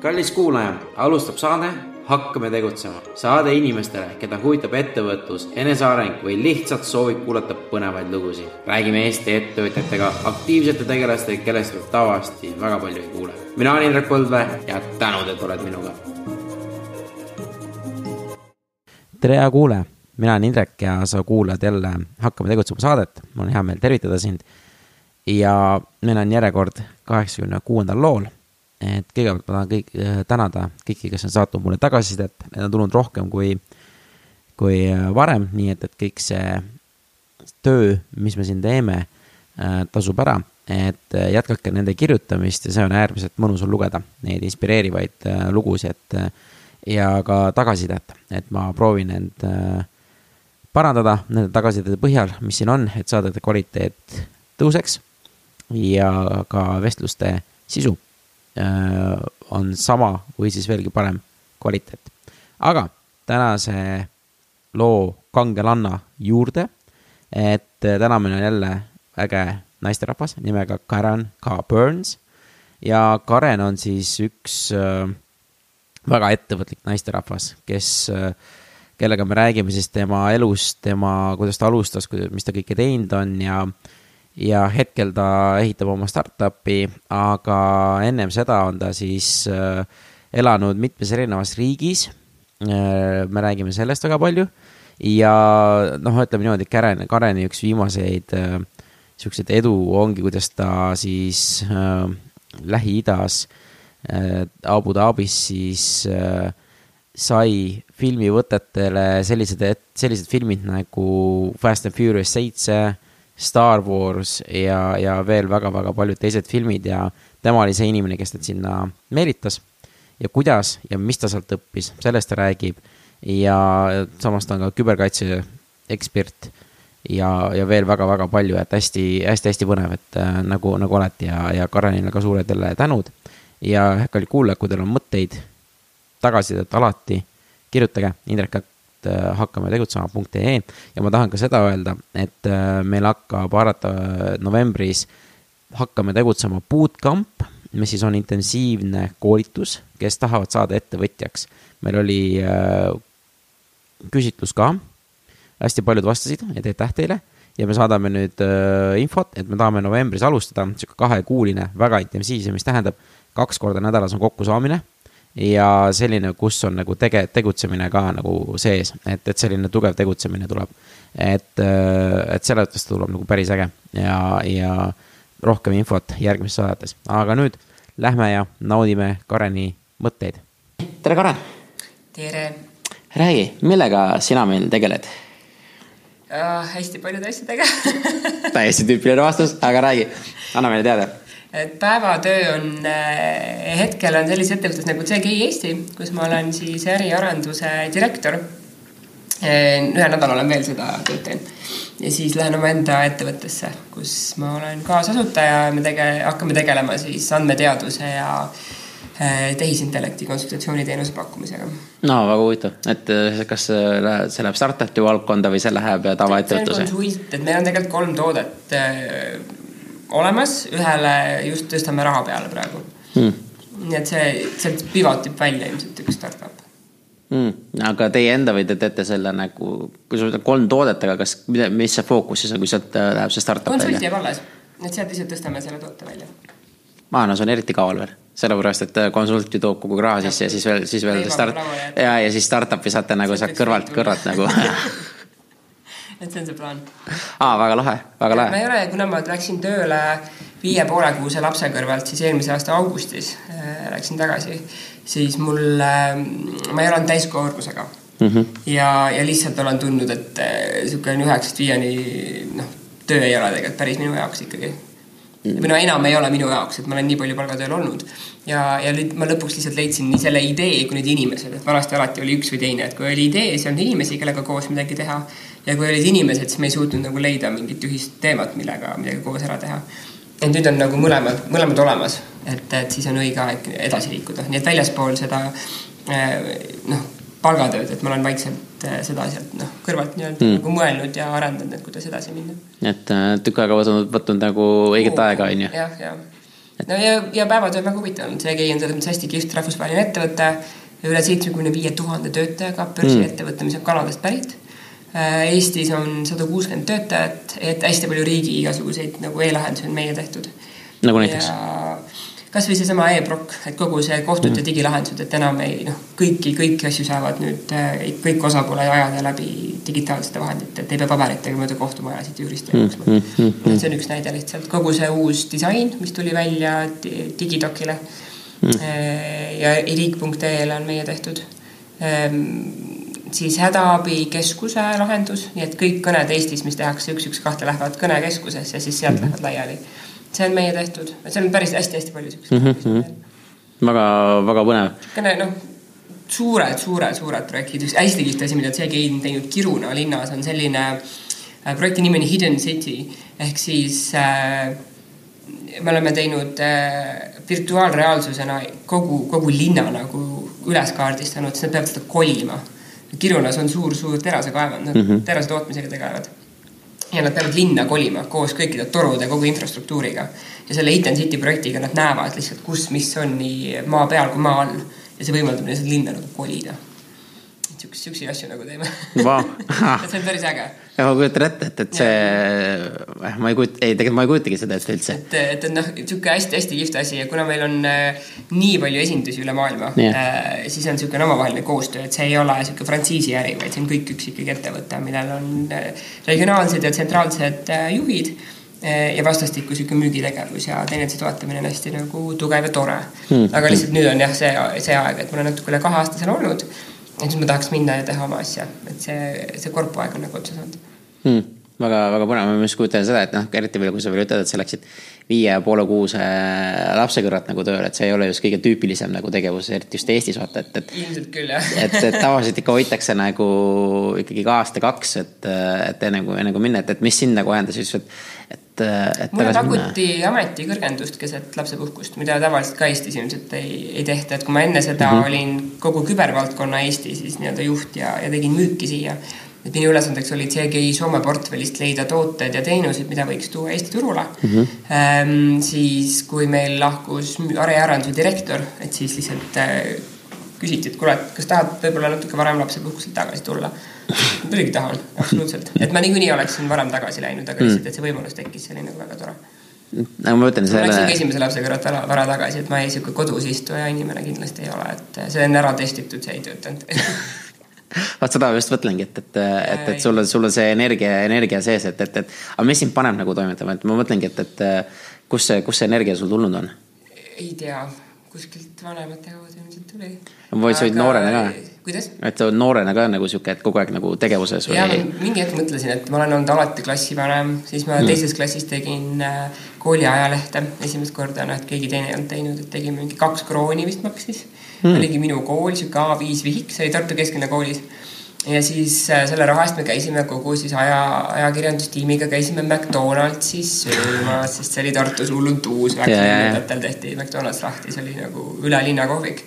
kallis kuulaja, alustab saade Hakkame tegutsema. saade inimestele, keda huvitab ettevõtlus, eneseareng või lihtsalt soovib kuulata põnevaid lugusid. räägime Eesti ettevõtjatega, aktiivsete tegelastega, kellest te tavaliselt väga palju ei kuule. mina olen Indrek Põldvee ja tänud, et oled minuga. tere, hea kuulaja, mina olen Indrek ja sa kuulad jälle Hakkame tegutsema saadet. mul on hea meel tervitada sind. ja meil on järjekord kaheksakümne kuuendal lool et kõigepealt ma tahan kõik äh, tänada kõiki, kes on saatnud mulle tagasisidet, need on tulnud rohkem kui, kui äh, varem, nii et, et kõik see töö, mis me siin teeme, äh, tasub ära. et jätkake nende kirjutamist ja see on äärmiselt mõnus on lugeda, neid inspireerivaid lugusid ja ka tagasisidet, et ma proovin end parandada nende tagasisidede põhjal, mis siin on, et saadete kvaliteet tõuseks ja ka vestluste sisu. Äh, on sama või siis veelgi parem kvaliteet. aga tänase loo kangelanna juurde, et äh, täna meil on jälle äge naisterahvas nimega Karen K Burns ja Karen on siis üks äh, väga ettevõtlik naisterahvas, kes, kellega me räägime siis tema elust, tema, kuidas ta alustas, mis ta kõike teinud on ja äh, ja hetkel ta ehitab oma startup'i, aga ennem seda on ta siis äh, elanud mitmes erinevas riigis äh,. me räägime sellest väga palju ja noh, ütleme niimoodi, Karen, Kareni üks viimaseid äh, siukseid edu ongi, kuidas ta siis äh, Lähi-Idas äh, Abu Dhabis siis äh, sai filmivõtetele sellised, sellised filmid nagu Fast and Furious seitse Star Wars ja, ja veel väga-väga paljud teised filmid ja tema oli see inimene, kes ta sinna meelitas. ja kuidas ja mis ta sealt õppis, sellest ta räägib. ja samas ta on ka küberkaitse ekspert ja, ja veel väga-väga palju, et hästi-hästi-hästi põnev, et äh, nagu, nagu alati ja, ja Karenile ka suured jälle tänud. ja kallid kuulajad, kui teil on mõtteid, tagasisidet alati, kirjutage Indrek Äh, hakkame tegutsema.ee ja ma tahan ka seda öelda, et äh, meil hakkab arvata äh, novembris hakkame tegutsema bootcamp, mis siis on intensiivne koolitus, kes tahavad saada ettevõtjaks. meil oli küsitlus ka, hästi paljud vastasid, et aitäh teile. Ja me saadame nüüd infot, et me tahame novembris alustada, sihuke kahekuuline, väga intensiivse, mis tähendab, kaks korda nädalas on kokkusaamine ja selline, kus on nagu tege-, tegutsemine ka nagu sees, et, et selline tugev tegutsemine tuleb. et, äh, et selles mõttes ta tuleb nagu päris äge ja, ja rohkem infot järgmistes saadetes, aga nüüd lähme ja naudime Kareni mõtteid. tere, Karen. tere. räägi, millega sina meil tegeled uh,? hästi paljude asjadega täiesti tüüpiline vastus, aga räägi, anna meile teada et päevatöö on äh,, hetkel on sellises ettevõttes nagu CGI Eesti, kus ma olen siis äriarenduse direktor äh,. ühe nädala olen veel seda tööd teinud. ja siis lähen omaenda ettevõttesse, kus ma olen kaasasutaja ja me tege-, hakkame tegelema siis andmeteaduse ja äh, tehisintellekti konsultatsiooniteenuse pakkumisega. no väga huvitav, et kas see läheb, startup'i valdkonda või see läheb tavaettevõtluse? konsult, et meil on tegelikult kolm toodet olemas, ühele just tõstame raha peale praegu. Hmm.. nii et see, sealt pivotib välja ilmselt üks startup. Hmm.. aga teie enda või te teete selle nagu, kui sul on kolm toodet, aga kas, mis see fookus siis on, kui sealt äh, läheb see startup välja? konsult jääb alles, et sealt lihtsalt tõstame selle toote välja. aa, no see on eriti kaval veel. Sellepärast, et äh, konsult ju toob kogu raha sisse ja siis veel, siis veel start ja, ja siis startup'i saate nagu sealt kõrvalt, kõrvalt nagu et see on see plaan. aa, väga lahe, väga lahe. ma ei ole, kuna ma läksin tööle viie poole kuuse lapse kõrvalt, siis eelmise aasta augustis äh, läksin tagasi, siis mul äh,, ma ei olnud täiskoormusega mm. -hmm. ja, ja lihtsalt olen tundnud, et äh, niisugune üheksast viieni, noh, töö ei ole tegelikult päris minu jaoks ikkagi. Või no enam ei ole minu jaoks, et ma olen nii palju palgatööl olnud. ja, ja ma lõpuks lihtsalt leidsin nii selle idee kui need inimesed, et vanasti alati oli üks või teine, et kui oli idee, siis ei olnud inimesi, kellega koos midagi teha ja kui olid inimesed, siis me ei suutnud nagu leida mingit ühist teemat, millega midagi koos ära teha. et nüüd on nagu mõlemad, mõlemad olemas, et, et siis on õige aeg edasi liikuda, nii et väljaspool seda eh, noh, palgatööd, et ma olen vaikselt seda sealt noh, kõrvalt nii-öelda mm. nagu mõelnud ja arendanud, et kuidas edasi minna. et äh, tükk aega võtnud, nagu õiget aega, on ju? jah, jah no ja, ja päevatöö on väga huvitav olnud, CGI on selles mõttes hästi kihvt rahvusvaheline ettevõte, üle seitsmekümne viie tuhande töötajaga börsiettevõte, mis on Kanadast pärit. Äh, Eestis on sada kuuskümmend töötajat, et hästi palju riigi igasuguseid nagu e-lahendusi on meie tehtud. nagu näiteks? Kasvõi seesama e-prok, et kogu see kohtute mm. digilahendused, et enam ei noh, kõiki, kõiki asju saavad nüüd äh, kõik osapooled ajada läbi digitaalsete vahendite, et ei pea paberitega mööda kohtumajasid juriste mm, jooksma mm, mm, mm. see on üks näide lihtsalt, kogu see uus disain, mis tuli välja digidokile mm. Äh, ja iriik.ee-le on meie tehtud ehm, siis hädaabikeskuse lahendus, nii et kõik kõned Eestis, mis tehakse üks, üks, kahte, lähevad kõnekeskusesse ja siis sealt mm -hmm. lähevad laiali see on meie tehtud, et seal on päris hästi-hästi palju siukseid mm -hmm. väga, väga põnev. niisugune noh, suured, suured, suured projektid, üks hästi kihvt asi, mida CGI on teinud Kiruna linnas, on selline äh, projekti nimi on Hidden City ehk siis äh, me oleme teinud äh, virtuaalreaalsusena kogu, kogu linna nagu üles kaardistanud, siis nad peavad seda kolima. Kirunas on suur-suur terasekaevand, nad mm -hmm. terase tootmisega tegelevad ja nad peavad linna kolima koos kõikide torude, kogu infrastruktuuriga. ja selle and City projektiga nad näevad lihtsalt, kus, mis on nii maa peal kui maa all ja see võimaldab seda linna nagu kolida. Siukseid, siukseid asju nagu teeme wow. see on päris äge. ja ma kujutan ette, et, et see, eh, ma ei kujuta, ei tegelikult ma ei kujutagi seda ette üldse. et, et, et noh, sihuke hästi-hästi kihvt asi ja kuna meil on äh, nii palju esindusi üle maailma yeah., äh, siis on siukene omavaheline koostöö, et see ei ole sihuke frantsiisi äri, vaid see on kõik üks ikkagi ettevõte, millel on äh, regionaalsed ja tsentraalsed äh, juhid ja vastastikku sihuke müügitegevus ja teineteise toetamine on hästi nagu tugev ja tore mm.. aga lihtsalt nüüd on jah, see, see aeg, et ma olen natuke üle kahe aasta seal olnud ja nüüd ma tahaks minna ja teha oma asja, et see, see korpuaeg on nagu otsa saanud. Hmm.. väga, väga põnev, ma just kujutan seda, et noh, eriti veel, kui sa veel ütled, et sa läksid viie ja poole kuuse lapse kõrvalt nagu tööle, et see ei ole just kõige tüüpilisem nagu tegevus, eriti just Eestis vaata, et, et. ilmselt küll jah et, et tavaliselt ikka hoitakse nagu ikkagi ka aasta-kaks, et, et enne kui, enne kui minna, et, et mis sind nagu ajendas just, et, et et mulle pakuti ametikõrgendust keset lapsepuhkust, mida tavaliselt ka Eestis ilmselt ei, ei tehta, et kui ma enne seda mm -hmm. olin kogu kübervaldkonna Eesti siis nii-öelda juht ja, ja tegin müüki siia, et minu ülesandeks oli CGI Soome portfellist leida tooted ja teenused, mida võiks tuua Eesti turule mm. -hmm. Ehm, siis, kui meil lahkus arearenduse direktor, et siis lihtsalt äh, küsiti, et kuule, et kas tahad võib-olla natuke varem lapsepuhkuselt tagasi tulla. muidugi tahan, absoluutselt, et ma niikuinii oleksin varem tagasi läinud, aga lihtsalt, et see võimalus tekkis, see oli nagu väga tore nagu ma ütlen selle. ma läksin ka esimese lapse kõrvalt vara, vara tagasi, et ma ei, sihuke kodus istuja inimene kindlasti ei ole, et see on ära testitud, see ei töötanud vaat seda ma just mõtlengi, et, et, et, et sul on, sul on see energia, energia sees, et, et, et aga mis sind paneb nagu toimetama, et ma mõtlengi, et, et kus see, kust see energia sul tulnud on? ei tea, kuskilt vanemate kaudu ilmselt tuli. või sa olid noorena ka? kuidas? et sa oled noorena ka nagu sihuke, et kogu aeg nagu tegevuses või? jaa, mingi hetk mõtlesin, et ma olen olnud alati klassivanem, siis ma mm. teises klassis tegin äh, kooli ajalehte esimest korda, noh, et keegi teine ei olnud teinud, et tegime mingi kaks krooni vist maksis mm.. oligi minu kool, sihuke A5 vihik, see oli Tartu Kesklinnakoolis. ja siis äh, selle raha eest me käisime kogu siis aja, ajakirjandustiimiga käisime McDonaldsis söömas, sest see oli Tartus hullult uus, üheksakümnendatel tehti McDonalds lahti, see oli nagu üle linna kohvik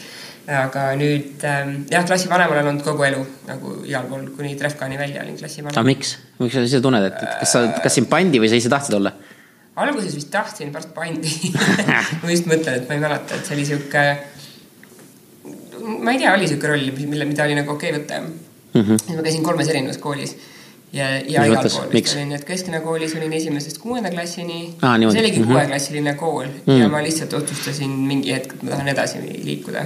aga nüüd ähm, jah, klassivanem olen olnud kogu elu nagu igal pool kuni Trefkani välja olin klassivanem. aga miks, miks sa ise tunned, et kas sa, kas sind pandi või sa ise tahtsid olla? alguses vist tahtsin, pärast pandi ma just mõtlen, et ma ei mäleta, et see oli sihuke ma ei tea, oli sihuke roll, mille, mida oli nagu okei okay võtta mm. -hmm. ma käisin kolmes erinevas koolis ja, ja igal pool vist olin, et keskkonnakoolis olin esimesest kuuenda klassini ah,. see oligi mm -hmm. kuueklassiline kool mm -hmm. ja ma lihtsalt otsustasin mingi hetk, et ma tahan edasi liikuda.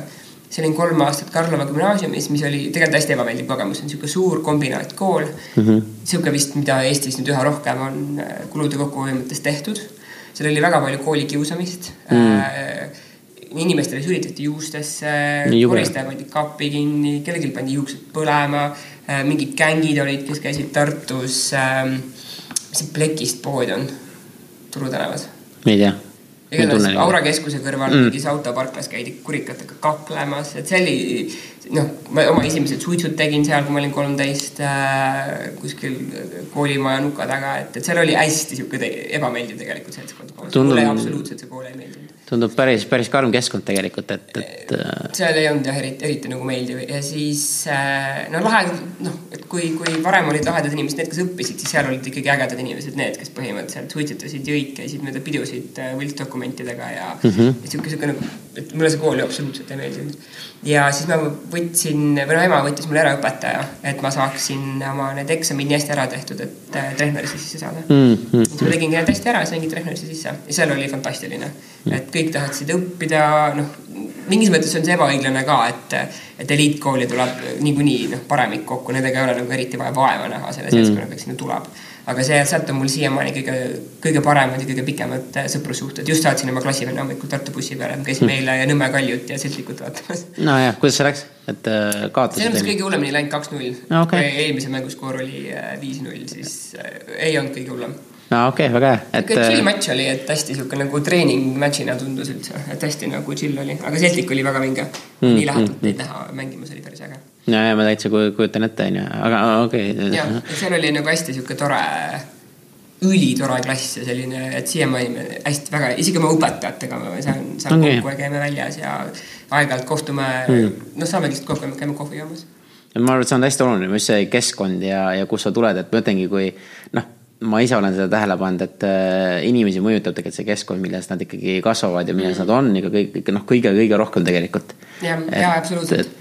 siis olin kolm aastat Karlova gümnaasiumis, mis oli tegelikult hästi ebameeldiv kogemus, on sihuke suur kombinaatkool mm. -hmm. sihuke vist, mida Eestis nüüd üha rohkem on äh, kulude kokkuhoiu mõttes tehtud. seal oli väga palju koolikiusamist mm. -hmm inimestele sülitati juustesse, koristaja pandi kappi kinni, kellelgi pandi juuksed põlema, äh, mingid gängid olid, kes käisid Tartus ähm,, mis see Plekist pood on, Turu tänavas? ei tea igatahes Aura keskuse kõrval mm. mingis autoparklas käidi kurikatega kaklemas, et see oli noh, ma oma esimesed suitsud tegin seal, kui ma olin kolmteist äh, kuskil koolimaja nuka taga, et, et seal oli hästi sihuke ebameeldiv tegelikult seltskond. mulle absoluutselt see kool ei meeldinud tundub päris, päris karm keskkond tegelikult, et, et. Äh, seal ei olnud jah, eriti, eriti nagu meeldiv ja siis äh, no lahe, noh, et kui, kui varem olid lahedad inimesed, need, kes õppisid, siis seal olid ikkagi ägedad inimesed, need, kes põhimõtteliselt suitsetasid, jõid, käisid mööda pidusid äh, võltsdokumentidega ja mm, -hmm. ja sihuke, sihuke nagu, et mulle see kool ju absoluutselt ei meeldinud. Ja siis ma võtsin, või no ema võttis mulle ära õpetaja, et ma saaksin oma need eksamid nii hästi ära tehtud, et trehnerisse sisse saada mm. -hmm. siis ma tegingi need hästi ära, saingi trehnerisse sisse ja seal oli fantastiline, et kõik tahaksid õppida, noh, mingis mõttes on see ebaõiglane ka, et, et eliitkooli tuleb niikuinii noh, paremik kokku, nendega ei ole nagu eriti vaja vaeva näha selle mm. seltskonnaga, kes sinna tuleb. Aga see, sealt on mul siiamaani kõige, kõige paremad ja kõige pikemad äh, sõprussuhted. just saatsin oma klassivenna hommikul Tartu bussi peale, käisime mm. eile Nõmme Kaljut ja Seltsikut vaatamas. nojah, kuidas see läks, et äh, kaotasid? selles mõttes kõige hullemini läinud kaks-null okay.. eelmise mängu skoor oli äh, viis-null, siis ei olnud kõige hullem aa, okei okay,, väga hea. et chill matš oli, et hästi sihuke nagu treening match'ina tundus üldse, et hästi nagu chill oli, aga Celtic oli väga vinge mm,. nii lähedalt mm, neid näha mängimas oli päris äge. Ja, ja ma täitsa kujutan ette, onju, aga okei okay.. jah, seal oli nagu hästi sihuke tore, ülitore klass ja selline, et siiamaani hästi väga, isegi oma õpetajatega me saan, saan okay. kokku ja käime väljas ja aeg-ajalt kohtume mm., noh, saame lihtsalt kokku käime kohvi joomas ma arvan, et see on hästi oluline, just see keskkond ja, ja kus sa tuled, et ma ütlengi, kui noh ma ise olen seda tähele pannud, et äh, inimesi mõjutab tegelikult see keskkond, milles nad ikkagi kasvavad ja milles mm. nad on ikka kõik, noh, kõige-kõige rohkem tegelikult. jah, jaa, absoluutselt.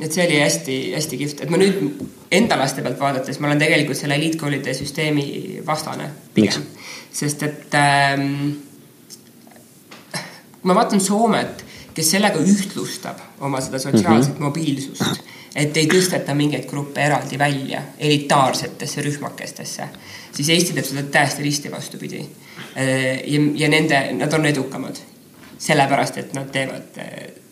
Et see oli hästi-hästi kihvt, et ma nüüd enda laste pealt vaadates, ma olen tegelikult selle eliitkoolide süsteemi vastane pigem. sest et ähm, ma vaatan Soomet, kes sellega ühtlustab oma seda sotsiaalset mm -hmm. mobiilsust et ei tõsteta mingeid gruppe eraldi välja elitaarsetesse rühmakestesse, siis Eesti teeb seda täiesti risti vastupidi. ja, ja nende, nad on edukamad, sellepärast et nad teevad.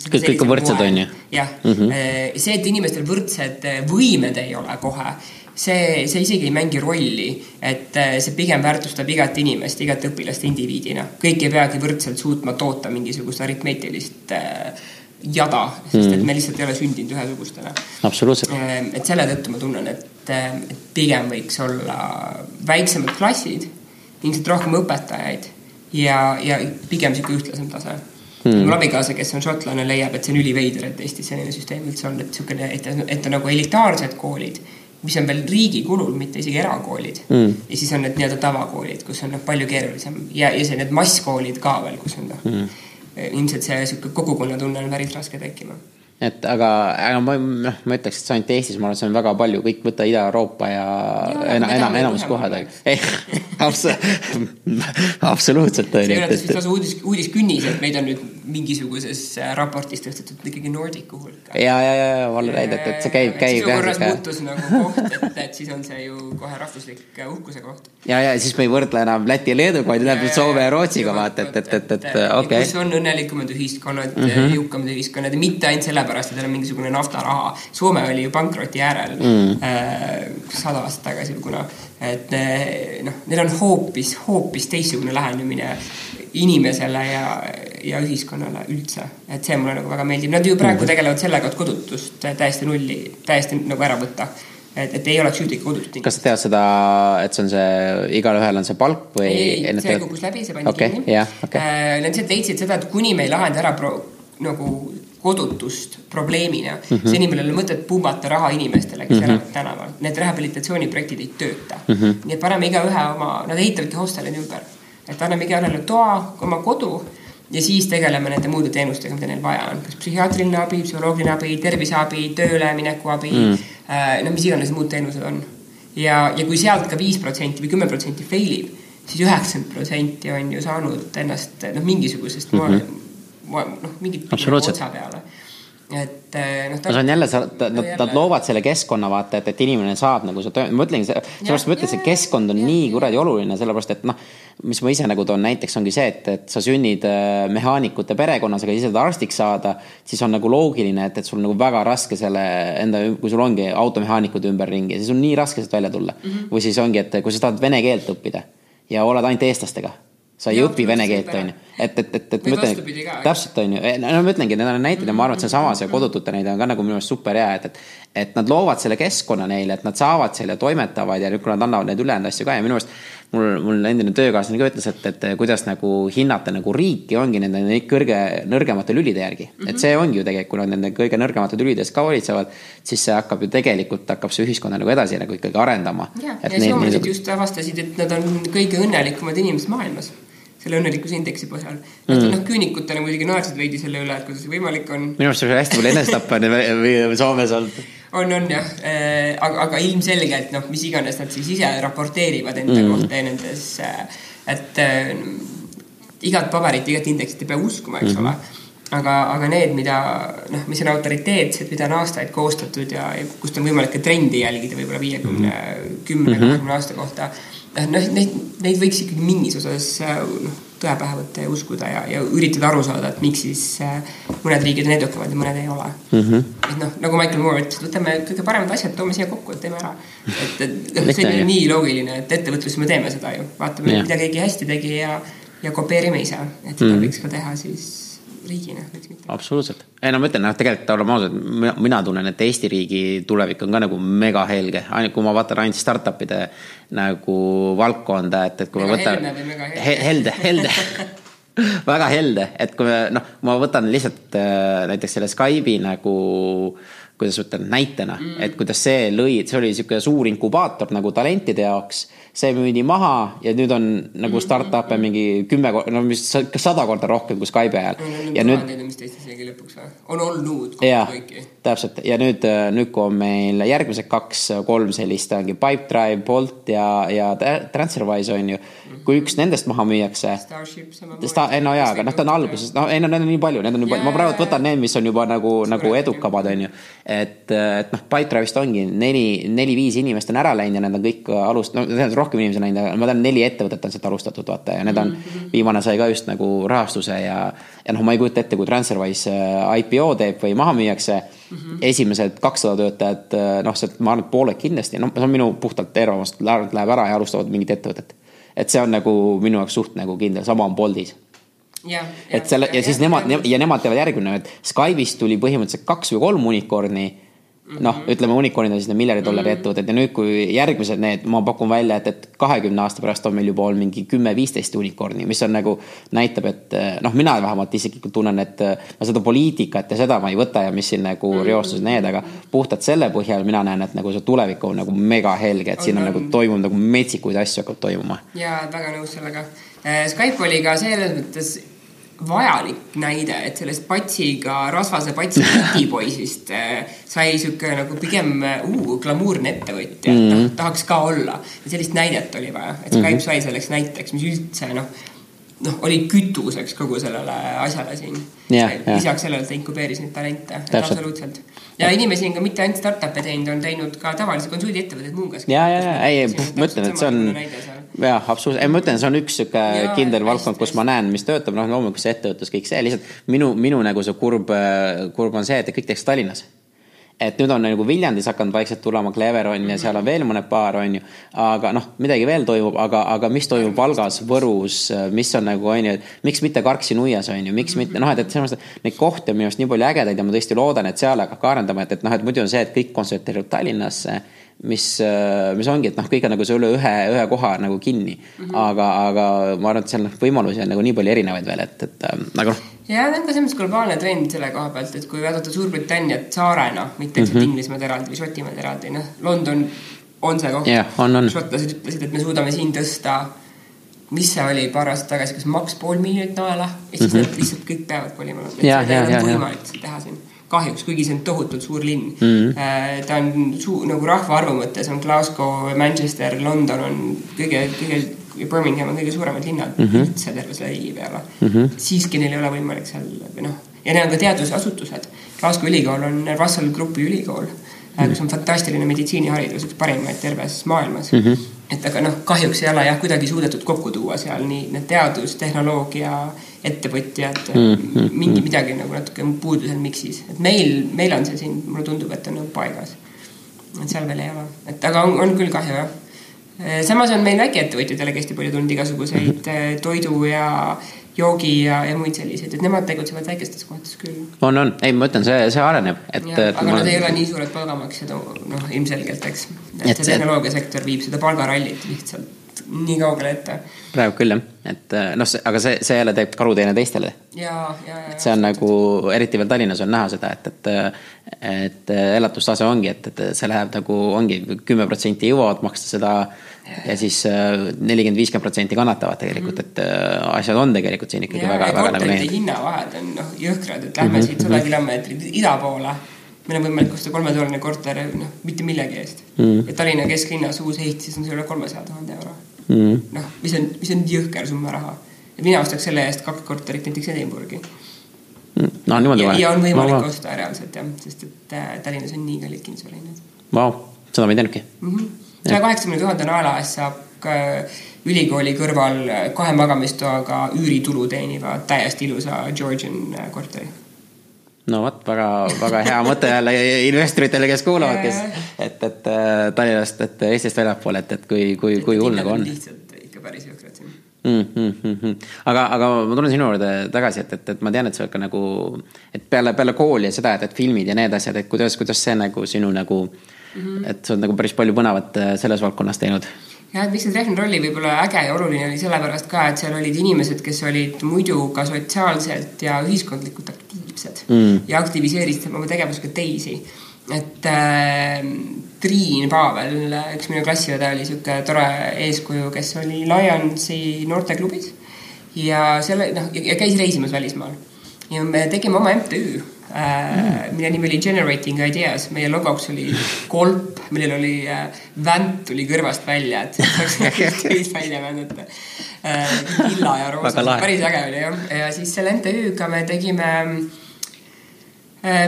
kõik, kõik on võrdsed, on ju? jah mm, -hmm. see, et inimestel võrdsed võimed ei ole kohe see, see isegi ei mängi rolli, et see pigem väärtustab igat inimest, igat õpilast indiviidina. kõik ei peagi võrdselt suutma toota mingisugust aritmeetilist äh, jada, sest et me lihtsalt ei ole sündinud ühesugustena. absoluutselt. Et selle tõttu ma tunnen, et, et pigem võiks olla väiksemad klassid, ilmselt rohkem õpetajaid ja, ja pigem sihuke ühtlasem tase. Mm.. mul abikaasa, kes on šotlane, leiab, et see on üliveider, et Eestis selline süsteem üldse on, et niisugune, et, et on nagu elitaarsed koolid, mis on veel riigi kulul, mitte isegi erakoolid. Mm.. ja siis on need nii-öelda tavakoolid, kus on noh, palju keerulisem. Ja, ja see need masskoolid ka veel, kus on noh mm ilmselt see sihuke kogukonnatunne on päris raske tekkima et aga, aga ma, noh, ma ütleks, et see ainult Eestis, ma arvan, see on väga palju, kõik võtta Ida-Euroopa ja, ja enam, enam, enamus kohad, absoluutselt. see ei ole vist lausa uudis, uudiskünnis, et meid on nüüd mingisuguses äh, raportis tõstetud ikkagi Nordicu hulka. ja, ja, ja, ja Valle näidab, et see käib, käib. korras muutus nagu koht, et, et siis on see ju kohe rahvuslik äh, uhkuse koht. ja, ja siis me ei võrdle enam Läti ja Leeduga, vaid läheb Soome ja Rootsiga vaata, et, et, et, et okei okay.. kus on õnnelikumad ühiskonnad mm, -hmm. jõukamad ühiskonnad ja mitte ainult sellepärast, et neil on mingisugune naftaraha. Soome oli ju pankroti äärel mm. äh, sada aastat tagasi või kuna, et noh, neil on hoopis, hoopis teistsugune lähenemine inimesele ja, ja ühiskonnale üldse. et see mulle nagu väga meeldib, nad ju praegu mm. tegelevad sellega, et kodutust täiesti nulli, täiesti nagu ära võtta et, et ei oleks ühtegi kodutut kas sa tead seda, et see on see, igalühel on see palk või? ei, ei, see kukkus läbi, see pandi okay, kinni yeah,. Okay. Äh, nad lihtsalt leidsid seda, et kuni me ei lahenda ära pro, nagu kodutust probleemina mm. -hmm. seni meil ei ole mõtet pumbata raha inimestele, kes mm -hmm. elavad tänaval. Need rehabilitatsiooniprojektid ei tööta mm. -hmm. nii et paneme igaühe oma, nad ehitavadki hostelid ümber et anname igale toa, oma kodu ja siis tegeleme nende muude teenustega, mida neil vaja on, kas psühhiaatriline abi, psühholoogiline abi, terviseabi, töölemineku abi mm., no mis iganes muud teenused on. ja, ja kui sealt ka viis protsenti või kümme protsenti fail ib, siis üheksakümmend protsenti on ju saanud ennast noh, mingisugusest mm -hmm. Noh, mingit otsa peale et eh, noh. no see on jälle, nad, nad loovad selle keskkonna vaata, et, et inimene saab nagu seda, ma mõtlengi, sellepärast ma ütlen, see keskkond on ja, nii kuradi oluline, sellepärast et noh, mis ma ise nagu toon näiteks ongi see, et, et sa sünnid eh, mehaanikute perekonnas, aga ise tahad arstiks saada, siis on nagu loogiline, et, et sul on nagu väga raske selle enda, kui sul ongi automehaanikud ümberringi, siis on nii raske sealt välja tulla mm. -hmm. või siis ongi, et kui sa tahad vene keelt õppida ja oled ainult eestlastega sa ei ja, õpi vene keelt, onju. et, et, et, et ma ütlen, täpselt onju, no ma ütlengi, need on näited ja ma arvan, et seesama, see kodutute näide on ka nagu minu arust super hea, et, et. et nad loovad selle keskkonna neile, et nad saavad selle, toimetavad ja nüüd, kui nad annavad neid ülejäänud asju ka ja minu arust mul, mul endine töökaaslane ka ütles, et, et kuidas nagu hinnata nagu riiki ongi nende kõrge, nõrgemate lülide järgi mm. -hmm. et see ongi ju tegelikult, kui nad nende kõige nõrgemate lülide eest ka hoolitsevad, siis see hakkab ju tegelikult, hakkab see ühiskonda nagu edasi nagu ikkagi arendama. ja, ja soomlased just avastasid, et nad on kõige õnnelikumad inimesed maailmas selle õnnelikkuse indeksi põhjal mm.. noh, küünikutena muidugi naersid veidi selle üle, et kuidas see võimalik on. minu arust on hästi palju enesetappe on Soomes olnud on, on jah äh,, aga, aga ilmselgelt noh, mis iganes nad siis ise raporteerivad enda mm. kohta nendes äh,, et äh, igat paberit, igat indeksit ei pea uskuma, eks mm -hmm. ole aga, aga need, mida noh, mis on autoriteetsed, mida on aastaid koostatud ja, ja kust on võimalik ka trendi jälgida võib-olla viiekümne, mhm. kümne, mhm. kahekümne aasta kohta. Noh, neid, neid võiks ikkagi mingis osas noh tõe pähe võtta ja uskuda ja, ja üritada aru saada, et miks siis äh, mõned riigid on edukamad ja mõned ei ole mm. -hmm. et noh, nagu Michael Moore ütles, võtame kõige paremad asjad, toome siia kokku, et teeme ära. et, et noh, see on nii loogiline, et ettevõtluses me teeme seda ju, vaatame, mida keegi hästi tegi ja, ja kopeerime ise, et seda mm -hmm. võiks ka teha siis riigina, miks mitte. absoluutselt, ei no ma ütlen, noh, tegelikult oleme ausad, mina tunnen, et Eesti riigi tulevik on ka nagu mega helge, ainult kui ma vaatan ainult startup'ide nagu valdkonda, et, et kui mega ma võtan. helde helde? väga helde, et kui me noh, ma võtan lihtsalt äh, näiteks selle Skype'i nagu kuidas ütlen, näitena mm., et kuidas see lõi, see oli niisugune suur inkubaator nagu talentide jaoks see müüdi maha ja nüüd on nagu mhm. startup'e mingi kümme, no mis sada korda rohkem kui Skype'i ajal. ja nüüd. isegi lõpuks või? on olnud kõiki. täpselt ja nüüd, nüüd kui on meil järgmised kaks-kolm sellist ongi Pipedrive, Bolt ja, ja Transferwise on ju. Kui üks nendest maha müüakse. Samamoodi. no jaa, aga noh, ta on alguses, no ei no need on nii palju, need on juba, ma praegu võtan need, mis on juba nagu, nagu edukamad on ju. et, et noh, Pipedrive'ist ongi neli, neli-viis inimest on ära läinud ja need on kõik alust-, no tähendab rohkem inimesi on läinud, aga ma tean, neli ettevõtet on sealt alustatud, vaata, ja need on mm, -hmm. viimane sai ka just nagu rahastuse ja, ja noh, ma ei kujuta ette, kui Transferwise äh, IPO teeb või maha müüakse mm. -hmm. esimesed kakssada töötajat, äh, noh, sealt ma arvan, et pooled kindlasti, noh, see on minu puhtalt arvamus, läheb ära ja alustavad mingit ettevõtet. Et see on nagu minu jaoks suht nagu kindel, sama on Boltis. Ja, et selle ja, ja siis ja, nemad ja, ja nemad teevad järgmine, et Skype'ist tuli põhimõtteliselt kaks või kolm unicorn'i noh, ütleme unicorn'id on siis need miljardi dollari mm -hmm. ettevõtted ja nüüd, kui järgmised need, ma pakun välja, et, et kahekümne aasta pärast on meil juba olnud mingi kümme-viisteist unicorn'i, mis on nagu näitab, et noh, mina vähemalt isiklikult tunnen, et no seda poliitikat ja seda ma ei võta ja mis siin nagu mm -hmm. reostus need, aga puhtalt selle põhjal mina näen, et nagu see tulevik on nagu mega helge, et siin on, on nagu toimunud nagu metsikuid asju hakkab toimuma. ja väga nõus sellega. Skype oli ka selles mõttes vajalik näide, et sellest patsiga, rasvase patsi ketipoisist äh, sai sihuke nagu pigem uh, glamuurne ettevõtja mm, -hmm. tahaks ka olla. sellist näidet oli vaja, et Skype mm -hmm. sai selleks näiteks, mis üldse noh, noh, oli kütuseks kogu sellele asjale siin. lisaks sellele, et ta inkubeeris neid talente, absoluutselt. ja inimesi on ka mitte ainult startup'e teinud, on teinud ka tavalisi konsuldiettevõtteid muuhulgas. ja, ja, ja, ei, ma ütlen, et see on jah, absoluutselt, ma ütlen, see on üks sihuke kindel valdkond, kus ma näen, mis töötab, noh, loomulikult see ettevõtlus, kõik see, lihtsalt minu, minu nagu see kurb, kurb on see, et kõik tehakse Tallinnas. Et nüüd on nagu Viljandis hakanud vaikselt tulema Clever on ja seal on veel mõned paar, on ju. aga noh, midagi veel toimub, aga, aga mis toimub Valgas, Võrus, mis on nagu on ju, et miks mitte Karksi nuias on ju, miks mitte noh, et, et selles mõttes neid kohti on minu arust nii palju ägedaid ja ma tõesti loodan, et seal hakkab ka arendama, et, et noh, et muidu on see, et kõik kontsentreerub Tallinnasse mis, äh, mis ongi, et noh, kõik on nagu see üle ühe, ühe koha nagu kinni mm. -hmm. aga, aga ma arvan, et seal noh, võimalusi on nagu nii palju erinevaid veel, et, et äh, aga noh. ja see on ka selles mõttes globaalne trend selle koha pealt, et kui vaadata Suurbritanniat saarena, mitte lihtsalt mm -hmm. Inglismaad eraldi või Šotimaad eraldi, noh, London on see koht yeah,. šotlased ütlesid, et me suudame siin tõsta mis see oli paar aastat tagasi, kas maks pool miljonit naela ja siis mm -hmm. nad lihtsalt kõik peavad kolima. ja, ja, ja, ja. võimalik seda teha siin kahjuks, kuigi see on tohutult suur linn mm. -hmm. ta on suu-, nagu rahvaarvu mõttes on Glasgow, Manchester, London on kõige, kõige, Birmingham on kõige suuremad linnad mm -hmm. üldse terve selle riigi peale mm. -hmm. siiski neil ei ole võimalik seal või noh, ja need on ka teadusasutused. Glasgow ülikool on Russell Groupi ülikool mm, -hmm. kus on fantastiline meditsiiniharidus, üks parimaid terves maailmas mm. -hmm. et aga noh, kahjuks ei ole jah kuidagi suudetud kokku tuua seal nii need teadus, tehnoloogia ettevõtjad mm, -hmm. mingi midagi nagu natuke puudu seal miksis, et meil, meil on see siin, mulle tundub, et on nagu paigas. et seal veel ei ole, et aga on, on küll kahju jah. samas on meil väikeettevõtjatele hästi palju tulnud igasuguseid mm -hmm. toidu ja joogi ja, ja muid selliseid, et nemad tegutsevad väikestes kohtades küll. on, on, ei, ma ütlen, see, see areneb, et. aga nad ei ole nii suured palgamaksjad, noh, ilmselgelt, eks. et see tehnoloogiasektor viib seda palgarallit lihtsalt nii kaugele ette. praegu küll jah, et äh, noh, aga see, see jälle teeb karuteene teistele. ja, ja, ja. see on nagu, eriti veel Tallinnas on näha seda, et, et, et elatustase ongi, et, et see läheb nagu ongi kümme protsenti jõuavad maksta seda ja siis äh, nelikümmend, viiskümmend protsenti kannatavad tegelikult, et äh, asjad on tegelikult siin ikkagi ja, väga, väga nagu need. hinnavahed on noh jõhkrad, et lähme mm -hmm. siit sada kilomeetrit ida poole. meil on võimalik osta kolmetoaline korter noh, mitte millegi eest mm. -hmm. ja Tallinna kesklinnas uus ehitis on see üle kolmesaja tuhande euro mm noh, mis on, mis on jõhker summa raha. mina ostaks selle eest kaks korterit näiteks Edinburghi mm.. no niimoodi vaja. ja on võimalik no, osta reaalselt jah, sest et äh, Tallinnas on nii kallid kinnisvarahinnad. Vau, seda ma ei teadnudki mm. -hmm saja kaheksakümne tuhande naela eest saab ülikooli kõrval kahe magamistoaga üüritulu teeniva täiesti ilusa Georgian äh, korteri. No vot, väga, väga hea mõte jälle investoritele, kes kuulavad, kes, et, et äh, Tallinnast, et Eestist väljapoole, et, et kui, kui, kui hull nagu on. lihtsalt ikka päris jõhkrad siin mm. -hmm, mm. aga, aga ma tulen sinu juurde tagasi, et, et, et ma tean, et sa oled ka nagu, et peale, peale kooli ja seda, et, et filmid ja need asjad, et kuidas, kuidas see nagu sinu nagu mm. -hmm. et sa oled nagu päris palju põnevat äh, selles valdkonnas teinud jah, et miks see Treffner rolli võib-olla äge ja oluline oli sellepärast ka, et seal olid inimesed, kes olid muidu ka sotsiaalselt ja ühiskondlikult aktiivsed mm. ja aktiviseerisid oma tegevusega teisi. et äh, Triin Pavel, üks minu klassiõde oli sihuke tore eeskuju, kes oli Lionsi noorteklubis ja selle noh, ja käis reisimas välismaal ja me tegime oma MTÜ äh, mille nimi oli Generating Ideas, meie logoks oli kolp, millel oli äh, vänt tuli kõrvast välja, et saaks teist välja vändata. Äh,. lilla ja roosa, päris äge oli jah, ja siis selle MTÜ-ga me tegime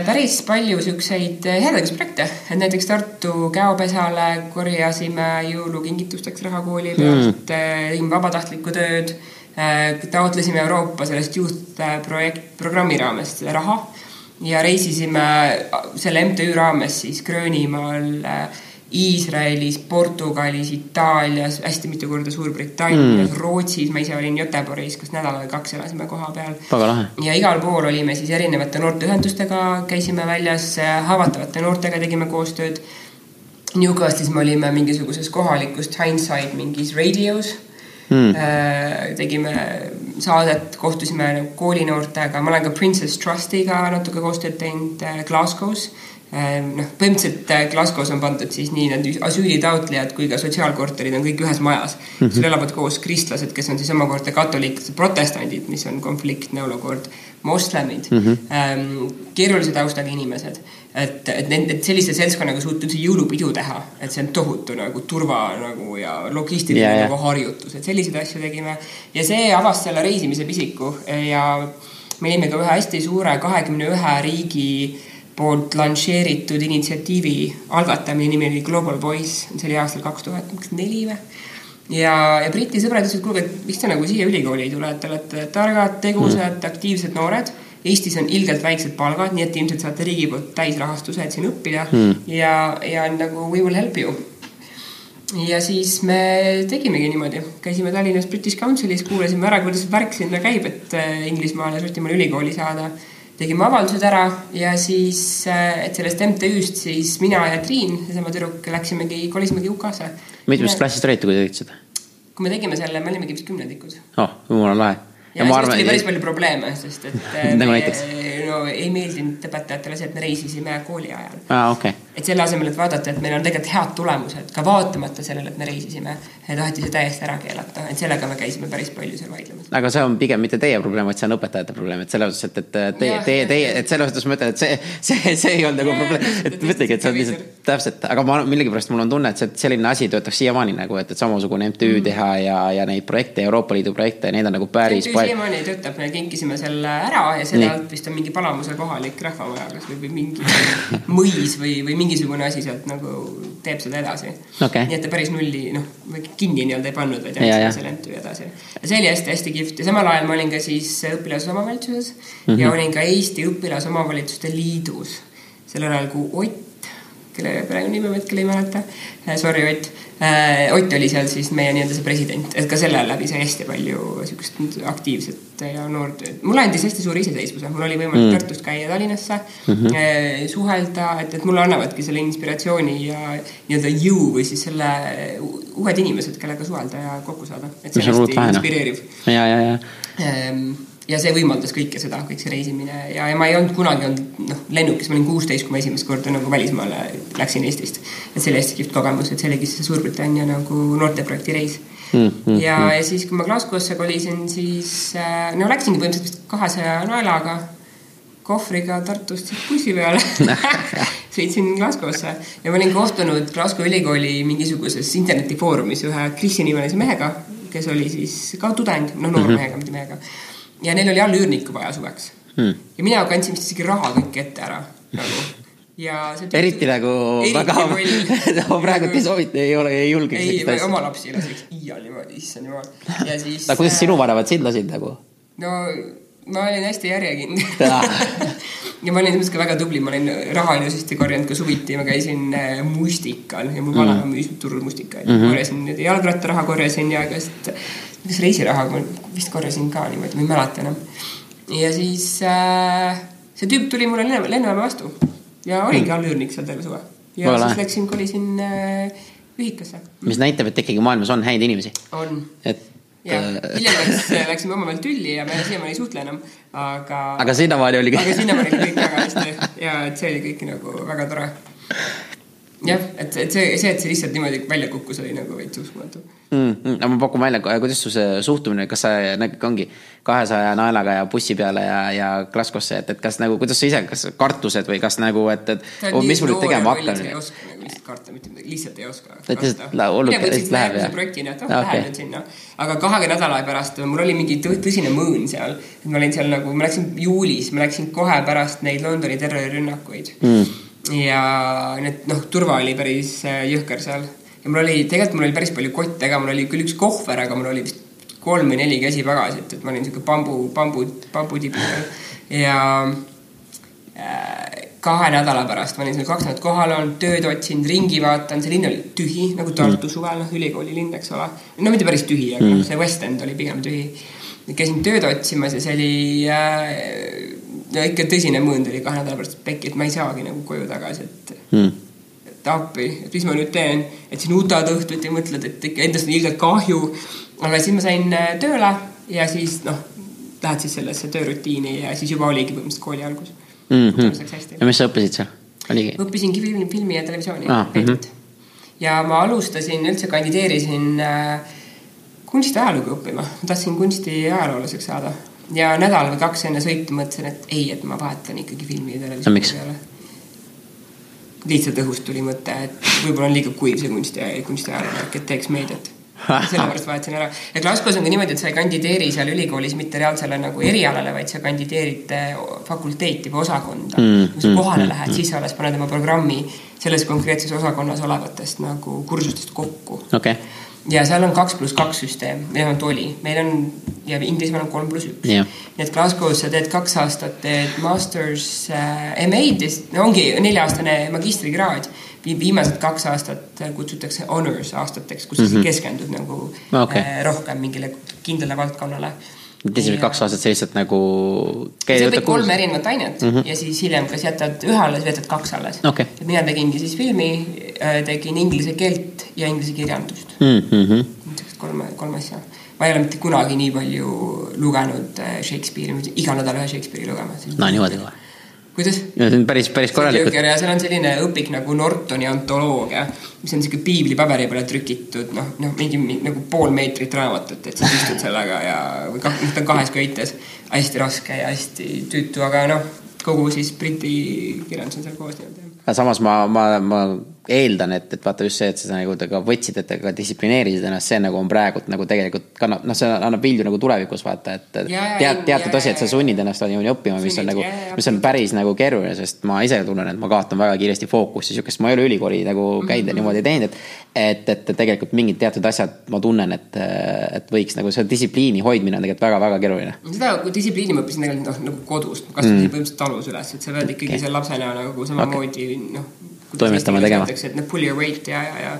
päris palju siukseid heategevusprojekte, et näiteks Tartu käopesale korjasime jõulukingitusteks raha kooli pealt mm., tegime vabatahtlikku tööd taotlesime Euroopa sellest Youth äh, projekt, programmi raames raha ja reisisime äh, selle MTÜ raames siis Gröönimaal, Iisraelis, Portugalis, Itaalias, hästi mitu korda Suurbritannias mm., Rootsis, ma ise olin Göteborgis, kas nädal või kaks elasime koha peal. ja igal pool olime siis erinevate noorteühendustega, käisime väljas, haavatavate noortega tegime koostööd. Newcastle'is me olime mingisuguses kohalikus Hindsight mingis radios mm.. tegime saadet, kohtusime koolinoortega, ma olen ka Princess Trustiga natuke koostööd teinud äh, Glasgow's. Äh, noh, põhimõtteliselt Glasgow's on pandud siis nii need asüülitaotlejad kui ka sotsiaalkorterid on kõik ühes majas mm. -hmm. seal elavad koos kristlased, kes on siis omakorda katoliiklased, protestandid, mis on konfliktne olukord, moslemid mm, -hmm. keerulise taustaga inimesed et, et need, et sellise seltskonnaga suuta üldse jõulupidu teha, et see on tohutu nagu turva nagu ja logistiline yeah, nagu harjutus, et selliseid asju tegime. ja see avas selle reisimise pisiku ja me olime ka ühe hästi suure kahekümne ühe riigi poolt lansseeritud initsiatiivi algatamine, nimi oli Global Voice, see oli aastal kaks tuhat neli või ja, ja Briti sõbrad ütlesid, kuulge, et miks te nagu siia ülikooli ei tule, et te olete targad, tegusad mm., aktiivsed noored Eestis on ilgelt väiksed palgad, nii et ilmselt saate riigi poolt täisrahastuse, et siin õppida hmm. ja, ja nagu we will help you. ja siis me tegimegi niimoodi, käisime Tallinnas British Councilis, kuulasime ära, kuidas värk sinna käib, et äh, Inglismaale, Šotimaale ülikooli saada. tegime avaldused ära ja siis, äh, et sellest MTÜ-st siis mina ja Triin, seesama tüdruk, läksimegi, kolisimegi UK-sse. mitmest klassist olite, kui te tegite seda? kui me tegime selle, me olimegi vist kümnendikud. oh, jumala lahe ja, ja sellest oli päris palju probleeme, sest et nagu näiteks? no ei meeldinud õpetajatele see, et me reisisime kooli ajal ah,. Okay. Et selle asemel, et vaadata, et meil on tegelikult head tulemused ka vaatamata sellele, et me reisisime, taheti see täiesti ära keelata, et sellega me käisime päris palju seal vaidlemas. aga see on pigem mitte teie probleem, vaid see on õpetajate probleem, et selles suhtes, et, et teie, teie, teie, et selles suhtes ma ütlen, et see, see, see ei olnud nagu probleem, et mõtlegi, et see on lihtsalt täpselt, aga ma millegipärast mul on tunne, et see, selline asi töötaks siiamaani nagu, et, et samasugune MTÜ mm. teha ja, ja neid projekte, Euroopa Liidu projekte, neid on nagu päris palju. siiamaani töötab, me kinkisime selle ära ja selle alt vist on mingi Palamuse kohalik rahvamaja kas või, mingi mõis või, või mingisugune asi sealt nagu teeb seda edasi okay.. nii et ta päris nulli, noh, kinni nii-öelda ei pannud, vaid jättis selle MTÜ edasi. ja see oli hästi-hästi kihvt ja samal ajal ma olin ka siis õpilasomavalitsuses mm -hmm. ja olin ka Eesti Õpilasomavalitsuste Liidus sellel ajal, kui Ott kelle perekonnanime ma hetkel ei mäleta. Sorry, Ott. Ott oli seal siis meie nii-öelda see president, et ka selle läbi sai hästi palju sihukest aktiivset ja noort. mulle andis hästi suure iseseisvuse, mul oli võimalik mm. Tartust käia Tallinnasse mm, -hmm. suhelda, et, et mulle annavadki selle inspiratsiooni ja nii-öelda jõu või siis selle uued inimesed, kellega suhelda ja kokku saada. et see on hästi inspireeriv. ja, ja, ja ehm, ja see võimaldas kõike seda, kõik see reisimine ja, ja ma ei olnud kunagi olnud noh, lennukis, ma olin kuusteist, kui ma esimest korda nagu välismaale läksin Eestist. et see oli hästi kihvt kogemus, et see oligi see Suurbritannia nagu noorteprojekti reis mm. -hmm. ja, ja siis, kui ma Glasgow'sse kolisin, siis äh, no läksingi põhimõtteliselt kahesaja naelaga kohvriga Tartust bussi peale sõitsin Glasgow'sse ja ma olin kohtunud Glasgow ülikooli mingisuguses internetifoorumis ühe Krisi nimelise mehega, kes oli siis ka tudeng, noh noor mm -hmm. mitte mehega ja neil oli all üürnikku vaja suveks hmm.. ja mina kandsin vist isegi raha kõik ette ära nagu ja see tüütu... eriti nagu väga no, praegu ei soovita, ei ole, ei julge. ei, oma lapsi ei laseks iial niimoodi, issand jumal. ja siis. aga kuidas sinu vanemad sind lasid nagu? no ma olin hästi järjekindel ja ma olin selles mõttes ka väga tubli, ma olin raha ilusasti korjanud ka suviti, ma käisin äh, mustikal ja mul vanaema mm. müüs turul mustikaid mm. -hmm. korjasin jalgrattaraha korjasin ja igast kas reisiraha ma vist korjasin ka niimoodi, ma ei mäleta enam. ja siis äh, see tüüp tuli mulle lennujaama vastu ja oligi mm. allüürnik seal terve suve. ja Võla. siis läksin, kolisin äh, ühikasse. mis näitab, et ikkagi maailmas on häid inimesi. on. et ja äh, hiljem läks, läksime omavahel tülli ja me siiamaani ei suhtle enam, aga. aga sinnamaani oli kõik. aga sinnamaani oli kõik väga hästi ja et see oli kõik nagu väga tore jah, et, et see, see, et see lihtsalt niimoodi välja kukkus, oli nagu veits uskumatu mm,. Mm, ma pakun välja, kuidas su see suhtumine, kas sa nagu ongi kahesaja naelaga ja bussi peale ja, ja Glasgow'sse, et, et kas nagu, kuidas sa ise, kas kartused või kas nagu, et, et oh, mis ma nüüd tegema hakkan? ei oska nagu lihtsalt karta, mitte midagi, lihtsalt ei oska. et lihtsalt hullult lihtsalt läheb ja. projektina, et oh, lähen nüüd sinna. aga kahe nädala pärast mul oli mingi tõsine mõõn seal, et ma olin seal nagu, ma läksin juulis, ma läksin kohe pärast neid Londoni terrorirünnakuid mm ja need noh, turva oli päris äh, jõhker seal ja mul oli, tegelikult mul oli päris palju kotte ka, mul oli küll üks kohver, aga mul oli vist kolm või neli käsipagasit, et ma olin sihuke bambu, bambu, bambutibi peal ja äh, kahe nädala pärast ma olin seal kaks nädalat kohal olnud, tööd otsinud, ringi vaadanud, see linn oli tühi nagu Tartu mm. suvel, noh, ülikooli linn, eks ole. no mitte päris tühi, aga mm. noh, see West End oli pigem tühi. käisin tööd otsimas ja see oli äh, ja ikka tõsine mõõn tuli kahe nädala pärast pekki, et ma ei saagi nagu koju tagasi, et hmm. et appi, et mis ma nüüd teen, et siin nutad õhtuti mõtled, et ikka endast on ilgelt kahju. aga siis ma sain äh, tööle ja siis noh, lähed siis sellesse töörutiini ja siis juba oligi põhimõtteliselt kooli algus mm. -hmm. ja mis sa õppisid seal? oligi? õppisingi filmi, filmi ja televisiooni ah,. Mm -hmm. ja ma alustasin, üldse kandideerisin äh, kunstiajalugu õppima, ma tahtsin kunstiajaloolaseks saada ja nädal või kaks enne sõitu mõtlesin, et ei, et ma vahetan ikkagi filmi ja televisiooni peale. lihtsalt õhust tuli mõte, et võib-olla on liiga kuiv see kunsti, kunstiajaloo, et teeks meediat sellepärast vahetasin ära. ja Glasgow's on ka niimoodi, et sa ei kandideeri seal ülikoolis mitte reaalsele nagu erialale, vaid sa kandideerid fakulteeti või osakonda mm,. kui sa mm, kohale mm, lähed mm., siis alles paned oma programmi selles konkreetses osakonnas olevatest nagu kursustest kokku okay ja seal on kaks pluss kaks süsteem, vähemalt oli, meil on ja Inglismaal on kolm pluss üks yeah.. nii et Glasgow's sa teed kaks aastat, teed masters äh, MA-d ja no, ongi nelja-aastane magistrikraad. viimased kaks aastat kutsutakse honors aastateks, kus mm -hmm. sa mhm. keskendud nagu okay. äh, rohkem mingile kindlale valdkonnale et esimesed kaks aastat sa lihtsalt nagu. sa õpid kolm erinevat ainet mm -hmm. ja siis hiljem kas jätad ühe alles või jätad kaks alles okay.. et mina tegingi siis filmi, äh, tegin inglise keelt ja inglise kirjandust mm. -hmm. kolm, kolm asja. ma ei ole mitte kunagi nii palju lugenud äh, Shakespeare'i, iga nädal ühe Shakespeare'i lugema. no niimoodi kohe kuidas? see on päris, päris korralikult. ja seal on selline õpik nagu Nortoni antoloogia, mis on sihuke piiblipaberi peale trükitud, noh, noh, mingi nagu pool meetrit raamatut, et siis istud sellega ja, või kah, noh, ta on kahes köites. hästi raske ja hästi tüütu, aga noh, kogu siis Briti kirjandus on seal koos nii-öelda. samas ma, ma, ma eeldan, et, et vaata just see, et sa nagu ka võtsid, et ka distsiplineerisid ennast, see nagu on praegult nagu tegelikult kannab, noh, see annab vilju nagu tulevikus vaata, et tead, teatud asi, et sa sunnid ennast niimoodi õppima, mis on nagu, mis on päris nagu keeruline, sest ma ise tunnen, et ma kaotan väga kiiresti fookust ja sihukest, ma ei ole ülikooli nagu käinud ja mm -hmm. niimoodi teinud, et et, et, tegelikult mingid teatud asjad ma tunnen, et, et võiks nagu see distsipliini hoidmine on tegelikult väga-väga keeruline. seda distsipliini ma õppisin tegelikult noh, nagu kodust, ma kasvasin mm. põhimõtteliselt talus üles, et sa pead ikkagi okay. seal lapsena nagu samamoodi okay. noh toimetama tegema. et noh, pull your weight ja, ja, ja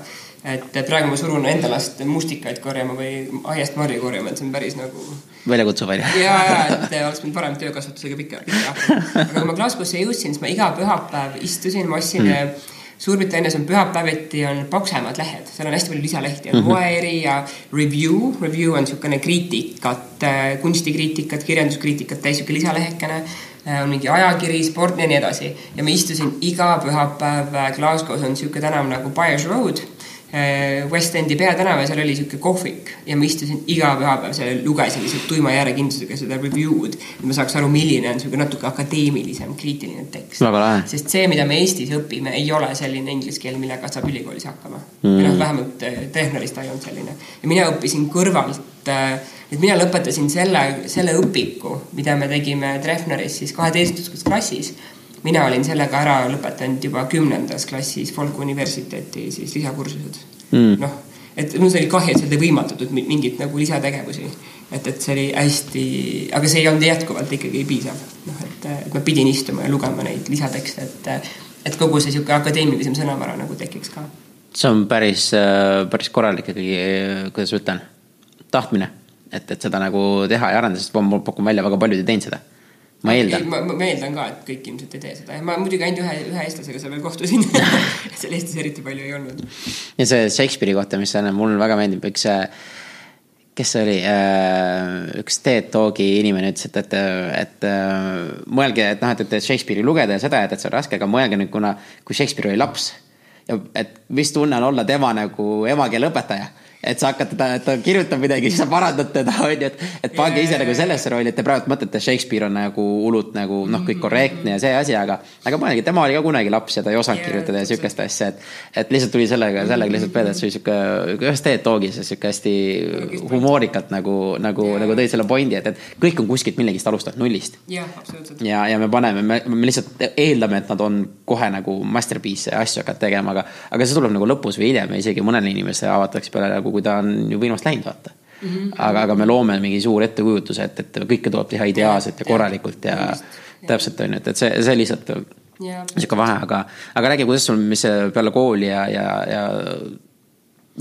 et praegu ma surun enda last mustikaid korjama või aiast marju korjama, et see on päris nagu. väljakutsuv on ju. ja, ja, et oleks pidanud varem töökasvatusega pikka, pikka. aga kui ma Glasgow'sse jõudsin, siis ma iga pühapäev istusin, ma ostsin mm Suurbritannias on pühapäeviti on paksemad lehed, seal on hästi palju lisalehti, on Wire'i ja Review. Review on niisugune kriitikat, äh, kunstikriitikat, kirjanduskriitikat täis niisugune lisalehekene. Äh, on mingi ajakiri, sport ja nii edasi. ja ma istusin iga pühapäev äh, Glasgow's on niisugune tänav nagu Byers Road West Endi peatänav ja seal oli sihuke kohvik ja ma istusin iga pühapäev seal, lugesin lihtsalt tuima järjekindlusega seda review'd. et ma saaks aru, milline on sihuke natuke akadeemilisem, kriitiline tekst. sest see, mida me Eestis õpime, ei ole selline inglise keel, millega saab ülikoolis hakkama mm.. või noh, vähemalt äh, ta ei olnud selline. ja mina õppisin kõrvalt, äh, et mina lõpetasin selle, selle õpiku, mida me tegime Treffneris siis kaheteistkümnendas klassis mina olin sellega ära lõpetanud juba kümnendas klassis Folku Universiteeti siis lisakursused mm.. noh, et mul oli kahju, et seal ei võimaldatud mingit nagu lisategevusi. et, et see oli hästi, aga see ei olnud jätkuvalt ikkagi piisav. noh, et, et ma pidin istuma ja lugema neid lisatekste, et, et kogu see sihuke akadeemilisem sõnavara nagu tekiks ka. see on päris, päris korralik ikkagi, kuidas ma ütlen, tahtmine, et, et seda nagu teha ja arendada, sest ma pakun välja, väga paljud ei teinud seda ma eeldan. ma, ma eeldan ka, et kõik ilmselt ei tee seda ma muidugi ainult ühe, ühe eestlasega seal veel kohtusin seal Eestis eriti palju ei olnud. ja see Shakespeare'i kohta, mis on, mulle väga meeldib, üks kes see oli, äh, üks TED Talki inimene ütles, et, et, et mõelge, et noh, et, et Shakespeare'i lugeda ja seda, et, et see on raske, aga mõelge nüüd, kuna, kui Shakespeare oli laps ja et mis tunne on olla tema nagu emakeeleõpetaja et sa hakkad teda, et ta kirjutab midagi, siis sa parandad teda, on ju, et, et pange ise nagu sellesse rolli, et te praegu mõtlete, Shakespeare on nagu hullult nagu noh, kõik korrektne ja see asi, aga, aga mõelge, tema oli ka kunagi laps ja ta ei osanud kirjutada ja sihukest asja, et, et lihtsalt tuli sellega, sellega lihtsalt peale, et see oli sihuke, ühes TED Talkis sihuke hästi humoorikalt nagu, nagu, nagu tõi selle pointi, et, et kõik on kuskilt millegist alustanud nullist. jah, absoluutselt. ja, ja me paneme, me, me lihtsalt eeldame, et nad on kohe nagu masterpiece ja asju hakkavad tegema, aga, aga see tuleb nagu lõpus või hiljem ja isegi mõnele inimesele avatakse peale nagu kui ta on ju võimast läinud, vaata. Mm. -hmm. aga, aga me loome mingi suure ettekujutuse, et, et kõike tuleb teha ideaalselt ja korralikult ja, ja täpselt on ju, et, et see, see lihtsalt sihuke vahe, aga, aga räägi, kuidas sul, mis peale kooli ja, ja, ja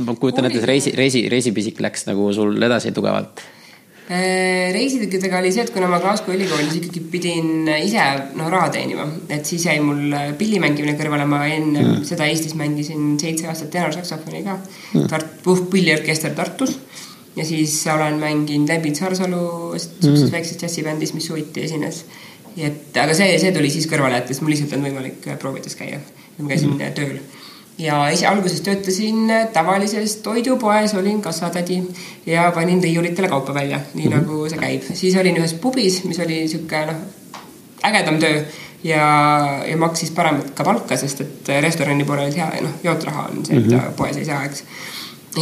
ma kujutan ette, see reisi, reisi, reisipisik läks nagu sul edasi tugevalt reisidega oli see, et kuna ma Glasgow ülikoolis ikkagi pidin ise noh, raha teenima, et siis jäi mul pilli mängimine kõrvale, ma enne mm. seda Eestis mängisin seitse aastat tenoorsaksofoni ka. Mm.. Tart-, puhkpilliorkester Tartus. Ja siis olen mänginud Lembit Sarsalu sihukeses mm. väikses džässibändis, mis suviti esines. Et aga see, see tuli siis kõrvale, et mul lihtsalt olnud võimalik äh, proovides käia. ma käisin mm. tööl ja esi, alguses töötasin tavalises toidupoes, olin kassatädi ja panin riiulitele kaupa välja, nii mm -hmm. nagu see käib. siis olin ühes pubis, mis oli sihuke noh, ägedam töö ja, ja maksis paremat ka palka, sest et restorani poolel hea, noh, jootraha on see, mida mm -hmm. poes ei saa, eks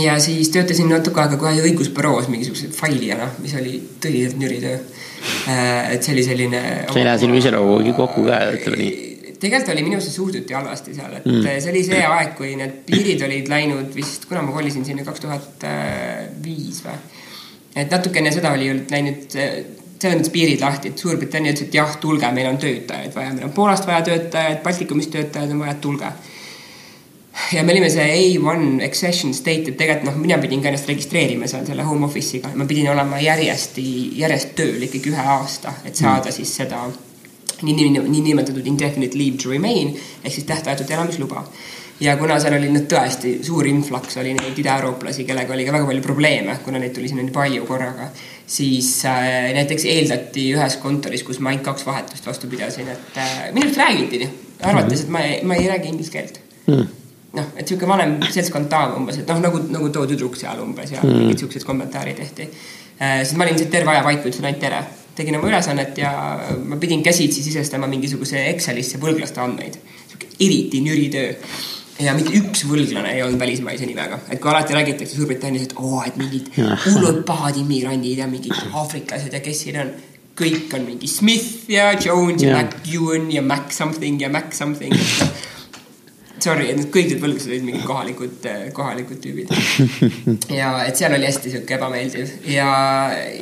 ja siis töötasin natuke aega kohe õigusbüroos mingisuguse failijana, mis oli tõeliselt nüri töö Äh, et see oli selline. see ei lähe sinu iseloomuga kokku ka, ütleme nii tegelikult oli minusse suhtuti halvasti seal, et mm. see oli see aeg, kui need piirid olid läinud vist, kuna ma kolisin sinna kaks tuhat viis või. et natuke enne seda oli läinud selles mõttes piirid lahti, et Suurbritannia ütles, et jah, tulge, meil on töötajaid vaja, meil on Poolast vaja töötajaid, Baltikumist töötajaid on vaja, tulge ja me olime see A1 accession state, et tegelikult noh, mina pidin ka ennast registreerima seal selle home office'iga, ma pidin olema järjest, järjest tööl ikkagi ühe aasta, et saada mm. siis seda niinimetatud nii, nii, nii indefinite leave to remain ehk siis tähtajatut elamisluba. ja kuna seal oli nüüd tõesti suur influx oli neid ida-eurooplasi, kellega oli ka väga palju probleeme, kuna neid tuli sinna nii palju korraga, siis äh, näiteks eeldati ühes kontoris, kus ma ainult kaks vahetust vastu pidasin, et äh, minust räägiti, arvates, et ma ei, ma ei räägi inglise keelt mm noh, et sihuke vanem seltskond ta umbes, et noh, nagu, nagu too tüdruk seal umbes ja mm. mingid siuksed kommentaarid tehti äh,. siis ma olin lihtsalt terve aja vait, ütlesin ainult tere. Tegin oma ülesannet ja ma pidin käsitsi sisestama mingisuguse Excelisse võlglaste andmeid. eriti nüri töö ja mitte üks võlglane ei olnud välismaise nimega, et kui alati räägitakse Suurbritannias, et oo, et mingid hullud pahad immigrandid ja mingid aafriklased ja kes siin on kõik on mingi Smith ja Jones ja, ja. Mac Ewan ja Mac something ja Mac something. sorry, et need kõik need võlglased olid mingid kohalikud, kohalikud tüübid. ja et seal oli hästi sihuke ebameeldiv ja,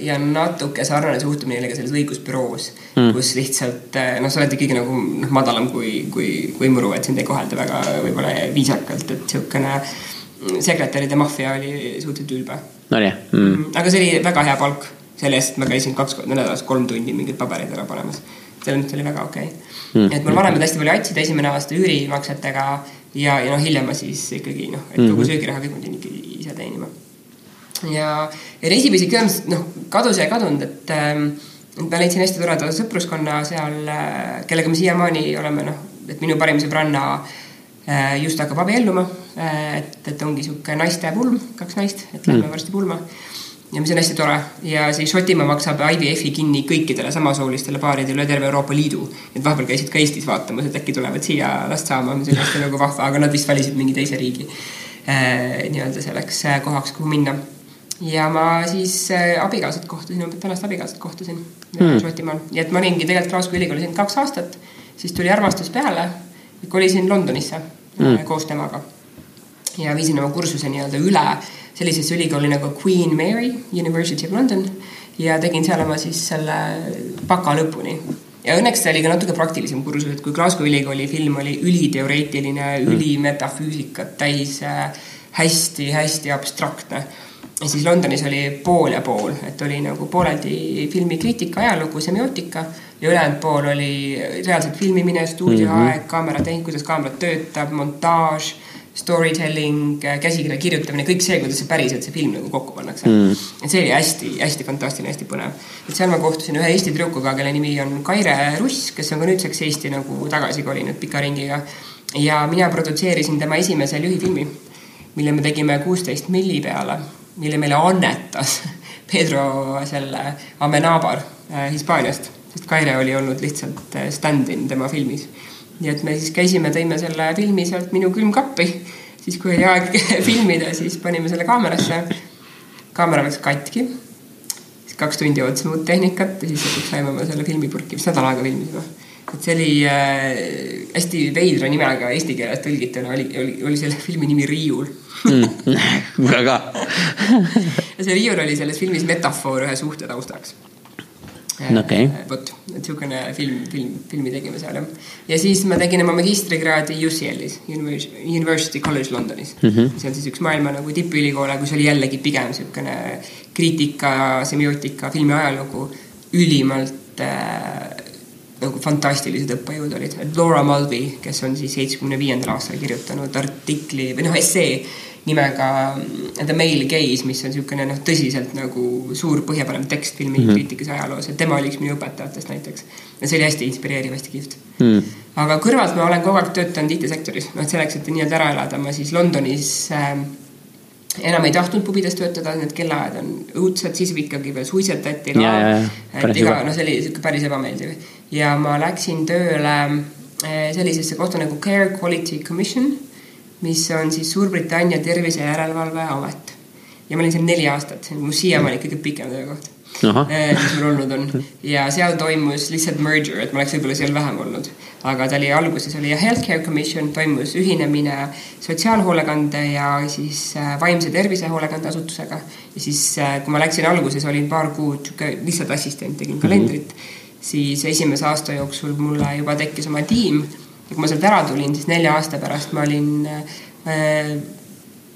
ja natuke sarnane suhtumine oli ka selles õigusbüroos mm., kus lihtsalt noh, sa oled ikkagi nagu noh, madalam kui, kui, kui muru, et sind ei kohelda väga võib-olla viisakalt, et sihukene sekretäride maffia oli suhteliselt ülbe Nonii mm., aga see oli väga hea palk selle eest, et ma käisin kaks korda nädalas kolm tundi mingeid pabereid ära panemas. selles mõttes oli väga okei okay. mm.. et mul vanemad hästi palju atsid esimene aasta üürimaksetega ja, ja noh, hiljem ma siis ikkagi noh, et kogu söögiraha kõik ma pidin ikkagi ise teenima. ja, ja reisipüsi kirjandus, noh, kadus ja ei kadunud, et ähm, ma leidsin hästi toreda sõpruskonna seal, kellega me siiamaani oleme noh, et minu parim sõbranna äh, just hakkab abielluma. et, et ongi sihuke naiste pulm, kaks naist, et lähme mm. varsti pulma ja mis on hästi tore ja siis Šotimaa maksab IVF-i kinni kõikidele samasoolistele paaridele üle terve Euroopa Liidu. et vahepeal käisid ka Eestis vaatamas, et äkki tulevad siia last saama, mis on hästi nagu vahva, aga nad vist valisid mingi teise riigi äh, nii-öelda selleks äh, kohaks, kuhu minna. ja ma siis äh, abikaasat kohtasin, oma tänast abikaasat kohtasin hmm. Šotimaal, nii et ma olingi tegelikult Glasgow ülikoolis ainult kaks aastat, siis tuli armastus peale, kolisin Londonisse hmm. koos temaga ja viisin oma kursuse nii-öelda üle sellisesse ülikooli nagu Queen Mary University of London ja tegin seal oma siis selle baka lõpuni. ja õnneks see oli ka natuke praktilisem kursus, et kui Glasgow ülikooli film oli üliteoreetiline mm., ülimetafüüsikat täis hästi-hästi abstraktne, siis Londonis oli pool ja pool, et oli nagu pooleldi filmikriitika, ajalugu, semiootika ja ülejäänud pool oli reaalselt filmimine, stuudioaeg mm, -hmm. kaameratehnik, kuidas kaamera töötab, montaaž storytelling, käsikirja kirjutamine, kõik see, kuidas see päriselt see film nagu kokku pannakse mm.. et see oli hästi-hästi fantastiline, hästi põnev. et seal ma kohtusin ühe Eesti tüdrukuga, kelle nimi on Kaire Russ, kes on ka nüüdseks Eesti nagu tagasi kolinud pika ringiga. ja mina produtseerisin tema esimese lühifilmi, mille me tegime kuusteist milli peale, mille meile annetas Pedro selle Amenabar äh, Hispaaniast, sest Kaire oli olnud lihtsalt äh, stand-in tema filmis nii et me siis käisime, tõime selle filmi sealt minu külmkappi, siis kui oli aeg filmida, siis panime selle kaamerasse. kaamera läks katki, siis kaks tundi ootasime uut tehnikat ja siis lõpuks saime oma selle filmipurki, mis nädal aega filmisime. et see oli äh, hästi veidra nimega eesti keeles tõlgituna oli, oli, oli selle filmi nimi Riiul mm.. väga. ja see riiul oli selles filmis metafoor ühe suhte taustaks okay.. vot, et niisugune film, film, filmi tegime seal jah. ja siis ma tegin oma magistrikraadi UCL-is, University College Londonis mm. -hmm. see on siis üks maailma nagu tippülikoole, kus oli jällegi pigem niisugune kriitika, semiootika, filmi ajalugu, ülimalt äh, nagu fantastilised õppejõud olid. Laura Mulvey, kes on siis seitsmekümne viiendal aastal kirjutanud artikli või noh, essee nimega The Male Gaze, mis on niisugune noh, tõsiselt nagu suur põhjapanev tekst filmi mm -hmm. ja ajaloos, et tema oli üks minu õpetajatest näiteks. ja see oli hästi inspireeriv, hästi kihvt mm.. aga kõrvalt ma olen kogu aeg töötanud IT-sektoris, noh, et selleks, et nii-öelda ära elada, ma siis Londonis äh, enam ei tahtnud pubides töötada, need kellaajad on õudsed, siis ikkagi veel suitsetati. et iga, no see oli sihuke päris ebameeldiv ja ma läksin tööle äh, sellisesse kohta nagu Care Quality Commission mis on siis Suurbritannia tervise järelevalveamet. ja ma olin seal neli aastat, mu siiamaani kõige pikem töökoht, mis mul olnud on. ja seal toimus lihtsalt merger, et ma oleks võib-olla seal vähem olnud. aga ta oli alguses oli Healthcare Commission, toimus ühinemine sotsiaalhoolekande ja siis vaimse tervise hoolekandeasutusega. ja siis, kui ma läksin alguses, olin paar kuud lihtsalt assistent, tegin kalendrit mm. -hmm. siis esimese aasta jooksul mulle juba tekkis oma tiim ja kui ma sealt ära tulin, siis nelja aasta pärast ma olin äh,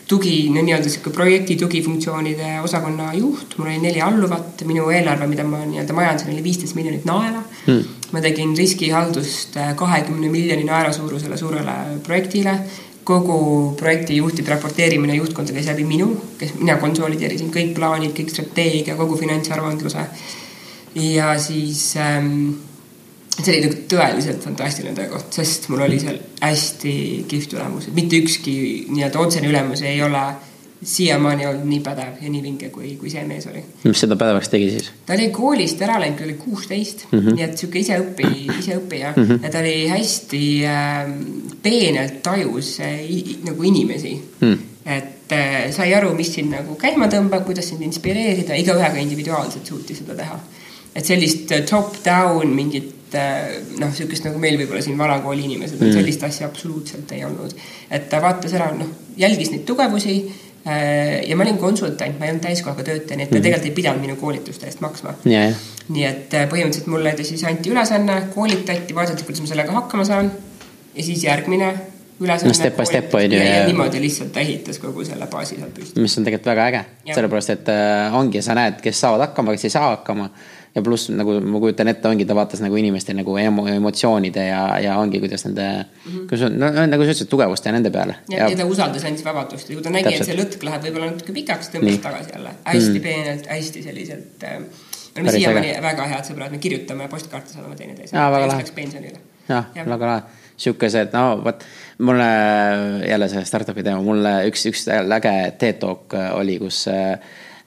tugi, no nii-öelda sihuke projekti tugifunktsioonide osakonna juht, mul oli neli alluvat, minu eelarve, mida ma nii-öelda majandasin, oli viisteist miljonit naela hmm.. ma tegin riskihaldust kahekümne miljoni naela suurusele suurele projektile. kogu projekti juhtide raporteerimine juhtkonda käis läbi minu, kes mina konsolideerisin kõik plaanid, kõik strateegia, kogu finantsaruandluse. ja siis ähm, see oli nagu tõeliselt fantastiline töökoht, sest mul oli seal hästi kihvt ülemus, et mitte ükski nii-öelda otsene ülemus ei ole siiamaani olnud nii pädev ja nii vinge, kui, kui see mees oli. mis seda pädevaks tegi siis? ta oli koolist ära läinud, kui oli kuusteist mm, -hmm. nii et sihuke iseõpi, iseõppija mm -hmm. ja ta oli hästi äh, peenelt tajus äh, nagu inimesi mm. -hmm. et äh, sai aru, mis sind nagu käima tõmbab, kuidas sind inspireerida, igaühega individuaalselt suutis seda teha. et sellist top-down mingit äh, noh, niisugust nagu meil võib-olla siin vanakooli inimesed mm., sellist asja absoluutselt ei olnud. et ta vaatas ära, noh, jälgis neid tugevusi äh, ja ma olin konsultant, ma ei olnud täiskohaga töötaja, nii et ta mm. tegelikult ei pidanud minu koolituste eest maksma yeah.. nii et äh, põhimõtteliselt mulle siis anti ülesanne, koolitati, vaadati, kuidas ma sellega hakkama saan ja siis järgmine ülesanne. no step by step on ju. ja, ja niimoodi lihtsalt ta ehitas kogu selle baasi sealt püsti. mis on tegelikult väga äge, sellepärast et äh, ongi, sa näed, kes saavad hakkama, kes ei saa hakkama. Ja pluss nagu ma kujutan ette, ongi ta vaatas nagu inimeste nagu emo, emotsioonide ja, ja ongi, kuidas nende mm, -hmm. kuidas on, no nagu sa ütlesid, tugevust ja nende peale. ja, ja, ja ta usaldas, andis vabadust ja kui ta nägi, et see lõtk läheb võib-olla natuke pikaks, tõmbas tagasi jälle hästi mm. peenelt, hästi selliselt äh, me oleme siiamaani väga head sõbrad, me kirjutame postkaarte saadame teineteisele. ta läks pensionile. jah, väga lahe sihukesed, no vot, mulle jälle see startup'i teema, mulle üks, üks äge TED Talk oli, kus Äh,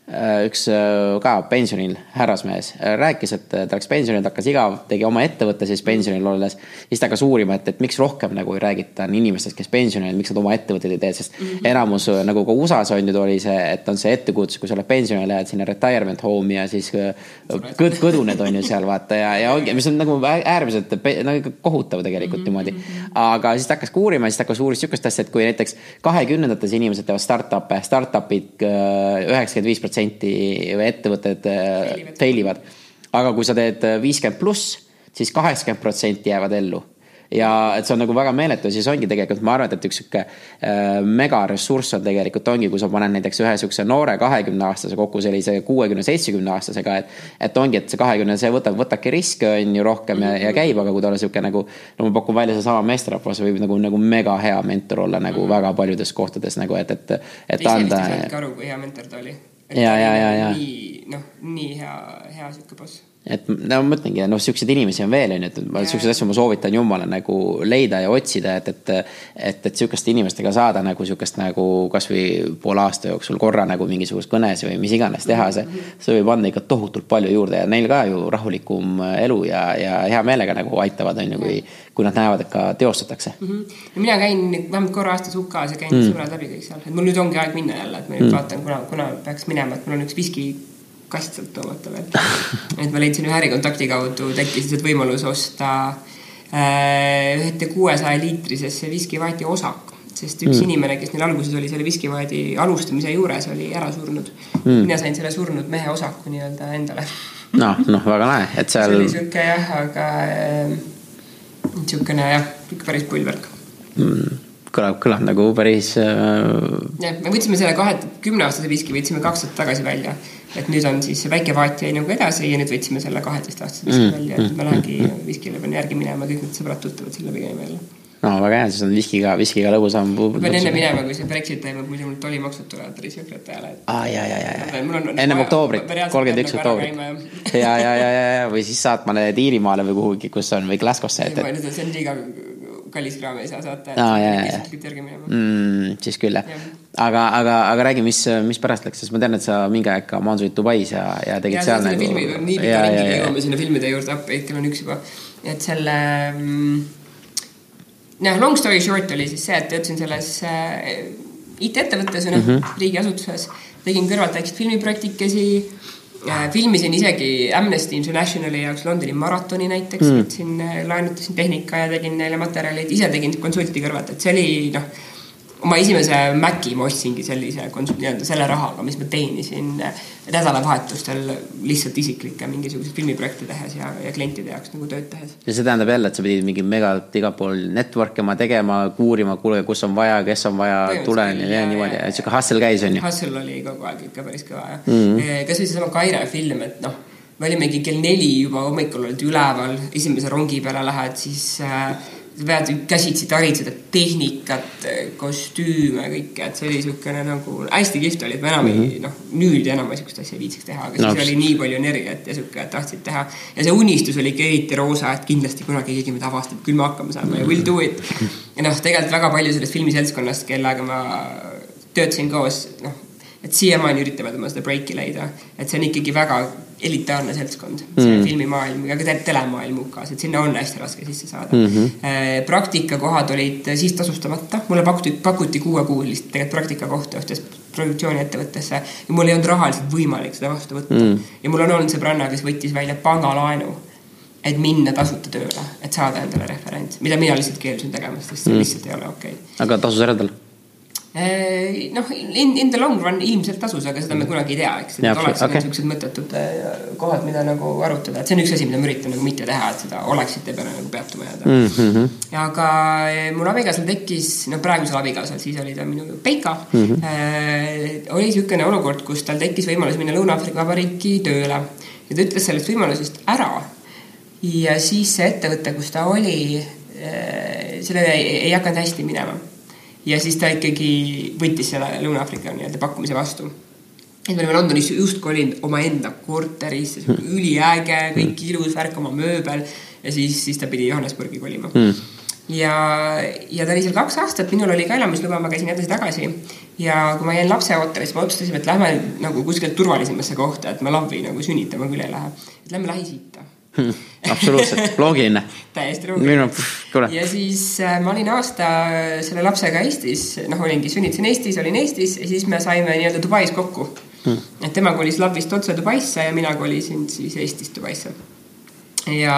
üks äh, ka pensionil härrasmees äh, rääkis, et ta läks pensionile, ta hakkas igav, tegi oma ettevõtte siis pensionil olles. siis ta hakkas uurima, et, et miks rohkem nagu ei räägita niinimestest, kes pensionil, miks nad oma ettevõtteid ei tee, sest mm -hmm. enamus nagu ka USA-s on ju, oli see, et on see ettekujutus, kui sa oled pensionil, lähed sinna retirement home'i ja siis kõd, kõduned on ju seal vaata ja, ja ongi, mis on nagu äärmiselt nagu kohutav tegelikult mm -hmm. niimoodi. aga siis ta hakkas ka uurima, siis ta hakkas uurima sihukest asja, et kui näiteks kahekümnendates inimesed teevad startup'e, startup'id üheksakümmend viis protsenti protsenti ettevõtted äh, fail ivad. aga kui sa teed äh, viiskümmend pluss, siis kaheksakümmend protsenti jäävad ellu ja et see on nagu väga meeletu, siis ongi tegelikult, ma arvan, et üks sihuke äh, megaressurss on tegelikult ongi, kui sa paned näiteks ühe sihukese noore kahekümne aastase kokku sellise kuuekümne, seitsmekümne aastasega, et. et ongi, et see kahekümne, see võtab, võtabki riske on ju rohkem ja, ja käib, aga kui ta on sihuke nagu. no ma pakun välja seesama meesterahvas võib nagu, nagu mega hea mentor olla nagu mm. väga paljudes kohtades nagu, et, et, et ise vist ei saanudki aru, kui hea mentor ta oli ja, ja, ja, ja. nii, noh, nii hea, hea sihuke boss et no ma mõtlengi, noh, siukseid inimesi on veel, onju, et ma siukseid asju ma soovitan jumala nagu leida ja otsida, et, et. et, et sihukeste inimestega saada nagu sihukest nagu kasvõi poole aasta jooksul korra nagu mingisugust kõnes või mis iganes teha, see. see võib anda ikka tohutult palju juurde ja neil ka ju rahulikum elu ja, ja hea meelega nagu aitavad, onju, kui. kui nad näevad, et ka teostatakse mm. -hmm. mina käin vähemalt korra aastas UK-s ja käin mm. sõbrad läbi kõik seal, et mul nüüd ongi aeg minna jälle, et ma nüüd mm. vaatan, kuna, kuna peaks minema, et mul on üks viski kast sealt toomata veel. et ma leidsin ühe ärikontakti kaudu, tekkis lihtsalt võimalus osta äh, ühte kuuesaja liitrisesse viskivaati osaku sest üks mm. inimene, kes neil alguses oli selle viskivaadi alustamise juures, oli ära surnud mm.. mina sain selle surnud mehe osaku nii-öelda endale. noh, noh, väga lahe, et seal. see oli sihuke jah, aga äh, niisugune jah, päris pull värk mm kõlab, kõlab nagu päris äh.... jah, me võtsime selle kahe, kümneaastase viski võtsime kaks aastat tagasi välja et nüüd on siis väike vaat jäi nagu edasi ja nüüd võtsime selle kaheteistaastase viski mm. välja, et ma lähengi viskile pean järgi minema, kõik need sõbrad-tuttavad selle pigem jälle no väga hea, siis on viskiga, viskiga lõbusam. ma pean enne minema, kui see Brexit toimub, muidu mul tollimaksud tulevad riisiõpetajale. aa ja, ja, ja, ja. ennem oktoobrit, kolmkümmend üks oktoobrit. ja, ja, ja, ja, ja või siis saatma need Iirimaale või kuhugi, kus on või Glasgow'sse. see on liiga kallis kraam ei saa saata. aa, ja, ja, ja. Mm, siis küll jah ja. aga, aga, aga räägi, mis, mis pärast läks, sest ma tean, et sa mingi aeg ka maandusid Dubais ja, ja tegid ja, seal nagu. filmi, nii pika ringiga jõuame sinna filmide juurde appi, kell on üks juba. et selle mm, noh, long story short oli siis see, et töötasin selles äh, IT-ettevõttes, noh mm -hmm. riigiasutuses. tegin kõrvalt väikseid filmiprojektikesi. Filmisin isegi Amnesty Internationali jaoks Londoni maratoni näiteks mm., võtsin äh,, laenutasin tehnika ja tegin neile materjalid, ise tegin konsulti kõrvalt, et see oli noh oma esimese Maci ma ostsingi sellise nii-öelda selle rahaga, mis ma teenisin nädalavahetustel lihtsalt isiklikke mingisuguseid filmiprojekte tehes ja, ja klientide jaoks nagu tööd tehes. ja see tähendab jälle, et sa pidid mingi mega igal pool network ima tegema, uurima, kuule, kus on vaja, kes on vaja, tulen ja, ja niimoodi, et sihuke hustle käis on ju. Hustle oli kogu aeg ikka päris kõva jah mm -hmm.. kasvõi seesama Kaire film, et noh, me olimegi kell neli juba hommikul olid üleval, esimese rongi peale lähed, siis äh, pead käsitsi taritseda tehnikat, kostüüme, kõike, et see oli niisugune nagu hästi kihvt oli, ma enam mm -hmm. ei, noh, nüüd enam niisugust asja ei viitsiks teha, aga no, siis oli nii palju energiat ja sihuke, et tahtsid teha. ja see unistus oli ikka eriti roosa, et kindlasti kunagi keegi meid avastab, küll me hakkama saame ja will do it. ja noh, tegelikult väga palju sellest filmiseltskonnast, kellega ma töötasin koos, noh, et siiamaani üritavad oma seda breiki leida, et see on ikkagi väga elitaarne seltskond, see mm. filmimaailm ja ka telemaailm UK-s, et sinna on hästi raske sisse saada mm. -hmm. praktikakohad olid siis tasustamata, mulle pakuti, pakuti kuuekuulist tegelikult praktikakohta ühtes produktsiooniettevõttesse ja mul ei olnud rahaliselt võimalik seda vastu võtta mm.. ja mul on olnud sõbranna, kes võttis välja pangalaenu et minna tasuta tööle, et saada endale referents, mida mina lihtsalt keeldusin tegemast, sest see mm. lihtsalt ei ole okei okay.. aga tasus ära tal? Äh, noh, in, in the long run ilmselt tasus, aga seda me kunagi ei tea, eks. et oleks okay. niisugused mõttetud äh, kohad, mida nagu arutada, et see on üks asi, mida ma üritan nagu mitte teha, et seda oleksite peale nagu peatuma jääda mm. -hmm. aga äh, mul abikaasal tekkis, no praegusel abikaasal, siis oli ta minu Peika mm. -hmm. Äh, oli niisugune olukord, kus tal tekkis võimalus minna Lõuna-Aafrika Vabariiki tööle ja ta ütles sellest võimalusest ära. ja siis see ettevõte, kus ta oli, sellel ei, ei hakanud hästi minema ja siis ta ikkagi võttis selle Lõuna-Aafrika nii-öelda pakkumise vastu. et me olime Londonis just kolinud omaenda korterisse, üliäge, kõik ilus värk, oma mööbel ja siis, siis ta pidi Johannesburgi kolima mm. ja, ja ta oli seal kaks aastat, minul oli ka elamisluba, ma käisin edasi-tagasi ja kui ma jäin lapseootele, siis me otsustasime, et lähme nagu kuskilt turvalisemasse kohta, et me Lavvi nagu sünnitama küll ei lähe. et lähme Lähis-Itta Hmm, absoluutselt, loogiline. täiesti loogiline. ja siis äh, ma olin aasta äh, selle lapsega Eestis, noh, olingi, sünnitasin Eestis, olin Eestis ja siis me saime nii-öelda Dubais kokku hmm.. et tema kolis Lavist otse Dubaisse ja mina kolisin siis Eestist Dubaisse. ja,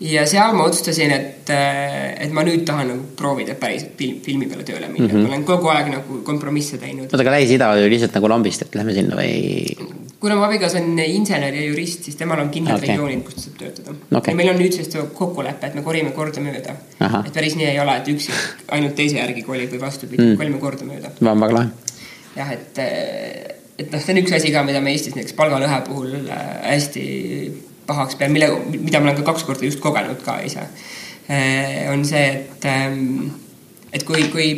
ja seal ma otsustasin, et, äh, et ma nüüd tahan nagu proovida päriselt film, filmi peale tööle minna mm, -hmm. ma olen kogu aeg nagu kompromisse teinud. oota, aga Lähis-Ida oli lihtsalt nagu lambist, et lähme sinna või? Kuna mu abikaasa on insener ja jurist, siis temal on kindlad okay. regioonid, kus ta saab töötada okay.. ja meil on nüüdsest kokkulepe, et me korime kordamööda. et päris nii ei ole, et üks ainult teise järgi kolib või vastupidi mm., kolime kordamööda. väga lahe. jah, et, et noh, see on üks asi ka, mida me Eestis näiteks palgalõhe puhul äh, hästi pahaks pean, mille, mida ma olen ka kaks korda just kogenud ka ise. Äh, on see, et, ähm, et kui, kui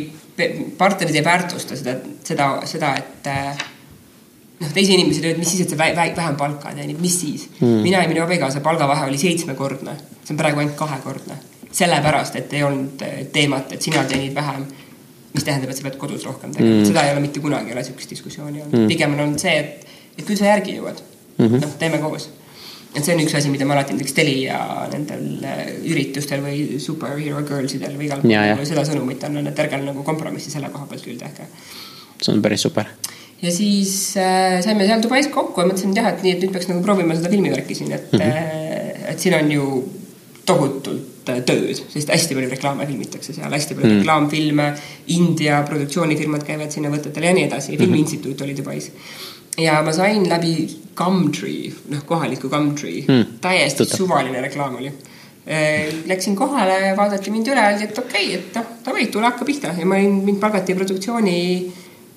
partnerid ei väärtusta seda, seda, seda, et äh, noh, teise inimese tööd, mis siis, et sa vä vä vähem palka teenid, mis siis mm.? mina ja minu abikaasa palgavahe oli seitsmekordne, see on praegu ainult kahekordne. sellepärast, et ei olnud äh, teemat, et sina teenid vähem, mis tähendab, et sa pead kodus rohkem tegema mm., seda ei ole mitte kunagi ei ole sihukest diskussiooni olnud mm., pigem on olnud see, et, et küll sa järgi jõuad mm -hmm., noh, teeme koos et see on üks asi, mida ma alati näiteks Telia nendel äh, üritustel või superhero girls idel või igal pool seda sõnumit annan, et ärge nagu kompromissi selle koha pealt küll tehke. see on päris super ja siis äh, saime seal Dubais kokku ja mõtlesin, et jah, et nii, et nüüd peaks nagu proovima seda filmivärki siin, et mm, -hmm. et siin on ju tohutult äh, tööd, sest hästi palju reklaame filmitakse seal, hästi palju mm -hmm. reklaamfilme, India produktsioonifirmad käivad sinna võtetele ja nii edasi, filmiinstituut mm -hmm. oli Dubais. ja ma sain läbi Gumtree, noh, kohaliku Gumtree mm, -hmm. täiesti Tuta. suvaline reklaam oli äh, Läksin kohale, vaadati mind üle, öeldi, et okei okay,, et noh, davai, tule hakka pihta ja ma olin, mind palgati produktsiooni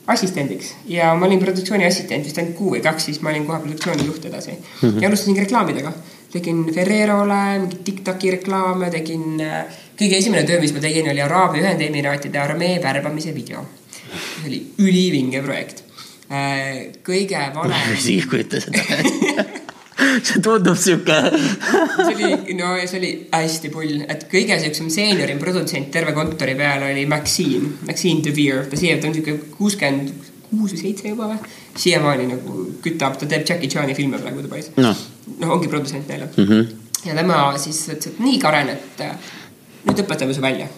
assistendiks ja ma olin produktsiooni assistent vist ainult kuu või kaks, siis ma olin kohe produktsiooni juht edasi mm. -hmm. ja alustasingi reklaamidega. tegin Ferrerole mingeid Tiktoki reklaame, tegin, äh, kõige esimene töö, mis ma tegin, oli Araabia Ühendemiraatide armee värbamise video. see oli ülivinge projekt. Äh, kõige vanem. ma ei kujuta seda see tundub sihuke see oli, no see oli hästi pull, et kõige siuksem seeniorim produtsent terve kontori peal oli Maxine, Maxine DeVere, ta siia, ta on sihuke kuuskümmend kuus või seitse juba või. siiamaani nagu kütab, ta teeb Jackie Chan'i filme praegu Dubais no.. noh, ongi produtsent neile mm. -hmm. ja tema siis ütles, et nii Karen, et äh, nüüd õpetame su välja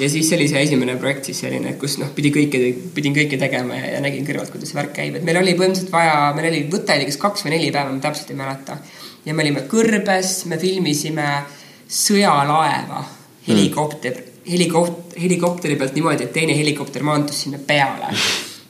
ja siis see oli see esimene projekt siis selline, kus noh, pidi kõike, pidin kõike tegema ja, ja nägin kõrvalt, kuidas see värk käib, et meil oli põhimõtteliselt vaja, meil oli, võte oli kas kaks või neli päeva, ma täpselt ei mäleta. ja me olime kõrbes, me filmisime sõjalaeva, helikopter mm., helikopt-, helikopteri pealt niimoodi, et teine helikopter maandus sinna peale.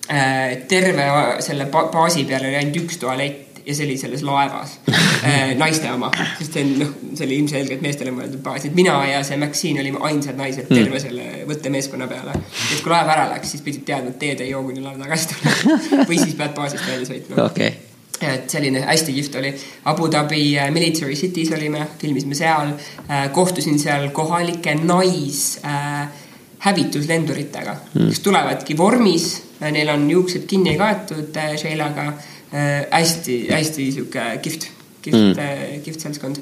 Äh, terve selle baasi peal oli ainult üks tualett ja see oli selles laevas äh, naiste oma, sest see on noh, see oli ilmselgelt meestele mõeldud baas, et mina ja see Maxine olime ainsad naised terve mm. selle võttemeeskonna peale. et kui laev ära läks, siis pidid teadma, et teed ei joo, kuni laev tagasi tuleb või siis pead baasist välja sõitma okay et selline hästi kihvt oli. Abu Dhabi äh, Military City's olime, filmisime seal, äh, kohtusin seal kohalike nais äh, hävituslenduritega mm., kes tulevadki vormis, neil on juuksed kinni kaetud äh, Sheilaga hästi-hästi äh, sihuke kihvt, kihvt mm., äh, kihvt seltskond.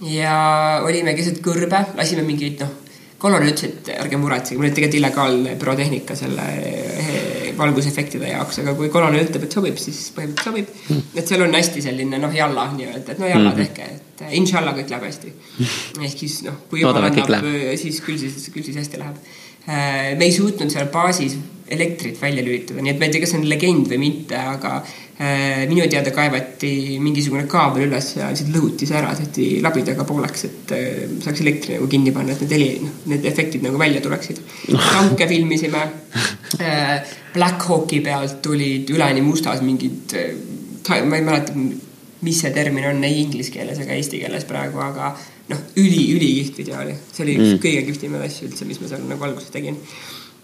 ja olime keset kõrbe, lasime mingeid noh, kolonel ütles, et ärge muretsege, mul oli tegelikult illegaalne pürotehnika selle eh, valgusefektide jaoks, aga kui kolonel ütleb, et sobib, siis põhimõtteliselt sobib mm.. et seal on hästi selline noh, jalla nii-öelda, et no jalla mm. tehke, et eh, inshallah kõik läheb hästi. ehk siis noh, kui jumal annab, siis küll siis, küll siis hästi läheb. me ei suutnud seal baasis elektrit välja lülitada, nii et ma ei tea, kas see on legend või mitte, aga äh, minu teada kaevati mingisugune kaabel üles ja lihtsalt lõhuti see ära, tehti labidaga pooleks, et äh, saaks elektri nagu kinni panna, et need heli, noh, need efektid nagu välja tuleksid. tanke filmisime äh,. Black Hawki pealt tulid üleni mustas mingid, ma ei mäleta, mis see termin on ei inglise keeles ega eesti keeles praegu, aga noh, üli, ülikihvt video oli. see oli üks mm. kõige kihvtimaid asju üldse, mis ma seal nagu alguses tegin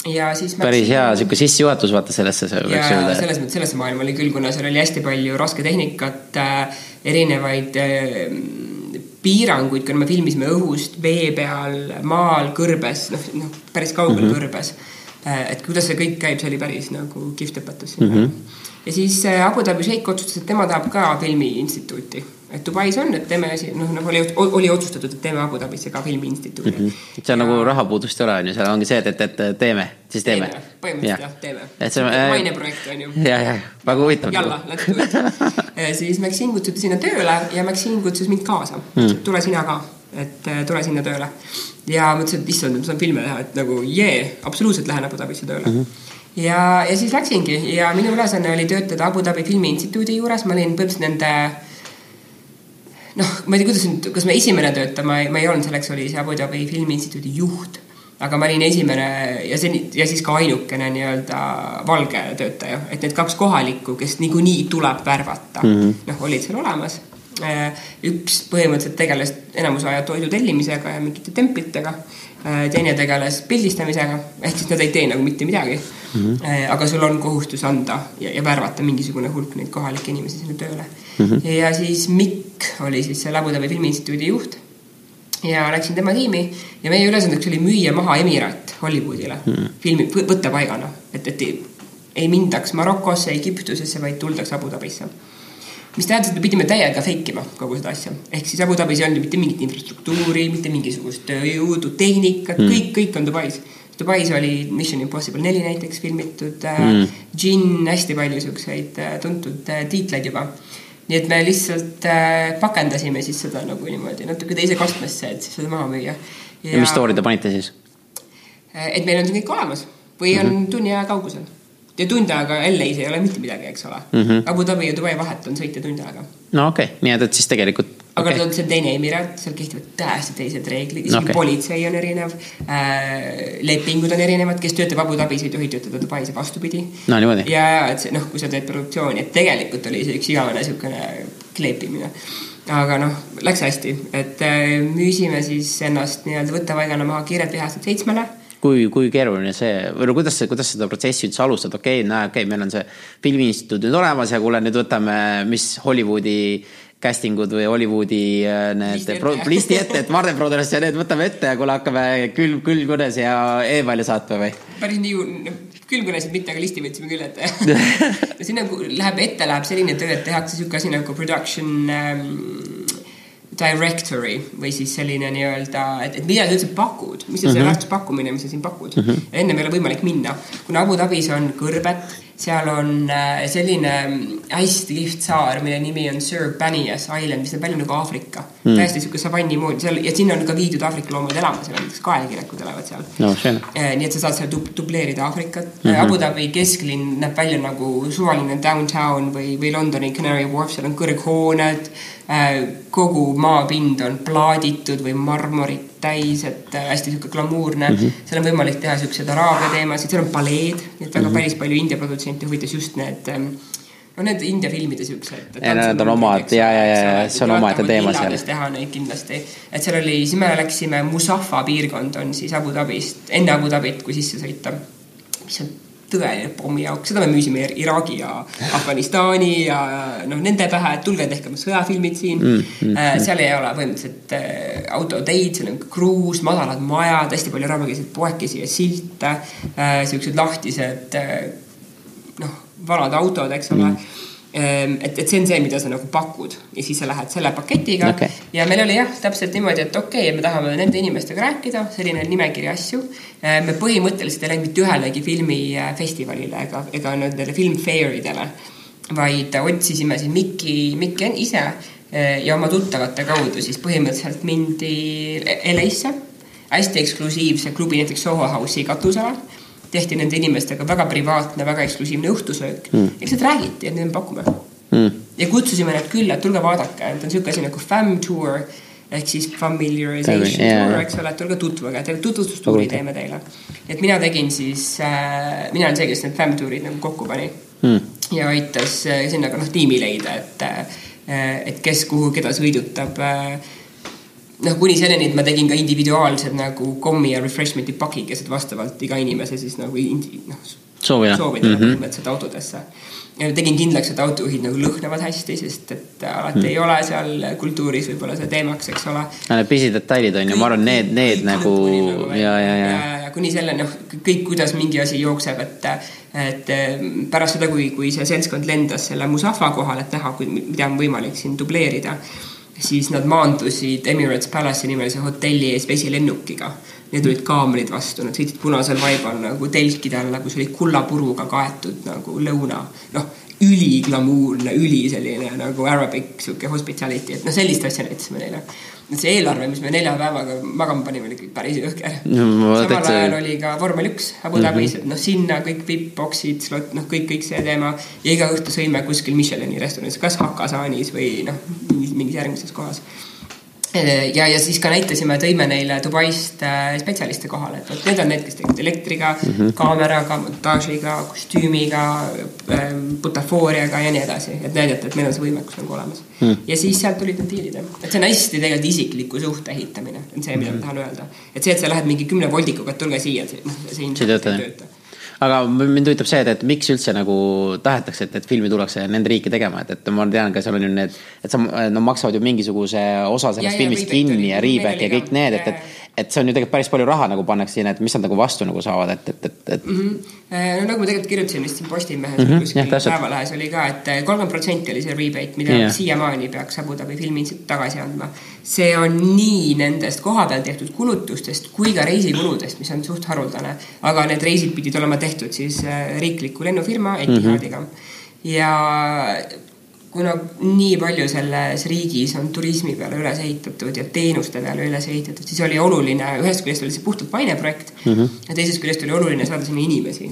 ja siis päris hea sihuke sissejuhatus vaata sellesse. ja selles mõttes sellesse maailma oli küll, kuna seal oli hästi palju rasketehnikat äh,, erinevaid äh, piiranguid, kuna me filmisime õhust, vee peal, maal, kõrbes, noh, noh päris kaugel mm -hmm. kõrbes äh,. et kuidas see kõik käib, see oli päris nagu kihvt õpetus mm. -hmm. ja siis äh, Abu Dhabi šeik otsustas, et tema tahab ka filmiinstituuti et Dubais on, et teeme asi, noh, nagu oli, oli otsustatud, et teeme Abu Dhabisse ka filmiinstituudi mm. -hmm. seal ja... nagu rahapuudust ei ole, on ju, seal ongi see, et, et, et teeme, siis teeme. põhimõtteliselt jah, teeme. et see on äh, maineprojekt on ju. ja, ja väga huvitav. jalla, let's do it siis Maxine kutsuti sinna tööle ja Maxine kutsus mind kaasa mm., tule sina ka, et äh, tule sinna tööle. ja mõtlesin, et issand, ma saan filme teha, et nagu jee yeah,, absoluutselt lähen Abu Dhabisse tööle mm. -hmm ja, ja siis läksingi ja minu ülesanne oli töötada Abu Dhabi Filmiinstituudi juures, ma olin põhimõtteliselt nende noh, ma ei tea, kuidas nüüd, kas ma esimene töötaja, ma ei, ma ei olnud, selleks oli see Abu Dhabi Filmiinstituudi juht. aga ma olin esimene ja see ja siis ka ainukene nii-öelda valge töötaja, et need kaks kohalikku, kes niikuinii tuleb värvata mm -hmm., noh, olid seal olemas. Äh, üks põhimõtteliselt tegeles enamus aja toidu tellimisega ja mingite templitega. Äh, teine tegeles pildistamisega, ehk siis nad ei tee nagu mitte midagi mm. -hmm. aga sul on kohustus anda ja, ja värvata mingisugune hulk neid kohalikke inimesi sinna tööle mm. -hmm. ja siis Mikk oli siis see Abu Dhabi Filmiinstituudi juht. ja läksin tema tiimi ja meie ülesandeks oli müüa maha Emirat Hollywoodile mm -hmm. filmi võttepaigana, et, et ei, ei mindaks Marokosse, Egiptusesse, vaid tuldaks Abu Dhabisse mis tähendas, et me pidime täiega fake ima kogu seda asja. ehk siis Abu Dhabis ei olnud mitte mingit infrastruktuuri, mitte mingisugust tööjõudu, tehnikat mm., kõik, kõik on Dubais Dubais oli Mission Impossible neli näiteks filmitud äh, mm., Gin, hästi palju siukseid äh, tuntud äh, tiitleid juba. nii et me lihtsalt pakendasime siis seda nagu niimoodi natuke teise kastmesse, et siis seda maha müüa. ja mis story te panite siis? et meil on see kõik olemas või on mm -hmm. tunni aja kaugusel ja tund aega LA-s ei ole mitte midagi, eks ole mm. -hmm. Abu Dhabi ja Dubai vahet on sõita tund aega. no okei okay., nii et, et siis tegelikult aga okay. see on teine emiraat, seal kehtivad täiesti teised reeglid, isegi okay. politsei on erinev äh,. lepingud on erinevad, kes töötab Abu Dhabis, ei tohi töötada Dubais ja vastupidi. no niimoodi. ja, et see noh, kui sa teed produktsiooni, et tegelikult oli see üks igavene siukene kleepimine aga noh, läks hästi, et äh, müüsime siis ennast nii-öelda võttepaigana maha kiirelt vihaselt seitsmele kui, kui keeruline see või no kuidas, kuidas seda protsessi üldse alustada, okei okay,, näe, okei okay,, meil on see filmiinstituut nüüd olemas ja kuule, nüüd võtame, mis Hollywoodi casting ud või Hollywoodi äh, need listi ette, et Marden Brothers ja need võtame ette ja kuule, hakkame külm, külmkõnes ja e-maili saatma või? päris nii, külmkõnesid mitte, aga listi võtsime küll ette siin nagu läheb ette, läheb selline töö, et tehakse sihuke asi nagu production ähm, directory või siis selline nii-öelda, et, et mida sa üldse pakud, mis on see mm -hmm. rahastuspakkumine, mis sa siin pakud mm. -hmm. ennem ei ole võimalik minna, kuna Abu Dhabis on kõrbet, seal on äh, selline hästi kihvt saar, mille nimi on Sir Banias Island, mis näeb välja nagu Aafrika mm.. täiesti sihuke savanni moodi seal ja sinna on ka viidud Aafrika loomad elama, seal on näiteks kaelkirjakud elavad seal no,. Eh, nii et sa saad seal dub dubleerida Aafrikat mm. -hmm. Abu Dhabi kesklinn näeb välja nagu suvaline downtown või, või Londoni Canary Wharf, seal on kõrghooned Äh, kogu maapind on plaaditud või marmorit täis, et äh, hästi sihuke glamuurne mm. -hmm. seal on võimalik teha siukseid araabia teemasid, seal on paleed, nii et väga mm -hmm. päris palju India produtsente huvitas just need ähm, no need India filmide siuksed. ja need on omad ja, ja, ja see on omaette teema seal. teha neid kindlasti, et seal oli, siis me läksime Musaffa piirkond on siis Abu Dhabist, enne Abu Dhabit, kui sisse sõita. mis on tõeline pommiauk, seda me müüsime Iraagi ja Afganistani ja noh, nende pähe, et tulge tehke oma sõjafilmid siin. Mm,. Mm, äh, seal ei ole põhimõtteliselt äh, autoteid, seal on kruus, madalad majad, hästi palju araabikeelseid poekesi ja silte äh,, siuksed lahtised noh, vanad autod, eks ole. Mm et, et see on see, mida sa nagu pakud ja siis sa lähed selle paketiga okay. ja meil oli jah, täpselt niimoodi, et okei okay,, me tahame nende inimestega rääkida, selline nimekiri asju. Ehm, me põhimõtteliselt ei läinud mitte ühelegi filmifestivalile ega, ega nendele filmfair idele, vaid otsisime siis Mikki, Mikki ise ehm, ja oma tuttavate kaudu siis põhimõtteliselt mindi LA-sse hästi eksklusiivse klubi, näiteks Soho House'i katusele tehti nende inimestega väga privaatne, väga eksklusiivne õhtusöök mm.. lihtsalt räägiti, et nüüd me pakume mm.. ja kutsusime nad külla, et tulge vaadake, et on niisugune asi nagu fam tour ehk siis familiarization yeah. tour, eks ole, et tulge tutvuge, tutvustustuuri teeme teile. et mina tegin siis äh,, mina olen see, kes need fam tour'id nagu kokku pani mm. ja aitas äh, sinna ka noh tiimi leida, et äh, et kes kuhu keda sõidutab äh, noh, kuni selleni, et ma tegin ka individuaalsed nagu kommi ja refreshment'i pakikesed vastavalt iga inimese siis nagu noh, soovida, mm -hmm. põhimõtteliselt autodesse. ja tegin kindlaks, et autojuhid nagu lõhnavad hästi, sest et alati mm. ei ole seal kultuuris võib-olla see teemaks, eks ole. Need pisidetailid on ju, ma arvan, need, need nagu, nagu ja, ja, ja, ja. ja kuni selle noh, kõik, kuidas mingi asi jookseb, et et pärast seda, kui, kui see seltskond lendas selle Musafa kohale, et näha, mida on võimalik siin dubleerida siis nad maandusid Emirates Palace'i nimelise hotelli ees vesilennukiga. Need olid kaamerid vastu, nad sõitsid punasel vaibal nagu telkide alla, kus oli kullapuruga kaetud nagu lõuna. noh, üliglamuurne, üli selline nagu arabic sihuke hospitality, et noh, sellist asja näitasime neile see eelarve, mis me nelja päevaga magama panime, oli kõik päris jõhker no,. samal ajal oli ka vormel üks Abu Dhabis mm, -hmm. et noh, sinna kõik vipp-boksid, slot, noh, kõik, kõik see teema. ja iga õhtu sõime kuskil Michelini restoranis, kas Hakasaanis või noh, mingis järgmises kohas ja, ja siis ka näitasime, tõime neile Dubaist äh, spetsialiste kohale, et vot need on need, kes tegid elektriga mm, -hmm. kaameraga, montaažiga, kostüümiga, ähm, butafooriaga ja nii edasi, et näidata, et meil on see võimekus nagu olemas mm. -hmm. ja siis sealt tulid need diilid, et see on hästi tegelikult isikliku suhte ehitamine, on see, mida mm -hmm. ma tahan öelda. et see, et sa lähed mingi kümne voldikuga, et tulge siia, noh, see ilmselt ei tööta aga mind huvitab see, et, et miks üldse nagu tahetakse, et, et filmi tullakse nende riiki tegema, et, et ma tean ka seal on ju need, et sa, no maksavad ju mingisuguse osa sellest ja, filmist ja, kinni ja Reback ja kõik need, et, et et see on ju tegelikult päris palju raha nagu pannakse sinna, et mis nad nagu vastu nagu saavad, et, et, et, et mm. -hmm. no nagu ma tegelikult kirjutasin vist siin Postimehes mm -hmm. kuskil Päevalehes oli ka, et kolmkümmend protsenti oli see rebate, mida yeah. siiamaani peaks Abu Dhabi filmi tagasi andma. see on nii nendest kohapeal tehtud kulutustest kui ka reisikuludest, mis on suht haruldane. aga need reisid pidid olema tehtud siis äh, riikliku lennufirma Etihadiga mm. -hmm. ja kuna nii palju selles riigis on turismi peale üles ehitatud ja teenuste peale üles ehitatud, siis oli oluline, ühest küljest oli see puhtalt maineprojekt mm -hmm. ja teisest küljest oli oluline saada sinna inimesi.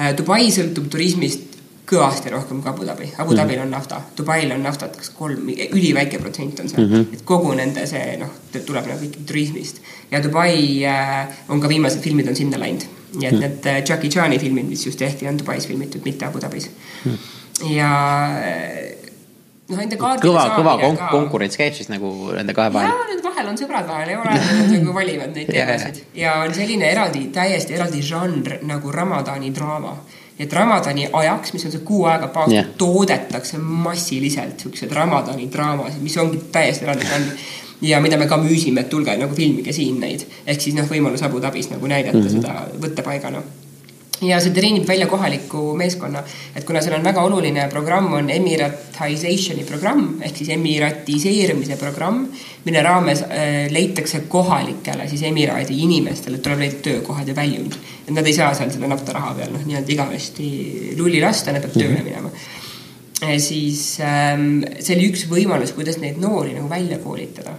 Äh, Dubai sõltub turismist kõvasti rohkem kui Abu Dhabi. Abu mhm. Dhabil on nafta, Dubail on naftat kas kolm, üliväike protsent on seal mm, -hmm. et kogu nende see noh, tuleb nagu ikkagi turismist. ja Dubai äh, on ka viimased filmid on sinna läinud, nii et mm -hmm. need äh, Jackie Chan'i filmid, mis just tehti, on Dubais filmitud, mitte Abu Dhabis mm. -hmm. ja noh, enda kaardile kõva, kõva konk ka... konkurents käib siis nagu nende kahe vahel? jaa, nende vahel on sõbrad vahel ja oleneb, nagu valivad neid teemasid ja on selline eraldi, täiesti eraldi žanr nagu Ramadani draama et Ramadani ajaks, mis on see kuu aega paastab yeah., toodetakse massiliselt siukseid Ramadani draamasid, mis ongi täiesti eraldi žanr ja mida me ka müüsime, et tulge nagu filmige siin neid. ehk siis noh, võimalus Abu Dhabis nagu näidata mm -hmm. seda võttepaigana ja see treenib välja kohaliku meeskonna, et kuna seal on väga oluline programm, on emiratization'i programm ehk siis emiratiseerimise programm, mille raames äh, leitakse kohalikele siis emiraadi inimestele tuleb leida töökohad ja väljund. et nad ei saa seal selle naftaraha peal noh, nii-öelda igavesti lulli lasta, nad peavad tööle mhm. minema äh,. siis ähm, see oli üks võimalus, kuidas neid noori nagu välja koolitada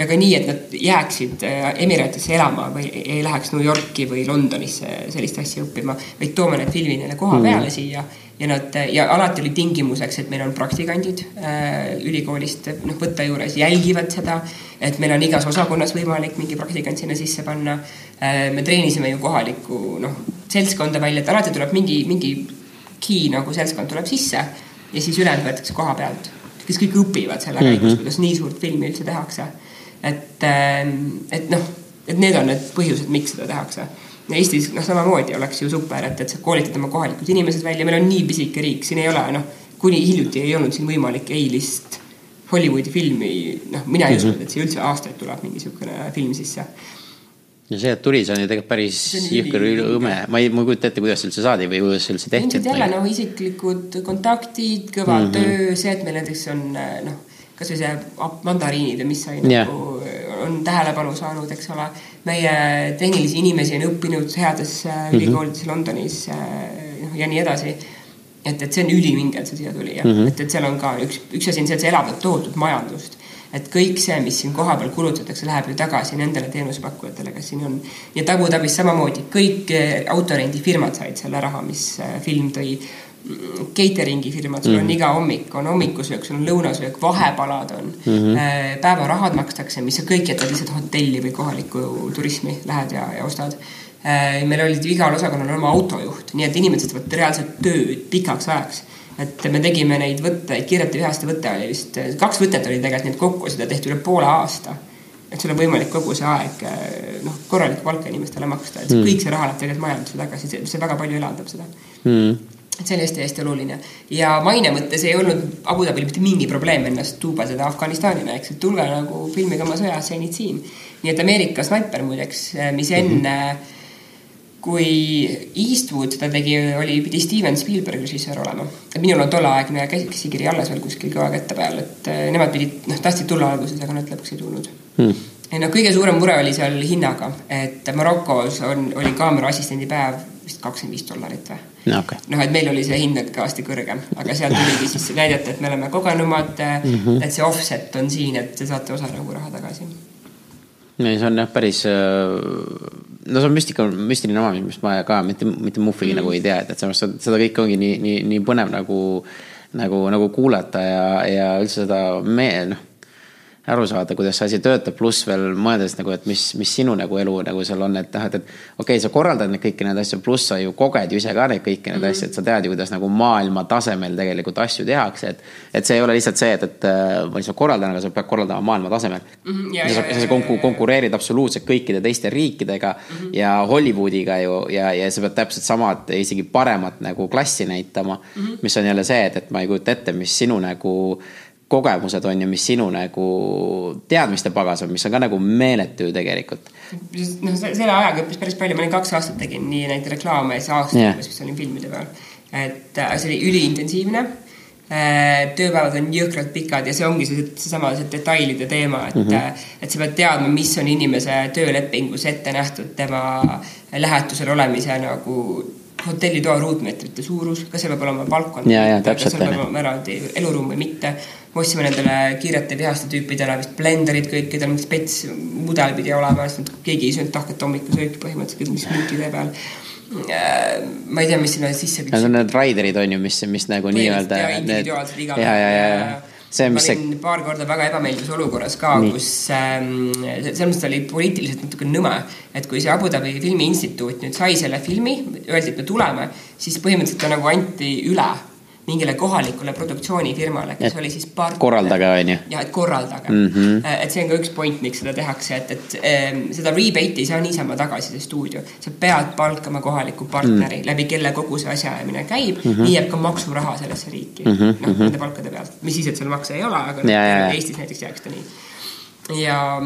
ja ka nii, et nad jääksid äh, Emiratisse elama või ei läheks New Yorki või Londonisse sellist asja õppima, vaid toome need filmid neile koha peale mm. siia ja nad ja alati oli tingimuseks, et meil on praktikandid äh, ülikoolist noh, võtta juures, jälgivad seda, et meil on igas osakonnas võimalik mingi praktikant sinna sisse panna äh,. me treenisime ju kohalikku noh, seltskonda välja, et alati tuleb mingi, mingi key nagu seltskond tuleb sisse ja siis ülejäänud võetakse koha pealt, kes kõik õpivad selle käigus mm -hmm., kuidas nii suurt filmi üldse tehakse et, ähm, et noh, et need on need põhjused, miks seda tehakse. Eestis noh, samamoodi oleks ju super, et, et sa koolitad oma kohalikud inimesed välja, meil on nii pisike riik, siin ei ole noh, kuni hiljuti ei olnud siin võimalik eilist Hollywoodi filmi, noh, mina ei uskunud, et siia üldse aastaid tuleb mingi niisugune film sisse ja see, et tuli, see on ju tegelikult päris jõhker õme, ma ei, ma ei kujuta ette, kuidas üldse saadi või kuidas üldse tehti. ilmselt jälle noh, isiklikud kontaktid, kõva mm -hmm. töö, see, et meil näiteks on noh kasvõi see mandariinid ja mis sai yeah. nagu on tähelepanu saanud, eks ole. meie tehnilisi inimesi on õppinud heades mm -hmm. ülikoolides Londonis noh ja nii edasi. et, et see on ülivinge, et see siia tuli ja mm -hmm. et, et seal on ka üks, üks asi on see, et see elavdab tohutut majandust et kõik see, mis siin kohapeal kulutatakse, läheb ju tagasi nendele teenusepakkujatele, kes siin on. ja Abu Dhabis samamoodi, kõik eh, autorendifirmad said selle raha, mis eh, film tõi catering'i firmad, sul on mm. iga hommik, on hommikusöök, sul on lõunasöök, vahepalad on mm. -hmm. päevarahad makstakse, mis sa kõik jätad lihtsalt hotelli või kohalikku turismi, lähed ja, ja ostad. Äh, meil olid igal osakonnal oma autojuht, nii et inimesed teevad reaalselt tööd pikaks ajaks. et me tegime neid võtteid, Kirjati vihaste võte oli vist, kaks võtet oli tegelikult, nii et kokku seda tehti üle poole aasta. et sul on võimalik kogu see aeg noh, korralikku palka inimestele maksta, et mm. kõik see raha läheb tegelikult majandusse tagasi, see väga palju elavdab seda mm et see on hästi-hästi oluline. ja maine mõttes ei olnud Abu Dhabil mitte mingi probleem ennast tuubaseda Afganistanina, eks, et tulge nagu filmige oma sõjastseenid siin. nii et Ameerika snaiper muideks, mis enne mm -hmm kui Eastwood seda tegi, oli, pidi Steven Spielberg režissöör olema. minul on tolleaegne käsikiri alles veel kuskil kõva kätte peal, et eh, nemad pidid, noh, tahtsid tulla alguses, aga nad lõpuks ei tulnud hmm no kõige suurem mure oli seal hinnaga, et Marokos on, oli kaamera assistendi päev vist kakskümmend viis dollarit või no,. Okay. noh, et meil oli see hind kõvasti kõrgem, aga seal tuligi siis näidata, et me oleme kogenumad mm, -hmm. et see offset on siin, et te saate osa nagu raha tagasi. ei, see on jah, päris, äh, no see on müstika, müstiline oma, mis ma ka mitte, mitte muhvigi mm -hmm. nagu ei tea, et, et mõttes seda kõike ongi nii, nii, nii põnev nagu, nagu, nagu kuulata ja, ja üldse seda me, noh aru saada, kuidas see asi töötab, pluss veel mõeldes nagu, et mis, mis sinu nagu elu nagu seal on, et noh, et, et okei okay,, sa korraldad neid kõiki neid asju, pluss sa ju koged ju ise ka neid kõiki neid mm -hmm. asju, et sa tead ju, kuidas nagu maailma tasemel tegelikult asju tehakse, et. et see ei ole lihtsalt see, et, et ma lihtsalt korraldan, aga sa pead korraldama maailma tasemel mm. -hmm, ja, sa, sa konku, konkureerid absoluutselt kõikide teiste riikidega mm -hmm. ja Hollywoodiga ju ja, ja sa pead täpselt samad, isegi paremat nagu klassi näitama mm. -hmm. mis on jälle see, et, et ma ei kujuta ette, mis sinu nagu kogemused on ju, mis sinu nagu teadmiste pagas on, mis on ka nagu meeletu ju tegelikult. noh, selle ajaga õppis päris palju, ma olin kaks aastat tegin nii neid reklaame ja siis aasta yeah. umbes vist olin filmide peal. et äh, see oli üliintensiivne äh,. tööpäevad on jõhkralt pikad ja see ongi see, seesama see detailide teema, et mm, -hmm. et sa pead teadma, mis on inimese töölepingus ette nähtud tema lähetusel olemise nagu hotellitoa ruutmeetrite suurus, kas seal peab olema balkon, kas seal peab olema eraldi eluruum või mitte. Me ostsime nendele kiirete vihaste tüüpidele vist blenderid kõikidel, mingi spets mudel pidi olema, sest keegi ei söönud tahket hommikusööki põhimõtteliselt, mis smuutide peal. Äh, ma ei tea, mis sinna sisse. Need on need raiderid on ju, mis, mis nagu nii-öelda. ja, ja, ja, ja see, mis see... paar korda väga ebameeldivas olukorras ka, kus ähm, selles mõttes oli poliitiliselt natuke nõme, et kui see Abu Dhabi Filmiinstituut nüüd sai selle filmi, öeldi, et me tuleme, siis põhimõtteliselt ta nagu anti üle mingile kohalikule produktsioonifirmale, kes et oli siis partner. korraldage, on ju. jah, et korraldage mm. -hmm. et see on ka üks point, miks seda tehakse, et, et ähm, seda rebate'i ei saa niisama tagasi, see stuudio. sa pead palkama kohaliku partneri mm, -hmm. läbi kelle kogu see asjaajamine käib mm, -hmm. nii jääb ka maksuraha sellesse riiki mm -hmm., noh, nende palkade pealt. mis siis, et seal makse ei ole, aga ja, ja, ja. Eestis näiteks jääks ta nii. ja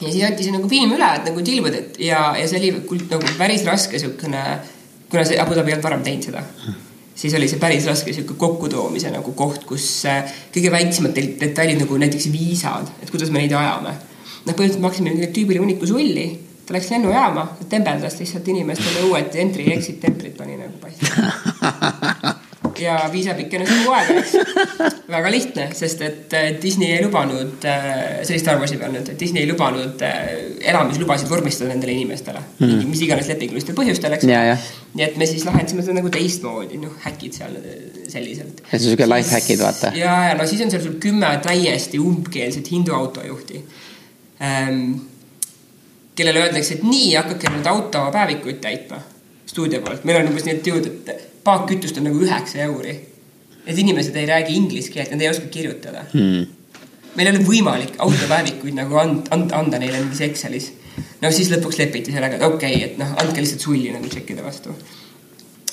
ja siis anti see nagu film üle, et nagu tilbud, et ja, ja see oli nagu päris raske siukene, kuna see Abu Dhabi ei olnud varem teinud seda mm siis oli see päris raske sihuke kokkutoomise nagu koht, kus äh, kõige väiksemad detailid nagu näiteks viisad, et kuidas me neid ajame. noh, põhimõtteliselt maksime mingile tüübile hunniku sulli, ta läks lennujaama, tembeldas lihtsalt inimestele uued entry exit templid pani nagu paista ja viisa pikenes kogu aeg, eks. väga lihtne, sest et äh, Disney ei lubanud, äh, Star Warsi peal nüüd, et Disney ei lubanud äh, elamislubasid vormistada nendele inimestele mm. -hmm. mis iganes lepingulistel põhjustel, eks. nii et me siis lahendasime seda nagu teistmoodi, noh, häkid seal selliselt. et siuke life hack'id, vaata. ja, ja no siis on seal sul kümme täiesti umbkeelset hindu autojuhti ähm,. kellele öeldakse, et nii, hakake nüüd autopäevikuid täitma stuudio poolt, meil on umbes nii, et jõud, et paak kütust on nagu üheksa euri. et inimesed ei räägi inglise keelt, nad ei oska kirjutada hmm.. meil ei ole võimalik autopäevikuid nagu and, and, anda neile mingis Excelis. no siis lõpuks lepiti sellega, et okei okay,, et noh, andke lihtsalt sulli nagu tšekkide vastu.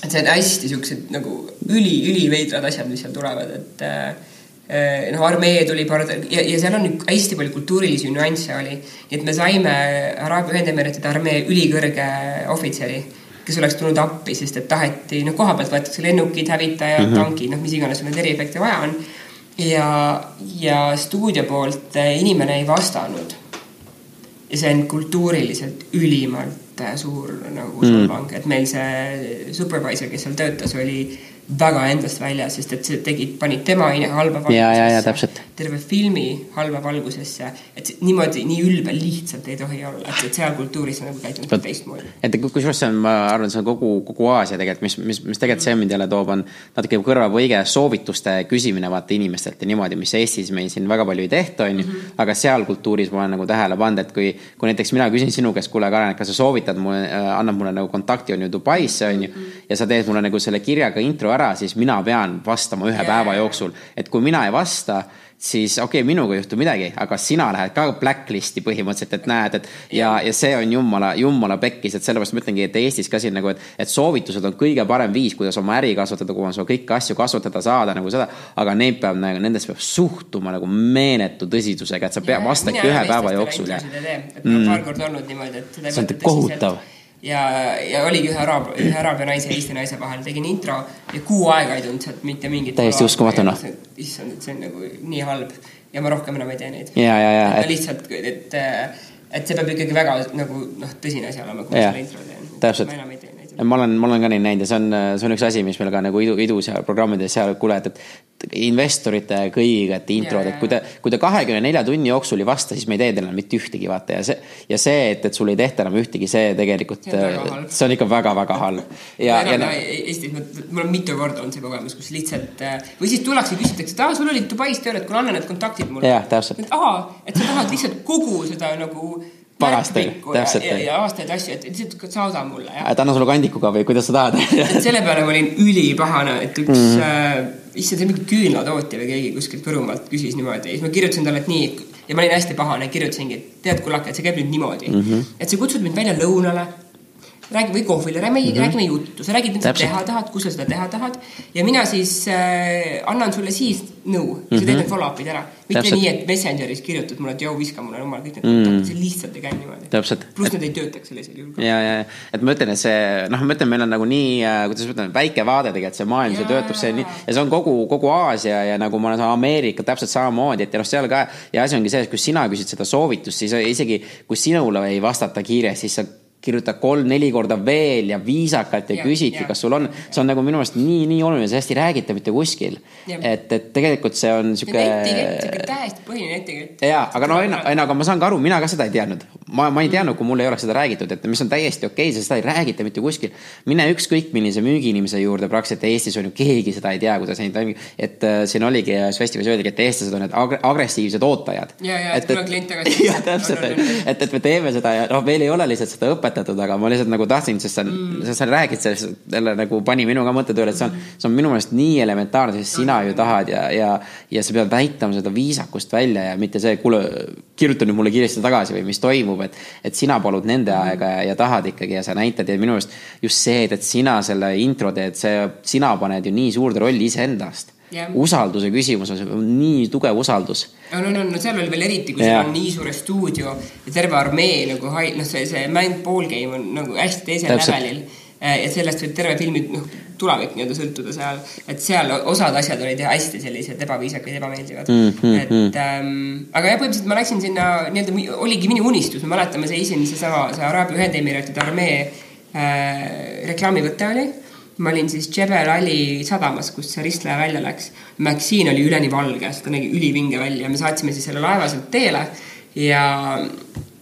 et see on hästi siuksed nagu üli, üliveidrad asjad, mis seal tulevad, et äh, noh, armee tuli paar ja, ja seal on hästi palju kultuurilisi nüansse oli. et me saime Araabia Ühendemiratide armee ülikõrge ohvitseri kes oleks tulnud appi, sest et taheti, noh, koha pealt võetakse lennukid, hävitajad mm, -hmm. tankid, noh, mis iganes neid eriefekte vaja on. ja, ja stuudio poolt eh, inimene ei vastanud. ja see on kultuuriliselt ülimalt äh, suur nagu solvang mm., et meil see supervisor, kes seal töötas, oli väga endast väljas, sest et see tegid, panid tema halba valgusesse. terve filmi halba valgusesse, et niimoodi nii ülbe lihtsalt ei tohi olla, et, et seal kultuuris on nagu käitunud teistmoodi. et kusjuures see on, ma arvan, see on kogu, kogu Aasia tegelikult, mis, mis, mis tegelikult see mind jälle toob, on natuke kõrvapõige soovituste küsimine vaata inimestelt ja niimoodi, mis Eestis meil siin väga palju ei tehta, on ju. Mhm. aga seal kultuuris ma olen nagu tähele pannud, et kui, kui näiteks mina küsin sinu käest, kuule, Karen, kas sa soovitad mulle äh,, annad mulle nagu kontakti, on ju, Dubaisse, on ju. Mhm. ja sa teed mulle nagu selle kirjaga intro ära, siis mina pean vastama ühe yeah. päeva jooksul. et kui mina ei vasta, siis okei okay,, minuga ei juhtu midagi, aga sina lähed ka blacklist'i põhimõtteliselt, et näed, et ja, ja see on jumala, jumala pekkis, et sellepärast ma ütlengi, et Eestis ka siin nagu, et, et soovitused on kõige parem viis, kuidas oma äri kasvatada, kuidas oma kõiki asju kasvatada saada nagu seda. aga neid peab nagu, nendest peab suhtuma nagu meeletu tõsidusega, et sa pead, vastadki ühe päeva jooksul. on mm. paar korda olnud niimoodi, et. see on kohutav ja, ja oligi ühe araab, ühe araabia naise ja Eesti naise vahel, tegin intro ja kuu aega ei tulnud sealt mitte mingit. täiesti uskumatu noh. issand, et see on nagu nii halb ja ma rohkem enam ei tee neid. ja, ja, ja. Et... lihtsalt, et, et see peab ikkagi väga nagu noh, tõsine asi olema, kui ma selle intro teen. täpselt ma olen, ma olen ka neid näinud ja see on, see on üks asi, mis meil ka nagu idu, idus ja programmides seal, kuule, et, et investorite kõigiga, et introd, et kui te, kui te kahekümne nelja tunni jooksul ei vasta, siis me ei tee teile mitte ühtegi, vaata ja see, ja see, et, et sul ei tehta enam ühtegi, see tegelikult, see on ikka väga-väga halb. ja, ja, ja Eestis, mul on mitu korda olnud see kogemus, kus lihtsalt või siis tullakse, küsitakse, et aa, sul olid Dubais tööl, et kuule, anna need kontaktid mulle. jah, täpselt. aa, et sa tahad lihtsalt kogu seda nagu pagastel, täpselt. ja, ja aastaid asju, et lihtsalt saada mulle. et anna sulle kandikuga või kuidas sa tahad selle peale ma olin ülipahane, et üks mm. äh, issand, see mingi küünlatootja või keegi kuskilt Võrumaalt küsis niimoodi ja siis ma kirjutasin talle, et nii ja ma olin hästi pahane, kirjutasingi, et tead, kullake, et see käib nüüd niimoodi mm. -hmm. et sa kutsud mind välja lõunale räägime või kohvile, räägime mm, -hmm. räägime juttu, sa räägid, mida sa teha tahad, kus sa seda teha tahad. ja mina siis äh, annan sulle siis nõu no,, sa teed need mhm. follow-up'id ära. mitte Täpselt. nii, et Messengeris kirjutad mulle, et joo, viska mulle jumal kõik need mm -hmm. see lihtsalt ei käi niimoodi. pluss need ei töötaks sellisel juhul. ja, ja, et ma ütlen, et see, noh, ma ütlen, meil on nagu nii äh,, kuidas ma ütlen, väike vaade tegelikult see maailm, see töötab, see nii. ja see on kogu, kogu Aasia ja nagu ma olen Ameerika täpselt samamoodi, et ja noh, seal ka. ja asi ongi selles, kus sina küsid seda soovitust, siis isegi kui sinule ei vastata kiiresti, siis sa kirjuta kolm-neli korda veel ja viisakalt ja, ja küsiti, kas sul on, see on nagu minu meelest nii, nii oluline, sellest ei räägita mitte kuskil. et, et tegelikult see on sihuke. täiesti põhiline etikett. ja, aga no ei, ei, aga ma saan ka aru, mina ka seda ei teadnud. ma, ma ei teadnud, kui mulle ei oleks seda räägitud, et mis on täiesti okei okay,, seda ei räägita mitte kuskil. mine ükskõik millise müügiinimese juurde, praktiliselt Eestis on ju keegi seda ei tea, kuidas neid toimib. et äh, siin oligi ühes festivalis öeldigi, et eestlased on need ag agressiivsed ootajad. ja, ja, et kuna klient tagasi. jah, täpselt, et, et me teeme seda ja noh, meil ei ole lihtsalt seda õpet õpetatud, aga ma lihtsalt nagu tahtsin, sest sa mm., sest sa räägid sellest jälle nagu pani minu ka mõtte tööle, et see on, see on minu meelest nii elementaarne, sest sina ju tahad ja, ja, ja sa pead näitama seda viisakust välja ja mitte see, kuule, kirjuta nüüd mulle kiiresti tagasi või mis toimub, et, et sina palud nende mm. aega ja, ja tahad ikkagi ja sa näitad ja minu meelest just see, et, et sina selle intro teed, see, sina paned ju nii suurde rolli iseendast Yeah. usalduse küsimus on see nii tugev usaldus. no, no, no, no seal oli veel eriti, kui yeah. seal on nii suur stuudio ja terve armee nagu, noh, see, see mäng Ball Game on nagu hästi teisel levelil. Äh, ja sellest võib terve filmi, noh, tulevik nii-öelda sõltuda seal, et seal osad asjad olid hästi sellised ebaviisakad, ebameeldivad mm. -hmm. et mm. ähm, aga jah, põhimõtteliselt ma läksin sinna nii-öelda, oligi minu unistus, ma mäletan, ma seisin seesama, see Araabia Ühendemiraatide armee äh, reklaamivõte oli ma olin siis Jebel Ali sadamas, kust see ristleja välja läks. Maxine oli üleni valge, sest ta nägi ülivinge välja, me saatsime siis selle laeva sealt teele ja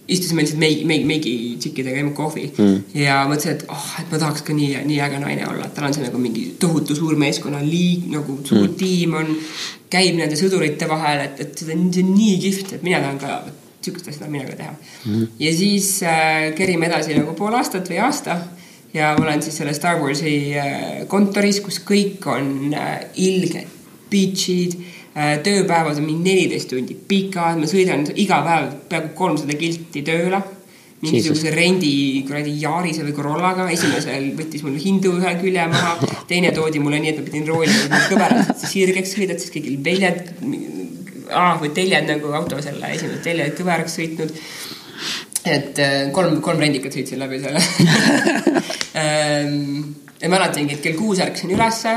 istusime lihtsalt meigi, meigi, meigi tšikkidega, jõime kohvi mm. ja mõtlesin, et oh, et ma tahaks ka nii, nii äge naine olla, et tal on see nagu mingi tohutu suur meeskonna liig, nagu suur mm. tiim on, käib nende sõdurite vahel, et, et see on, see on nii kihvt, et mina tahan ka sihukest asja tahan mina ka teha mm.. ja siis äh, kerime edasi nagu pool aastat või aasta ja ma olen siis selle Star Warsi äh, kontoris, kus kõik on äh, ilged, beach'id, äh, tööpäevad on mingi neliteist tundi pikad, ma sõidan iga päev peaaegu kolmsada kilti tööle. Mingisuguse rendi kuradi Yarise või Corollaga, esimesel võttis mul hindu ühe külje maha, teine toodi mulle nii, et ma pidin roolima kõverad sirgeks sõidad, siis kõigil väljad ah,, või teljed nagu auto selle esimesed teljed kõveraks sõitnud et äh, kolm, kolm rendikat sõitsin läbi selle. Ähm, ja mäletangi, et kell kuus ärkasin ülesse,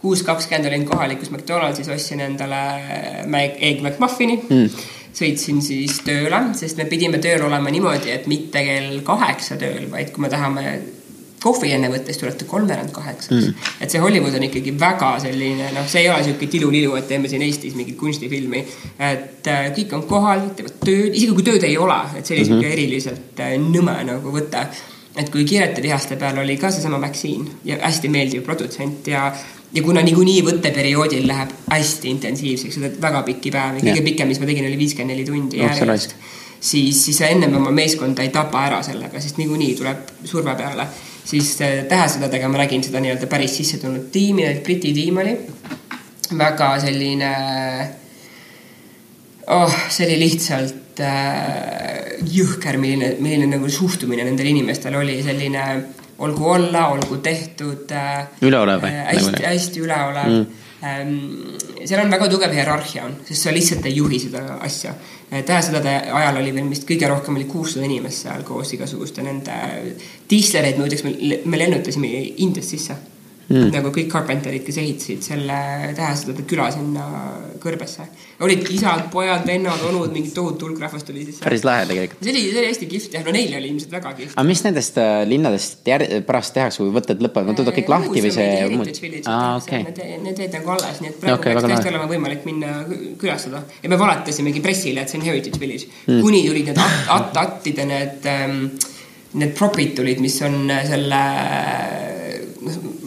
kuus kakskümmend olin kohalikus McDonaldsis, ostsin endale Egg McMuffini. Mm.. sõitsin siis tööle, sest me pidime tööl olema niimoodi, et mitte kell kaheksa tööl, vaid kui me tahame kohvi enne võtta, siis tulete kolmveerand kaheksaks mm.. et see Hollywood on ikkagi väga selline, noh, see ei ole sihuke tilulilu, et teeme siin Eestis mingit kunstifilmi. et äh, kõik on kohal, teevad tööd, isegi kui tööd ei ole, et see oli mm -hmm. eriliselt äh, nõme nagu võte. et kui Kiirete lihaste peal oli ka seesama Maxine ja hästi meeldiv produtsent ja ja kuna niikuinii võtteperioodil läheb hästi intensiivseks, sa teed väga pikki päevi, kõige pikem, mis ma tegin, oli viiskümmend neli tundi no, järjest. siis, siis sa ennem oma meeskonda ei tapa ära sellega, sest niikuinii tuleb surve peale siis äh, tähesõdadega ma nägin seda nii-öelda päris sisse tulnud tiimi, Briti tiim oli. väga selline, oh, see oli lihtsalt äh, jõhker, milline, milline nagu suhtumine nendel inimestel oli, selline olgu olla, olgu tehtud äh,. üleolev või? Äh, hästi, hästi üleolev mm seal on väga tugev hierarhia on, sest sa lihtsalt ei juhi seda asja. tähesõdade ajal oli veel vist kõige rohkem oli kuussada inimest seal koos igasuguste nende diislereid, muideks me, me lennutasime Indiast sisse mm.. nagu kõik Carpenterid, kes ehitasid selle tähesõdade küla sinna kõrbesse. olid isad, pojad, vennad, onud, mingi tohutu hulk rahvast oli siis. päris lahe tegelikult. see oli, see oli hästi kihvt jah, no neil oli ilmselt väga kihvt. aga mis nendest äh, linnadest jär, pärast tehakse, kui võtted lõpevad, nad tulevad kõik lahti või see? aa, okei. Need jäid nagu alles, nii et praegu okay, peaks tõesti olema võimalik minna külastada. ja me valetasimegi pressile, et see on Heritage Village mm., kuni tulid need att-attide need ähm, need propid tulid, mis on selle noh,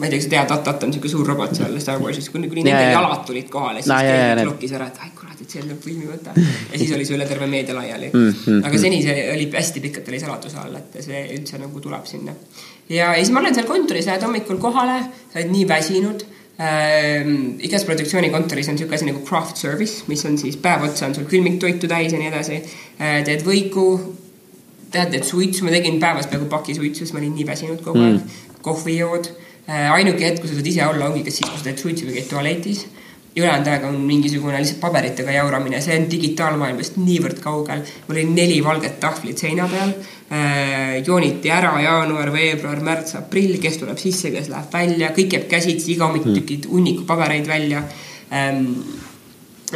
ma ei tea, kas sa tead, At-At on niisugune suur robot seal Star Warsis, kuni, kuni nende jalad tulid kohale, siis no, keegi klokkis ära, et ai kurat, et see on filmi võta. ja siis oli see üle terve meedia laiali mm. -hmm. aga seni see oli hästi pikalt oli saladuse all, et see üldse nagu tuleb sinna. ja, ja siis ma olen seal kontoris, lähed hommikul kohale, sa oled nii väsinud ähm,. igas produktsioonikontoris on niisugune asi nagu craft service, mis on siis päev otsa on sul külmiktoitu täis ja nii edasi äh,. teed võiku, tead, et suitsu, ma tegin päevas peaaegu paki suitsu, sest ma olin nii väsinud kogu aeg mm.. kohvi jood Äh, ainuke hetk, kui sa saad ise olla, ongi kas siis, kui sa teed suitsu või käid tualetis. ülejäänud aeg on mingisugune lihtsalt paberitega jauramine, see on digitaalmaailmast niivõrd kaugel. mul oli neli valget tahvlit seina peal. Äh, jooniti ära jaanuar, veebruar, märts, aprill, kes tuleb sisse, kes läheb välja, kõik jääb käsitsi, iga hommik hmm. tükid hunniku pabereid välja. Ähm,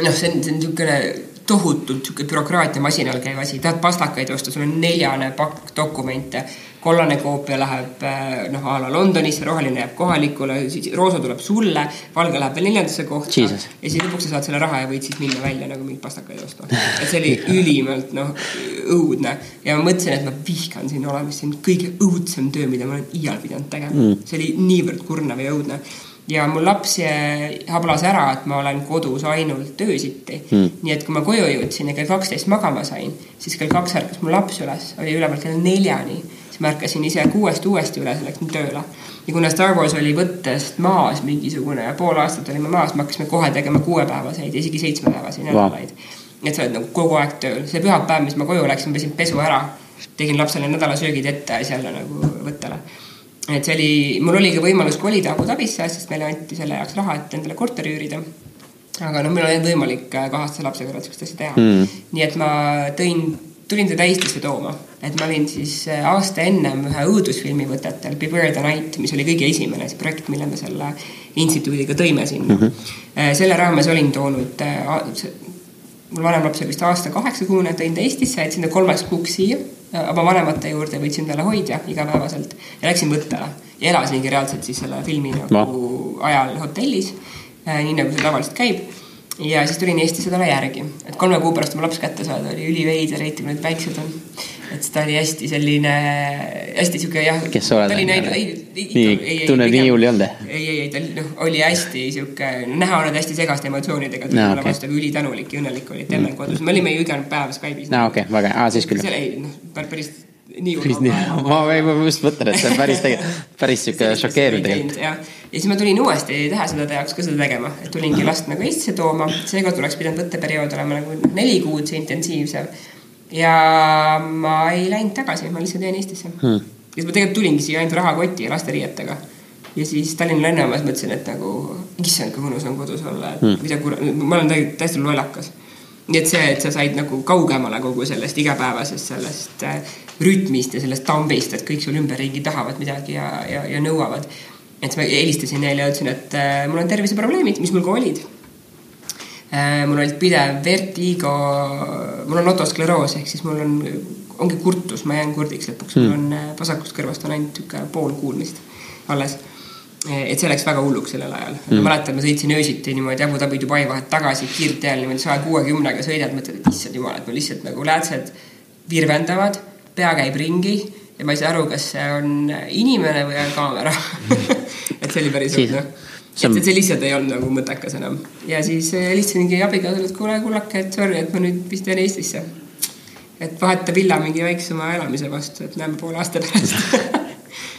noh, see on, see on niisugune tohutult sihuke bürokraatiamasinal käiv asi, tahad pastakaid osta, sul on neljane pakk dokumente kollane koopia läheb äh, noh, a la Londonisse, roheline jääb kohalikule, siis roosa tuleb sulle, valge läheb veel neljandasse kohta. ja siis lõpuks sa saad selle raha ja võid siis minna välja nagu mingeid pastakaid ostma. et see oli ülimalt noh, õudne. Ja ma mõtlesin, et ma vihkan siin olemist, see on kõige õudsem töö, mida ma olen iial pidanud tegema. Mm.. see oli niivõrd kurnav ja õudne. Ja mul laps hablas ära, et ma olen kodus ainult öösiti mm.. nii et kui ma koju jõudsin ja kell kaksteist magama sain, siis kell kaks ärkas mu laps üles, oli üleval kella neljani siis ma ärkasin ise kuuest uuesti üles läksin tööle. ja kuna Star Wars oli võttest maas mingisugune ja pool aastat olime maas, me hakkasime kohe tegema kuuepäevaseid ja isegi seitsmepäevaseid nädalaid. Wow.. et sa oled nagu kogu aeg tööl, see pühapäev, mis ma koju läksin, pesin pesu ära, tegin lapsele nädalasöögid ette jälle nagu võttele. Et see oli, mul oli ka võimalus kolida Abu Dhabisse, sest meile anti selle jaoks raha, et endale korteri üürida. aga noh, meil ei olnud võimalik kaheaastase lapse kõrvalt sihukest asja teha. Mm.. nii et ma tõin tulin teda Eestisse tooma, et ma olin siis äh, aasta ennem ühe õudusfilmi võtetel, Beware the Night, mis oli kõige esimene see projekt, mille me selle instituudiga tõime sinna mm. -hmm. selle raames olin toonud, äh, mul vanem laps oli vist aasta kaheksakuune, tõin ta Eestisse, jätsin ta kolmeks kuuks siia oma vanemate juurde, võtsin talle hoidja igapäevaselt ja läksin võttele ja elasingi reaalselt siis selle filmi nagu ajal hotellis, nii nagu see tavaliselt käib ja siis tulin Eestisse talle järgi, et kolme kuu pärast oma laps kätte saada oli üliveider, eriti kui need väiksed on. et ta oli hästi selline, hästi sihuke jah. kes sa oled? ta oli näinud, ei. nii, tunned nii hull ei olnud? ei, ei, ei ta noh, oli hästi sihuke, näha oled hästi segaste emotsioonidega, tuli mulle okay. vastu, ülitänulik ja õnnelik oli, et emme kodus, me olime ju iga päev Skype'is. aa, okei, väga hea, siis küll. ei, noh, päris nii hull. ma, just mõtlen, et see on päris päris sihuke šokeeriv tegelikult. ja, ja siis ma tulin uuesti tähesõdade jaoks ka seda tegema, et tulingi last nagu Eestisse tooma, seekord oleks pidanud võtteperiood olema nagu neli kuud, see intensiivsem. ja ma ei läinud tagasi, ma lihtsalt jäin Eestisse hmm.. ja siis ma tegelikult tulingi siia ainult rahakoti ja lasteriietega ja siis Tallinna lennujaamas mõtlesin, et nagu issand, kui mõnus on kodus olla, et hmm. mida kurat, ma olen täiesti, täiesti lollakas nii et see, et sa said nagu kaugemale kogu sellest igapäevasest sellest äh, rütmist ja sellest tambist, et kõik sul ümberringi tahavad midagi ja, ja, ja nõuavad. Et siis ma helistasin neile ja ütlesin, et äh, mul on terviseprobleemid, mis mul ka olid. mul oli pidev vertigo, mul on otoskleroos ehk siis mul on, ongi kurtus, ma jään kurdiks lõpuks mm., mul on vasakust kõrvast on ainult niisugune pool kuulmist alles et see läks väga hulluks sellel ajal mm.. mäletan, ma sõitsin öösiti niimoodi Abu Dhabi, Dubai vahet tagasi kiirteel niimoodi saja kuuekümnega sõidad, mõtled, et issand jumal, et mul lihtsalt nagu läätsed virvendavad, pea käib ringi ja ma ei saa aru, kas see on inimene või on kaamera. Et see oli päris õudne. no.. et, et see lihtsalt ei olnud nagu mõttekas enam. ja siis helistasingi abikaasale, et kuule, kullake, et sorry, et ma nüüd vist jään Eestisse. et vaheta villa mingi väiksema elamise vastu, et näeme poole aasta pärast.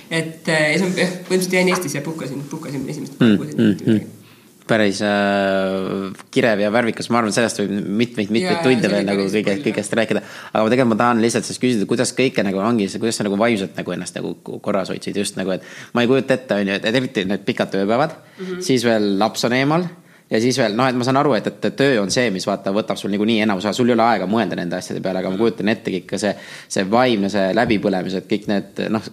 Et ja siis ma põhimõtteliselt jäin Eestisse ja puhkasin, puhkasin esimest mm, mm, mm päris äh, kirev ja värvikas, ma arvan, sellest võib mitmeid-mitmeid tunde veel nagu kõige, kõigest rääkida. aga tegelikult ma tahan lihtsalt siis küsida, kuidas kõike nagu ongi, kuidas sa nagu vaimselt nagu ennast nagu korras hoidsid? Just nagu, et ma ei kujuta ette, on ju, et eriti need pikad tööpäevad. Mm, -hmm. siis veel laps on eemal ja siis veel noh, et ma saan aru, et, et töö on see, mis vaata, võtab sul niikuinii enamus aega, sul ei ole aega mõelda nende asjade peale, aga ma kujutan ettegi ikka see, see vaimne, see läbipõlemised, kõik need noh,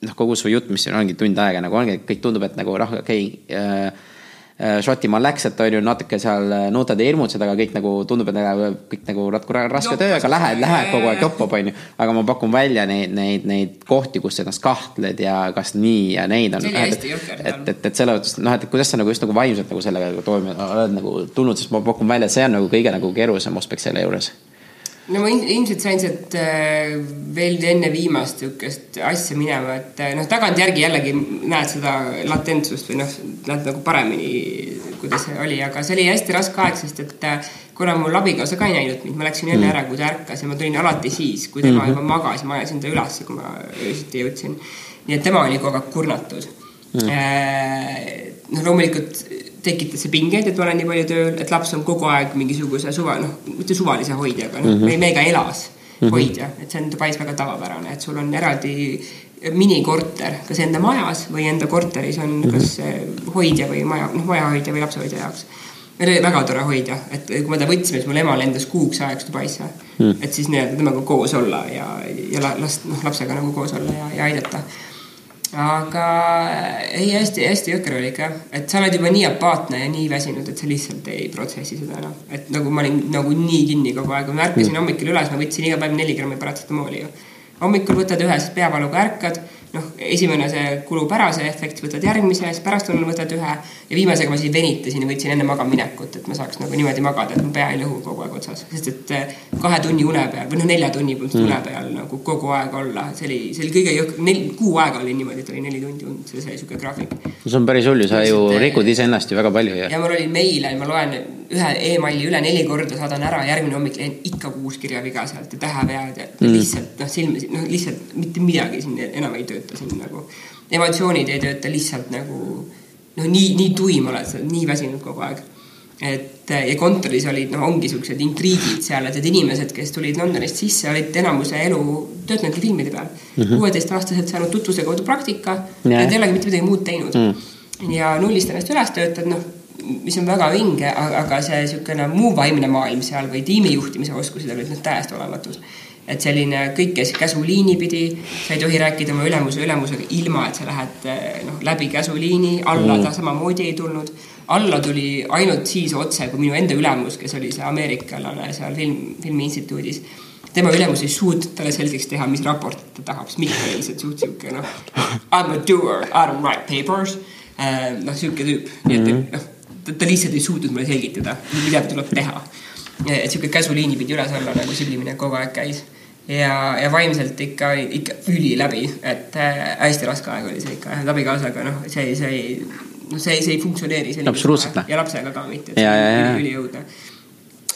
noh, kogu su jutt, mis siin ongi tund aega nagu ongi, kõik tundub, et nagu noh, okei okay, Äh, Šotimaal läks, et on ju natuke seal äh, nutad ja hirmutsed, aga kõik nagu tundub, et kõik nagu natuke raske töö, aga lähed, lähed kogu aeg joppab, on ju. aga ma pakun välja neid, neid, neid kohti, kus ennast kahtled ja kas nii ja neid on. et, et, et, et selles mõttes noh, et kuidas sa nagu just nagu vaimselt nagu sellega toime oled nagu tulnud, sest ma pakun välja, see on nagu kõige nagu keerulisem aspekt selle juures no ma ilmselt sain sealt äh, veel enne viimast niisugust asja minema, et äh, noh, tagantjärgi jällegi näed seda latentsust või noh, näed nagu paremini, kuidas see oli, aga see oli hästi raske aeg, sest et äh, kuna mul abikaasa ka ei näinud mind, ma läksin enne mm. ära, kui ta ärkas ja ma tulin alati siis, kui tema mm -hmm. juba magas ma ajasin ta üles, kui ma öösiti jõudsin. nii et tema oli kogu aeg kurnatud mm.. noh, loomulikult tekitas see pingeid, et ma olen nii palju tööl, et laps on kogu aeg mingisuguse suva, noh, mitte suvalise hoidjaga, noh mm -hmm., meiega elas mm -hmm. hoidja, et see on Dubais väga tavapärane, et sul on eraldi minikorter, kas enda majas või enda korteris on mm -hmm. kas hoidja või maja, noh, majahoidja või lapsehoidja jaoks. meil oli väga tore hoidja, et kui me ta võtsime, siis mul ema lendas kuuks ajaks Dubaisse mm. et siis nii-öelda temaga koos olla ja, ja last, noh, lapsega nagu koos olla ja, ja aidata aga ei hästi,, hästi-hästi jõhker oli ikka, et sa oled juba nii apaatne ja nii väsinud, et sa lihtsalt ei protsessi seda enam. et nagu ma olin nagu nii kinni kogu aeg, ma ärkasin mm. hommikul üles, ma võtsin iga päev neli grammi paratsetamooli ju. hommikul võtad ühe, siis peavaluga ärkad noh, esimene see kulub ära, see efekt, võtad järgmise, siis pärastlõunal võtad ühe ja viimasega ma siis venitasin ja võtsin enne magamaminekut, et ma saaks nagu niimoodi magada, et mu pea ei lõhu kogu aeg otsas, sest et eh, kahe tunni une peal või noh, nelja tunni mm. une peal nagu kogu aeg olla, see oli, see oli kõige jõhk-, nel-, kuu aega oli niimoodi, et oli neli tundi und, see oli sihuke graafik. see on päris hull ju, sa ju rikud iseennast ju väga palju ju. ja mul oli meile, ma loen ühe emaili üle neli korda, saadan ära, järgmine hommik leian ikka kuus kirjaviga sealt ja tähevead ja mm. lihtsalt noh, silmi, noh lihtsalt mitte midagi siin enam ei tööta siin nagu. emotsioonid ei tööta lihtsalt nagu noh, nii, nii tuim oled sa, nii väsinud kogu aeg. et ja kontoris olid, noh, ongi siuksed intriigid seal, et need inimesed, kes tulid Londonist sisse, olid enamuse elu töötanudki filmide peal mm -hmm.. kuueteistaastaselt saanud tutvuse kaudu praktika yeah., nad ei olegi mitte midagi muud teinud mm. ja nullist ennast üles töötad, noh mis on väga vinge, aga see niisugune muu vaimne maailm seal või tiimijuhtimise oskused olid noh, täiesti olematud. et selline kõik käis käsuliini pidi, sa ei tohi rääkida oma ülemuse ülemusega ilma, et sa lähed noh, läbi käsuliini, alla mm. ta samamoodi ei tulnud. alla tuli ainult siis otse, kui minu enda ülemus, kes oli see ameeriklane seal film, filmiinstituudis tema ülemus ei suutnud talle selgeks teha, mis raportit ta tahab, siis Mikk oli lihtsalt suht sihuke noh, I m a doer, I don't write papers. noh, sihuke tüüp, nii et mhm. noh ta, lihtsalt ei suutnud mulle selgitada, mida tuleb teha. et sihuke käsuliini pidi üles olla nagu siblimine kogu aeg käis. ja, ja vaimselt ikka, ikka üli läbi, et äh, hästi raske aeg oli see ikka, abikaasaga noh, see, see ei, noh, see, see ei funktsioneeri. absoluutselt. ja lapsega ka mitte, et see on üliõudne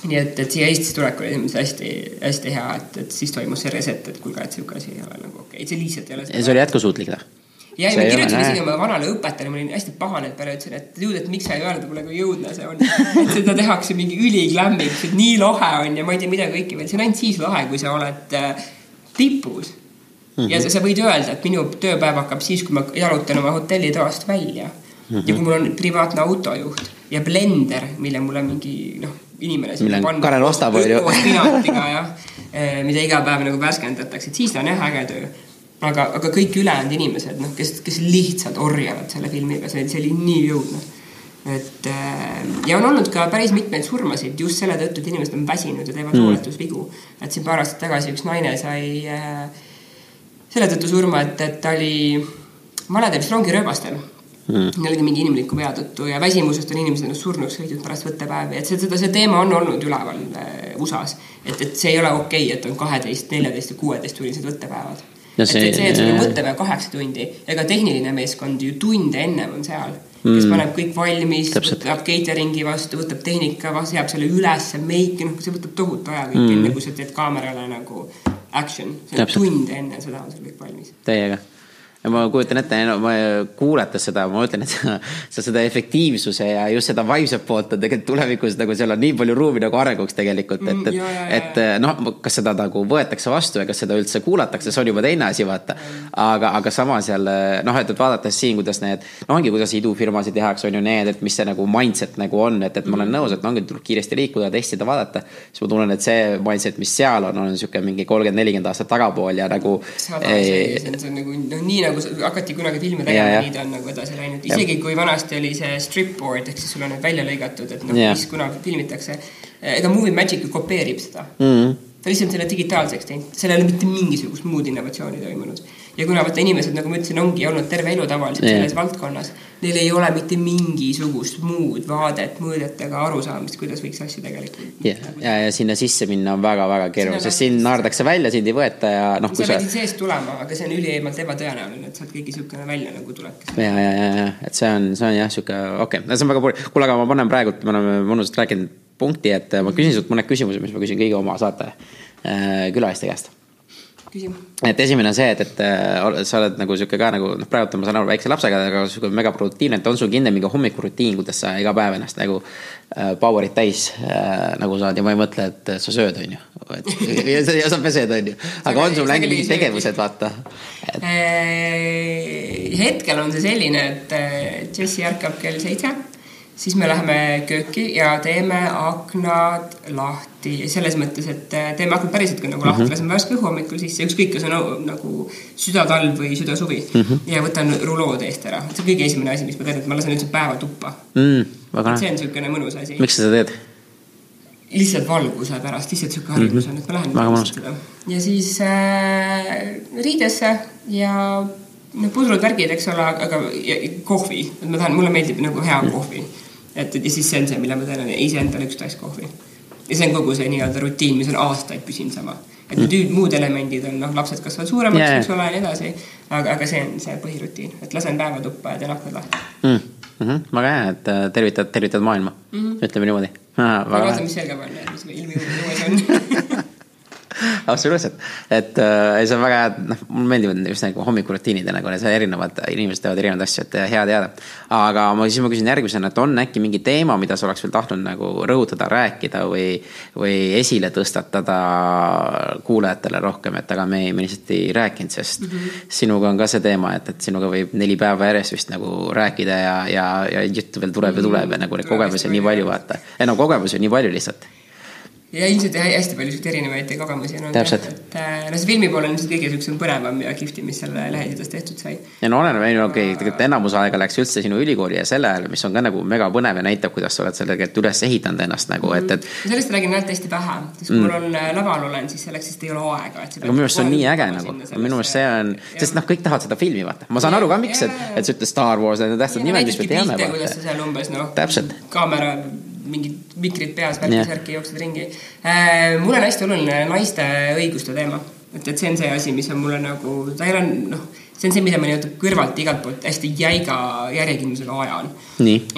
nii et, et siia Eestisse tulek oli selles mõttes hästi, hästi hea, et, et siis toimus see reset, et kuulge, et sihuke asi ei ole nagu okei okay., see lihtsalt ei ole. ja see oli jätkusuutlik või? Ja, ja ma kirjutasin isegi oma vanale õpetajale, ma olin hästi pahane peale, ütlesin, et dude, et miks sa ei öelnud mulle, kui jõudne see on. et seda tehakse mingi üliklämmiks, et nii lahe on ja ma ei tea, mida kõike veel, see on ainult siis lahe, kui sa oled äh, tipus mm. -hmm. ja sa, sa võid öelda, et minu tööpäev hakkab siis, kui ma jalutan oma hotellitoast välja mm. -hmm. ja kui mul on privaatne autojuht ja blender, mille mulle mingi noh, inimene. mille Karel ostab, on ju. koos pinatiga jah, äh, mida iga päev nagu värskendatakse, et siis on jah äge töö aga, aga kõik ülejäänud inimesed, noh, kes, kes lihtsalt orjavad selle filmiga, see, see oli nii õudne. et äh, ja on olnud ka päris mitmeid surmasid just selle tõttu, et inimesed on väsinud ja teevad mm. hooletusvigu. et siin paar aastat tagasi üks naine sai äh, selle tõttu surma, et, et ta oli valedel vist rongirööbastel mm.. jällegi mingi inimliku vea tõttu ja väsimusest on inimesed ennast surnuks sõitnud pärast võttepäevi, et seda, see teema on olnud üleval äh, USA-s. et, et see ei ole okei okay,, et on kaheteist, neljateist ja kuueteisttunnised võttepäevad no. See, et, see, et sul on võttepäev kaheksa tundi, ega tehniline meeskond ju tunde ennem on seal kes mm. paneb kõik valmis, võtab catering'i vastu, võtab tehnika seab selle ülesse, meiki, noh, see võtab tohutu aja kõik mm. enne, kui sa teed kaamerale nagu action. tund enne seda on sul kõik valmis. täiega ja ma kujutan ette, no kuulates seda, ma mõtlen, et sa seda efektiivsuse ja just seda vaimset poolt on tegelikult tulevikus nagu seal on nii palju ruumi nagu arenguks tegelikult, et, et, mm, et noh, kas seda nagu võetakse vastu ja kas seda üldse kuulatakse, see on juba teine asi, vaata. aga, aga samas jälle noh, et, et vaadates siin, kuidas need, no ongi, kuidas idufirmasid tehakse, on ju need, et mis see nagu mindset nagu on, et, et ma olen mm. nõus, et no ongi, tuleb kiiresti liikuda, testida, vaadata. siis ma tunnen, et see mindset, mis seal on, on niisugune mingi kolmkümmend, nelikümmend aastat tagapool ja nagu. see on nagu noh, nii nagu hakati kunagi filme tegema, nii ta on nagu edasi läinud. isegi kui vanasti oli see stripboard ehk siis sul on need välja lõigatud, et noh, mis kunagi filmitakse. ega Movie Magic ju kopeerib seda mm. -hmm. ta lihtsalt selle digitaalseks teinud, seal ei ole mitte mingisugust muud innovatsiooni toimunud ja kuna vaata inimesed, nagu ma ütlesin, ongi olnud terve elu tavaliselt yeah. selles valdkonnas, neil ei ole mitte mingisugust muud vaadet, mõõdet ega arusaamist, kuidas võiks asju tegelikult yeah.. ja, ja sinna sisse minna on väga-väga keeruline, sest sind naerdakse välja, sind ei võeta ja noh. sa pead seest tulema, aga see on ülieemalt ebatõenäoline, et sealt keegi niisugune välja nagu tuleb. ja, ja, ja, ja, et see on, see on jah, sihuke okei okay., see on väga, kuule, aga ma panen praegult, me oleme mõnusalt rääkinud punkti, et ma küsin sult mõned küsimused, mis ma küsin kõigi oma saate äh, külaliste käest et esimene on see, et, et äh, sa oled nagu sihuke ka nagu noh, praegu ma saan aru väikse lapsega, aga sihuke megaproduktiivne, et on sul kindel mingi hommikurutiin, kuidas sa iga päev ennast nagu äh, power'it täis äh, nagu saad ja ma ei mõtle, et sa sööd, on ju. ja sa, ja sa pesed, on ju. aga on sul äkki mingid tegevused, vaata et...? hetkel on see selline, et Jessie ärkab kell seitse siis me läheme kööki ja teeme aknad lahti selles mõttes, et äh, teeme aknad päriselt ka nagu lahti mm, -hmm. laseme värske õhu hommikul sisse, ükskõik, kas on nagu südatalv või südasuvi mm. -hmm. ja võtan rulood eest ära, see on kõige esimene asi, mis ma teen, et ma lasen üldse päeva tuppa mm,. see on niisugune mõnus asi. miks sa seda teed? lihtsalt valguse pärast, lihtsalt sihuke harjumus on, et ma lähen seda. ja siis äh, riidesse ja noh, pudrud, värgid, eks ole, aga kohvi, et ma tahan, mulle meeldib nagu hea kohvi et, et ja siis see on see, mille ma teen, on iseendale üks tass kohvi. ja see on kogu see nii-öelda rutiin, mis on aastaid püsinud sama. et mm. muud elemendid on, noh, lapsed kasvavad suuremaks yeah., eks ole, ja nii edasi. aga, aga see on see põhirutiin, et lasen päeva tuppa ja teen aknad lahti mm. Mm -hmm. väga hea, et äh, tervitad, tervitad maailma mm, -hmm. ütleme niimoodi. vaata, mis selga panna, mis ilmi juures on absoluutselt, et äh, see on väga hea, noh, mulle meeldivad just nagu hommikurutiinid ja nagu see erinevad, inimesed teevad erinevaid asju, et hea teada. aga ma, siis ma küsin järgmisena, et on äkki mingi teema, mida sa oleks veel tahtnud nagu rõhutada, rääkida või, või esile tõstatada kuulajatele rohkem, et aga me ei, me lihtsalt ei rääkinud, sest mm -hmm. sinuga on ka see teema, et, et sinuga võib neli päeva järjest vist nagu rääkida ja, ja, ja juttu veel tuleb ja tuleb ja nagu neid kogemusi on nii palju, vaata. ei no kogemusi on nii palju lihtsalt ja ilmselt hästi palju siukseid erinevaid kogemusi on olnud. et äh, no see filmi pool on ilmselt kõige siuksem põnevam ja kihvtim, mis selle lehesidest tehtud sai. ja no oleneb, okei okay,, tegelikult enamus aega läks üldse sinu ülikooli ja selle ajal, mis on ka nagu mega põnev ja näitab, kuidas sa oled selle tegelikult üles ehitanud ennast nagu, et, et. Mhm. sellest räägin ainult hästi vähe, sest kui mm. mul on äh, laval olen, siis selleks vist ei ole aega, aga minu meelest see on nii äge nagu, minu meelest see on, sest noh, kõik tahavad seda filmi vaata, ma saan aru ka, miks, et, et sa ütled Star Wars, need tähtsad nimed, mis me teame. seal noh, kaamera mingid mikrid peas, värki-särki jooksid ringi. Äh, mulle on hästi oluline naiste õiguste teema, et, et see on see asi, mis on mulle nagu, ta ei ole noh see on see, mida ma nii-öelda kõrvalt igalt poolt hästi jäiga järjekindlusega ajan.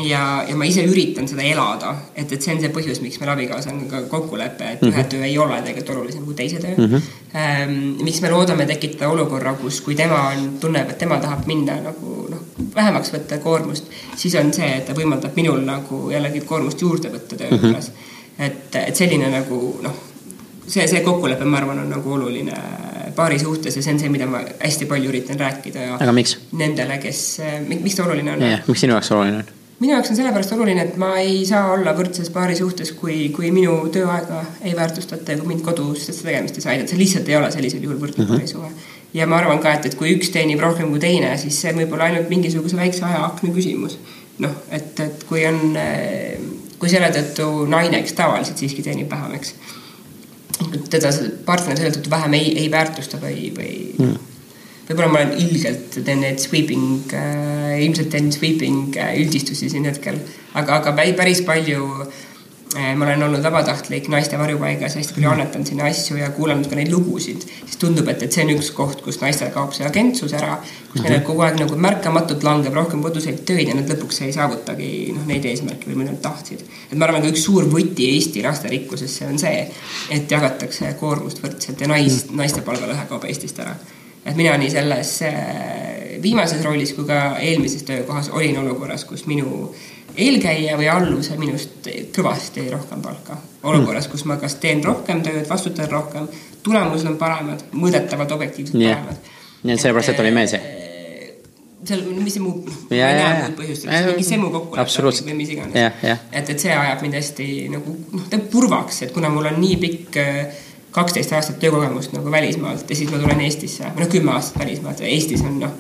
ja, ja ma ise üritan seda elada, et, et see on see põhjus, miks meil abikaasaga ka kokkulepe, et mm -hmm. ühe töö ei ole tegelikult olulisem kui teise töö mm. -hmm. Ähm, miks me loodame tekitada olukorra, kus, kui tema on, tunneb, et tema tahab minna nagu noh, vähemaks võtta koormust, siis on see, et ta võimaldab minul nagu jällegi koormust juurde võtta töö mhm. juures mm. -hmm. et, et selline nagu noh, see, see kokkulepe, ma arvan, on nagu oluline paari suhtes ja see on see, mida ma hästi palju üritan rääkida ja. aga miks? Nendele, kes, miks ta oluline on? miks sinu jaoks oluline on? minu jaoks on sellepärast oluline, et ma ei saa olla võrdses paari suhtes, kui, kui minu tööaega ei väärtustata ja kui mind kodustesse tegemistesse aidata, see lihtsalt ei ole sellisel juhul võrdne mm -hmm. paarisuhe. ja ma arvan ka, et, et kui üks teenib rohkem kui teine, siis see võib olla ainult mingisuguse väikse ajaakna küsimus noh, et, et kui on, kui selle tõttu naine, kes tavaliselt siiski teenib vähem, eks. Teda partner selle tõttu vähem ei, ei väärtusta või, või mm. võib-olla ma olen ilgelt teen neid sweeping äh,, ilmselt teen sweeping äh, üldistusi siin hetkel, aga, aga päris palju äh, ma olen olnud vabatahtlik naiste varjupaigas, hästi palju annetanud sinna asju ja kuulanud ka neid lugusid, siis tundub, et, et see on üks koht, kus naistel kaob see agentsus ära, kus neil kogu aeg nagu märkamatult langeb rohkem koduseid töid ja nad lõpuks ei saavutagi noh, neid eesmärke või mida nad tahtsid. et ma arvan, ka üks suur võti Eesti lasterikkusesse on see, et jagatakse koormust võrdselt ja nais, naiste palgalõhe kaob Eestist ära. et mina nii selles eh, viimases rollis kui ka eelmises töökohas olin olukorras, kus minu eelkäija või alluse minust kõvasti rohkem palka. olukorras, kus ma kas teen rohkem tööd, vastutan rohkem, tulemused on paremad, mõõdetavad, objektiivselt yeah. paremad. nii et sellepärast, et oli mees seal, mis see muu, ma ei näe muud põhjust, mingi semu kokkulepe või mis iganes. et, et see ajab mind hästi nagu noh, teeb purvaks, et kuna mul on nii pikk kaksteist aastat töökogemust nagu välismaalt ja siis ma tulen Eestisse, või noh, kümme aastat välismaalt ja Eestis on noh,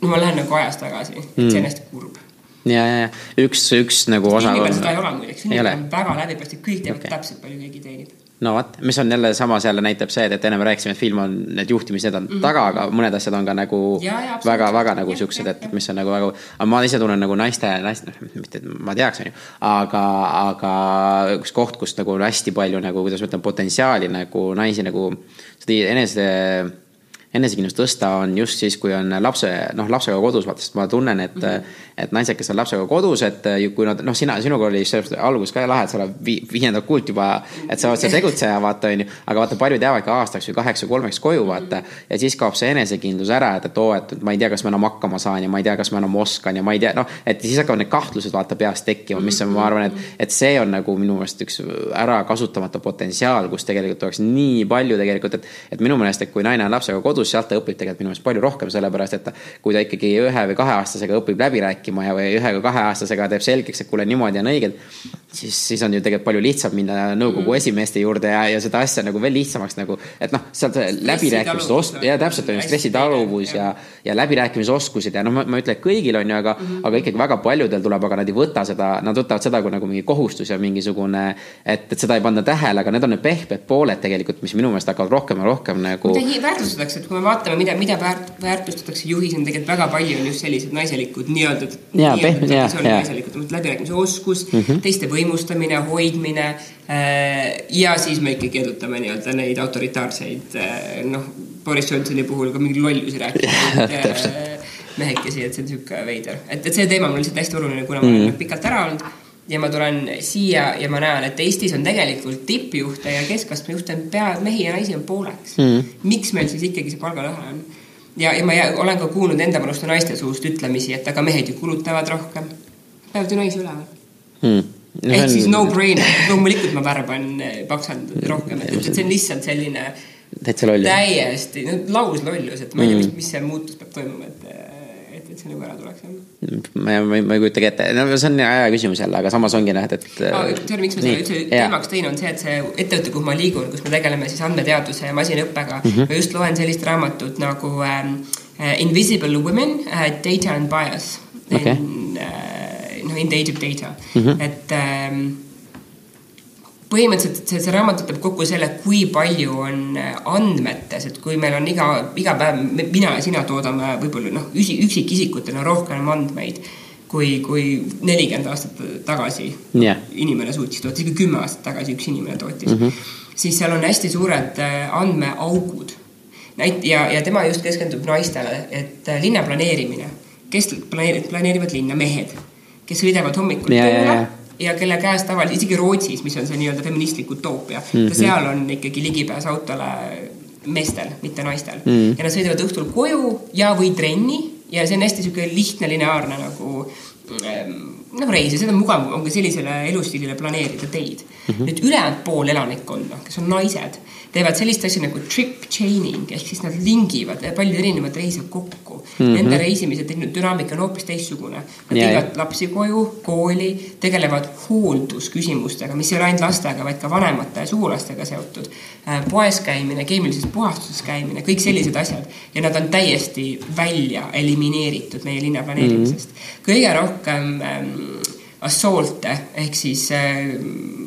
no ma lähen nagu ajas tagasi, et see on hästi kurb ja, ja, ja üks, üks nagu osa. sünnipäeval seda ei ole muideks, sünnipäev on väga läbipaistev, kõik teavad okay. täpselt, palju keegi teenib. no vot, mis on jälle samas jälle näitab see, et, et ennem rääkisime, et film on, need juhtimised on mm -hmm. taga, aga mõned asjad on ka nagu väga-väga nagu siuksed, et mis on nagu väga, aga ma ise tunnen nagu naiste, naiste, noh, mitte et ma teaks, onju, aga, aga üks koht, kus nagu on hästi palju nagu, kuidas ma ütlen, potentsiaali nagu naisi nagu seda enese enesekindlust tõsta on just siis, kui on lapse, noh, lapsega kodus, vaata, sest ma tunnen, et mm, -hmm. et naised, kes on lapsega kodus, et kui nad, noh, sina, sinuga oli alguses ka lahe, et sa oled vi, viiendat kuult juba, et sa oled seal tegutseja, vaata, onju. aga vaata, paljud jäävadki aastaks või kaheks või kolmeks koju, vaata. ja siis kaob see enesekindlus ära, et, et oo, et ma ei tea, kas ma enam hakkama saan ja ma ei tea, kas ma enam oskan ja ma ei tea, noh, et siis hakkavad need kahtlused, vaata, peas tekkima, mis on, ma arvan, et, et see on nagu minu meelest üks ärakasutamata potentsiaal, kus tegelikult oleks nii palju tegelikult, et, et minu meelest, et kui naine on lapsega kodus, kodus, sealt ta õpib tegelikult minu meelest palju rohkem, sellepärast et kui ta ikkagi ühe või kaheaastasega õpib läbi rääkima ja, või ühe või kaheaastasega teeb selgeks, et kuule, niimoodi on õiged, siis, siis on ju tegelikult palju lihtsam minna nõukogu mm. esimeeste juurde ja, ja seda asja nagu veel lihtsamaks nagu, et noh, sealt läbirääkimised os-, ja täpselt on ju stressitaluvus ja, ja läbirääkimisoskused ja noh, ma, ma ei ütle, et kõigil on ju, aga mm, -hmm. aga ikkagi väga paljudel tuleb, aga nad ei võta seda, nad võtavad seda kui nagu mingi kohustus ja mingisugune, et, et seda ei panda tähele, aga need on need pehmed pooled tegelikult, mis minu meelest hakkavad rohkem ja rohkem nagu. väärtustatakse, et kui me vaatame, mida, mida väärt, väärtustatakse juhis, on tegelikult väga palju on just sellised naiselikud nii-öelda nii naiselikud, läbirääkimise oskus mm, -hmm. teiste võimustamine, hoidmine. Äh, ja siis me ikkagi edutame nii-öelda neid autoritaarseid, äh, noh, Boris Johnsoni puhul ka mingeid lollusi rääkinud äh, mehekesi, et see on sihuke veider, et, et see teema on lihtsalt hästi oluline, kuna ma olen mm -hmm. pikalt ära olnud ja ma tulen siia ja ma näen, et Eestis on tegelikult tippjuhte ja keskastme juhte on pea mehi ja naisi on pooleks mm.. miks meil siis ikkagi see palgalõhe on? ja, ja ma olen ka kuulnud enda panuste naiste suust ütlemisi, et aga mehed ju kulutavad rohkem. peavad ju naisi üleval mm.. No, ehk on... siis no-brainer, loomulikult ma värban eh, paksalt rohkem, et, et see on lihtsalt selline täitsa loll. täiesti, no lauslollus, et ma ei tea, mis, mis see muutus peab toimuma, et et see nagu ära tuleks, jah. ma, ma, ma ei kujutagi ette, no see on aja küsimus jälle, aga samas ongi noh, et, et no,. tead, miks ma selle üldse teemaks tõin, on see, et see ettevõte, kuhu ma liigun, kus me tegeleme siis andmeteaduse ja masinõppega mm, -hmm. ma just loen sellist raamatut nagu um, Invisible Women uh,, Data and Bias okay.. Uh, noh, in the age of data mm, -hmm. et um, põhimõtteliselt see, see raamat võtab kokku selle, kui palju on äh, andmetes, et kui meil on iga, iga päev, mina ja sina toodame võib-olla noh, üksikisikutena rohkem andmeid kui, kui nelikümmend aastat tagasi yeah. inimene suutis toota, isegi kümme aastat tagasi üks inimene tootis mm, -hmm. siis seal on hästi suured äh, andmeaugud. näit- ja, ja tema just keskendub naistele, et äh, linna planeerimine, kes planeerivad, planeerivad linna, mehed, kes sõidavad hommikul yeah, tööle yeah, yeah ja kelle käes tavaliselt, isegi Rootsis, mis on see nii-öelda feministlik utoopia mm, -hmm. seal on ikkagi ligipääs autole meestel, mitte naistel mm. -hmm. ja nad sõidavad õhtul koju ja, või trenni ja see on hästi sihuke lihtne lineaarne nagu ähm, noh, reis ja seda on mugav on ka sellisele elustiilile planeerida teid mm. -hmm. nüüd ülejäänud pool elanikkonda, kes on naised, teevad sellist asja nagu trip chaining ehk siis nad lingivad palju erinevaid reise kokku mm. -hmm. Nende reisimise dünaamika on hoopis teistsugune. Nad viivad lapsi koju, kooli, tegelevad hooldusküsimustega, mis ei ole ainult lastega, vaid ka vanemate ja sugulastega seotud. Äh, poes käimine, keemilises puhastuses käimine, kõik sellised asjad ja nad on täiesti välja elimineeritud meie linna planeerimisest mm. -hmm. kõige rohkem ähm, assault'e ehk siis äh,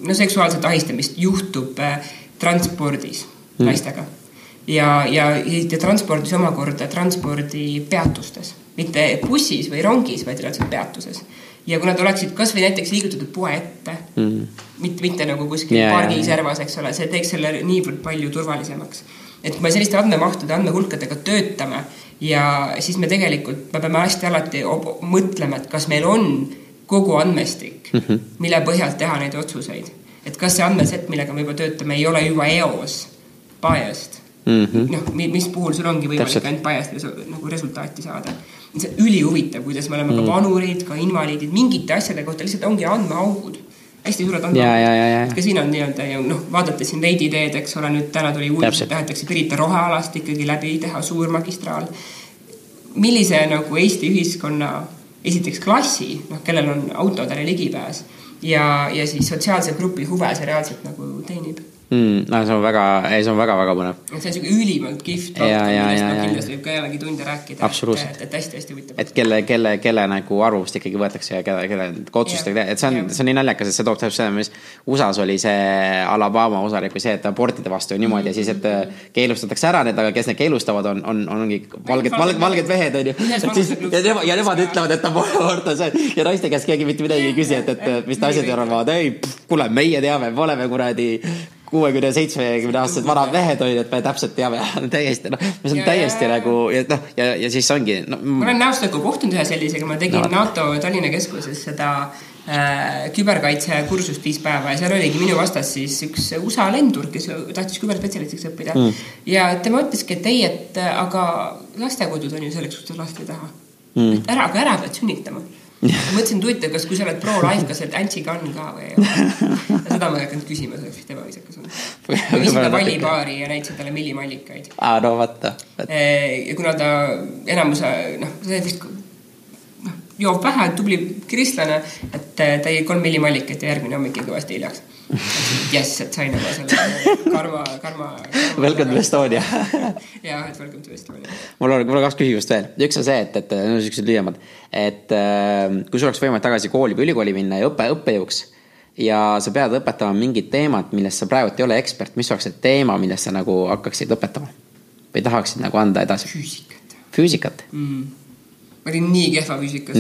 no seksuaalset ahistamist juhtub äh, transpordis mm. naistega ja, ja, ja transpordis omakorda transpordipeatustes, mitte bussis või rongis, vaid reaalselt peatuses. ja kui nad oleksid kasvõi näiteks liigutatud poe ette mm., mitte, mitte nagu kuskil yeah, pargi servas, eks ole, see teeks selle niivõrd palju turvalisemaks. et kui me selliste andmemahtude, andmehulkadega töötame ja siis me tegelikult, me peame hästi alati mõtlema, et kas meil on kogu andmestik mm, -hmm. mille põhjal teha neid otsuseid. et kas see andmesett, millega me juba töötame, ei ole juba eos biased mm -hmm. noh, mis puhul sul ongi võimalik ainult biased nagu resultaati saada. see on ülihuvitav, kuidas me oleme mm -hmm. ka vanurid, ka invaliidid, mingite asjade kohta lihtsalt ongi andmeaugud hästi suured andmed. ka siin on nii-öelda ju noh, vaadata siin veidi teed, eks ole, nüüd täna tuli uudis, et tahetakse Pirita rohealast ikkagi läbi teha suur magistraal. millise nagu Eesti ühiskonna esiteks klassi, noh, kellel on autodele ligipääs ja, ja siis sotsiaalse grupi huve see reaalselt nagu teenib mm,. no see on väga, ei, see on väga-väga põnev. see on siuke ülimalt kihvt valdkond, millest ma kindlasti võib ka jällegi tunde rääkida. absoluutselt. et, et hästi-hästi huvitav. et kelle, kelle, kelle nagu arvamust ikkagi võetakse ja kelle, kelle otsustega, et see on, see on nii naljakas, et see toob täpselt seda, mis USA-s oli see Alabama osariik või see, et abortide vastu ja niimoodi ja siis, et äh, keelustatakse ära need, aga kes need keelustavad, on, on, on ongi valged, valged, valged mehed et siis ja nemad, ütlevad, et abort on see ja naiste käest keegi mitte midagi ei küsi, et, et mis naised arvavad, ei, kuule, meie teame, me oleme kuradi kuuekümne, seitsmekümne aastased vanad mehed olid, et me täpselt teame, täiesti noh, on ja, täiesti nagu ja noh, ja, ja siis ongi no,. ma olen näost nagu kohtunud ühe sellisega, ma tegin no. NATO Tallinna keskuses seda äh, küberkaitsekursust viis päeva ja seal oligi minu vastas siis üks USA lendur, kes tahtis küberspetsialistiks õppida. Mm.. ja tema ütleski, et ei, et aga lastekodud on ju selleks, kus te last ei taha. Mm.. ära, aga ära pead sünnitama mõtlesin, et huvitav, kas, kui sa oled pro-life, kas sa oled anti-gun ka või ei ole. seda ma ei hakanud küsima, see oleks vist ebaviisakas olnud. viisin ta pallipaari ja näitasin talle millimallikaid. aa, no vaata. ja kuna ta enamus, noh, see vist noh, joob vähe, tubli kristlane, et ta jäi kolm millimallikat ja järgmine hommik jäi kõvasti hiljaks jess, et sai nagu selle karma, karma, karma. Welcome to Estonia jah, et welcome to Estonia. mul on, mul on kaks küsimust veel, üks on see, et, et no siuksed lühemad, et äh, kui sul oleks võimalik tagasi kooli või ülikooli minna ja õppe, õppejõuks ja sa pead õpetama mingit teemat, milles sa praegu ei ole ekspert, mis oleks see teema, millest sa nagu hakkaksid õpetama või tahaksid nagu anda edasi? füüsikat. füüsikat mm.? Ma olin nii kehva füüsikas.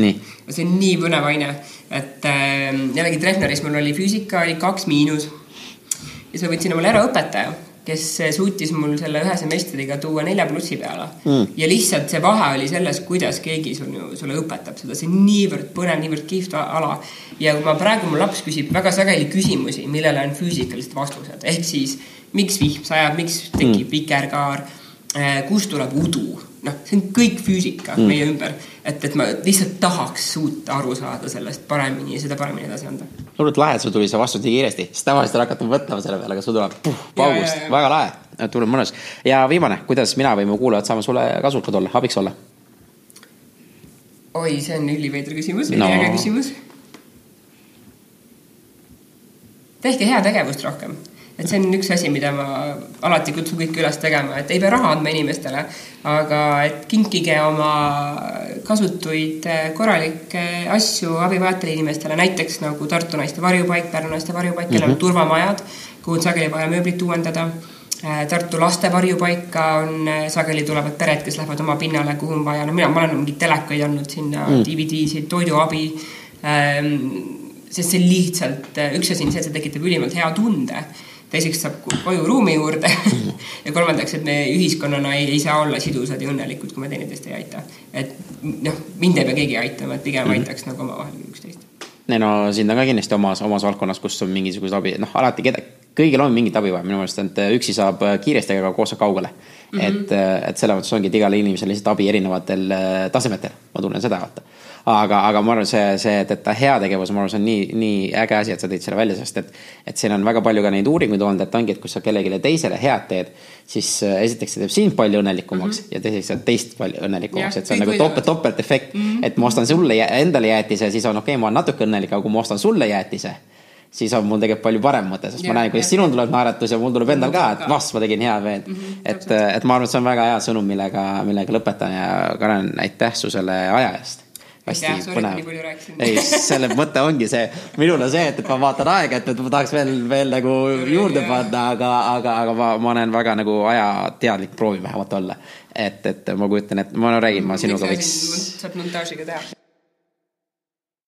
see on nii põnev aine, et äh, jällegi Treffneris mul oli füüsika oli kaks miinus. ja siis ma võtsin omale ära õpetaja, kes suutis mul selle ühe semestriga tuua nelja plussi peale mm.. ja lihtsalt see vahe oli selles, kuidas keegi sul, sulle õpetab seda, see on niivõrd põnev, niivõrd kihvt ala. ja kui ma praegu, mu laps küsib väga sageli küsimusi, millele on füüsikalised vastused, ehk siis miks vihm sajab, miks tekib mm. vikerkaar, äh, kust tuleb udu noh, see on kõik füüsika mm. meie ümber. et, et ma lihtsalt tahaks suuta aru saada sellest paremini ja seda paremini edasi anda. hullult lahe, sul tuli see vastus nii kiiresti, sest tavaliselt ei hakata mõtlema selle peale, aga sul tuleb puh, paugust, väga lahe, tuleb mõnus. ja viimane, kuidas mina või mu kuulajad saame sulle kasulikud olla, abiks olla? oi, see on üliveider küsimus, üliäge no. küsimus. tehke heategevust rohkem et see on üks asi, mida ma alati kutsun kõiki üles tegema, et ei pea raha andma inimestele, aga et kinkige oma kasutuid korralikke asju abivajajatele inimestele, näiteks nagu Tartu naiste varjupaik, Pärnu naiste varjupaik, kellel on mm -hmm. turvamajad, kuhu on sageli vaja mööblit uuendada. Äh, Tartu laste varjupaika on, äh, sageli tulevad pered, kes lähevad oma pinnale, kuhu on vaja, no mina, ma olen mingeid telekaid andnud sinna mm., DVD-sid, toiduabi ähm, sest see lihtsalt, üks asi on see, et see tekitab ülimalt hea tunde teiseks saab koju ruumi juurde ja kolmandaks, et me ühiskonnana ei, ei saa olla sidusad ja õnnelikud, kui me teineteist ei aita. et noh, mind ei pea keegi aitama, et pigem mm -hmm. aitaks nagu omavahel üksteist. ei no sind on ka kindlasti omas, omas valdkonnas, kus on mingisugused abi, noh alati keda, kõigil on mingit abi vaja, minu meelest, et üksi saab kiiresti, aga koos saab kaugele mm. -hmm. et, et selles mõttes ongi, et igale inimesele lihtsalt abi erinevatel äh, tasemetel, ma tunnen seda, vaata aga, aga ma arvan, see, see, et, et heategevus, ma arvan, see on nii, nii äge asi, et sa tõid selle välja, sest et, et siin on väga palju ka neid uuringuid olnud, et ongi, et kui sa kellelegi teisele head teed, siis äh, esiteks see teeb sind palju õnnelikumaks mm -hmm. ja teiseks saab teist palju õnnelikumaks, et see on nagu topelt, topeltefekt mm, -hmm. et ma ostan sulle endale jäätise, siis on okei okay,, ma olen natuke õnnelik, aga kui ma ostan sulle jäätise siis on mul tegelikult palju parem mõte, sest ja, ma näen, kuidas sinul tuleb naeratus ja mul tuleb endal ka, et vast ma tegin hea meelt mm. -hmm, et, et ma arvan, et see on väga hea sõnum, millega, millega lõpetan ja Karen, aitäh su selle aja eest hästi et põnev ei, selle mõte ongi see, minul on see, et, et ma vaatan aega, et, et ma tahaks veel, veel nagu juurde panna, aga, aga, aga ma, ma olen väga nagu ajateadlik, proovin vähemalt olla. et, et ma kujutan ette, ma no räägin, ma sinuga võiks saab montaažiga teha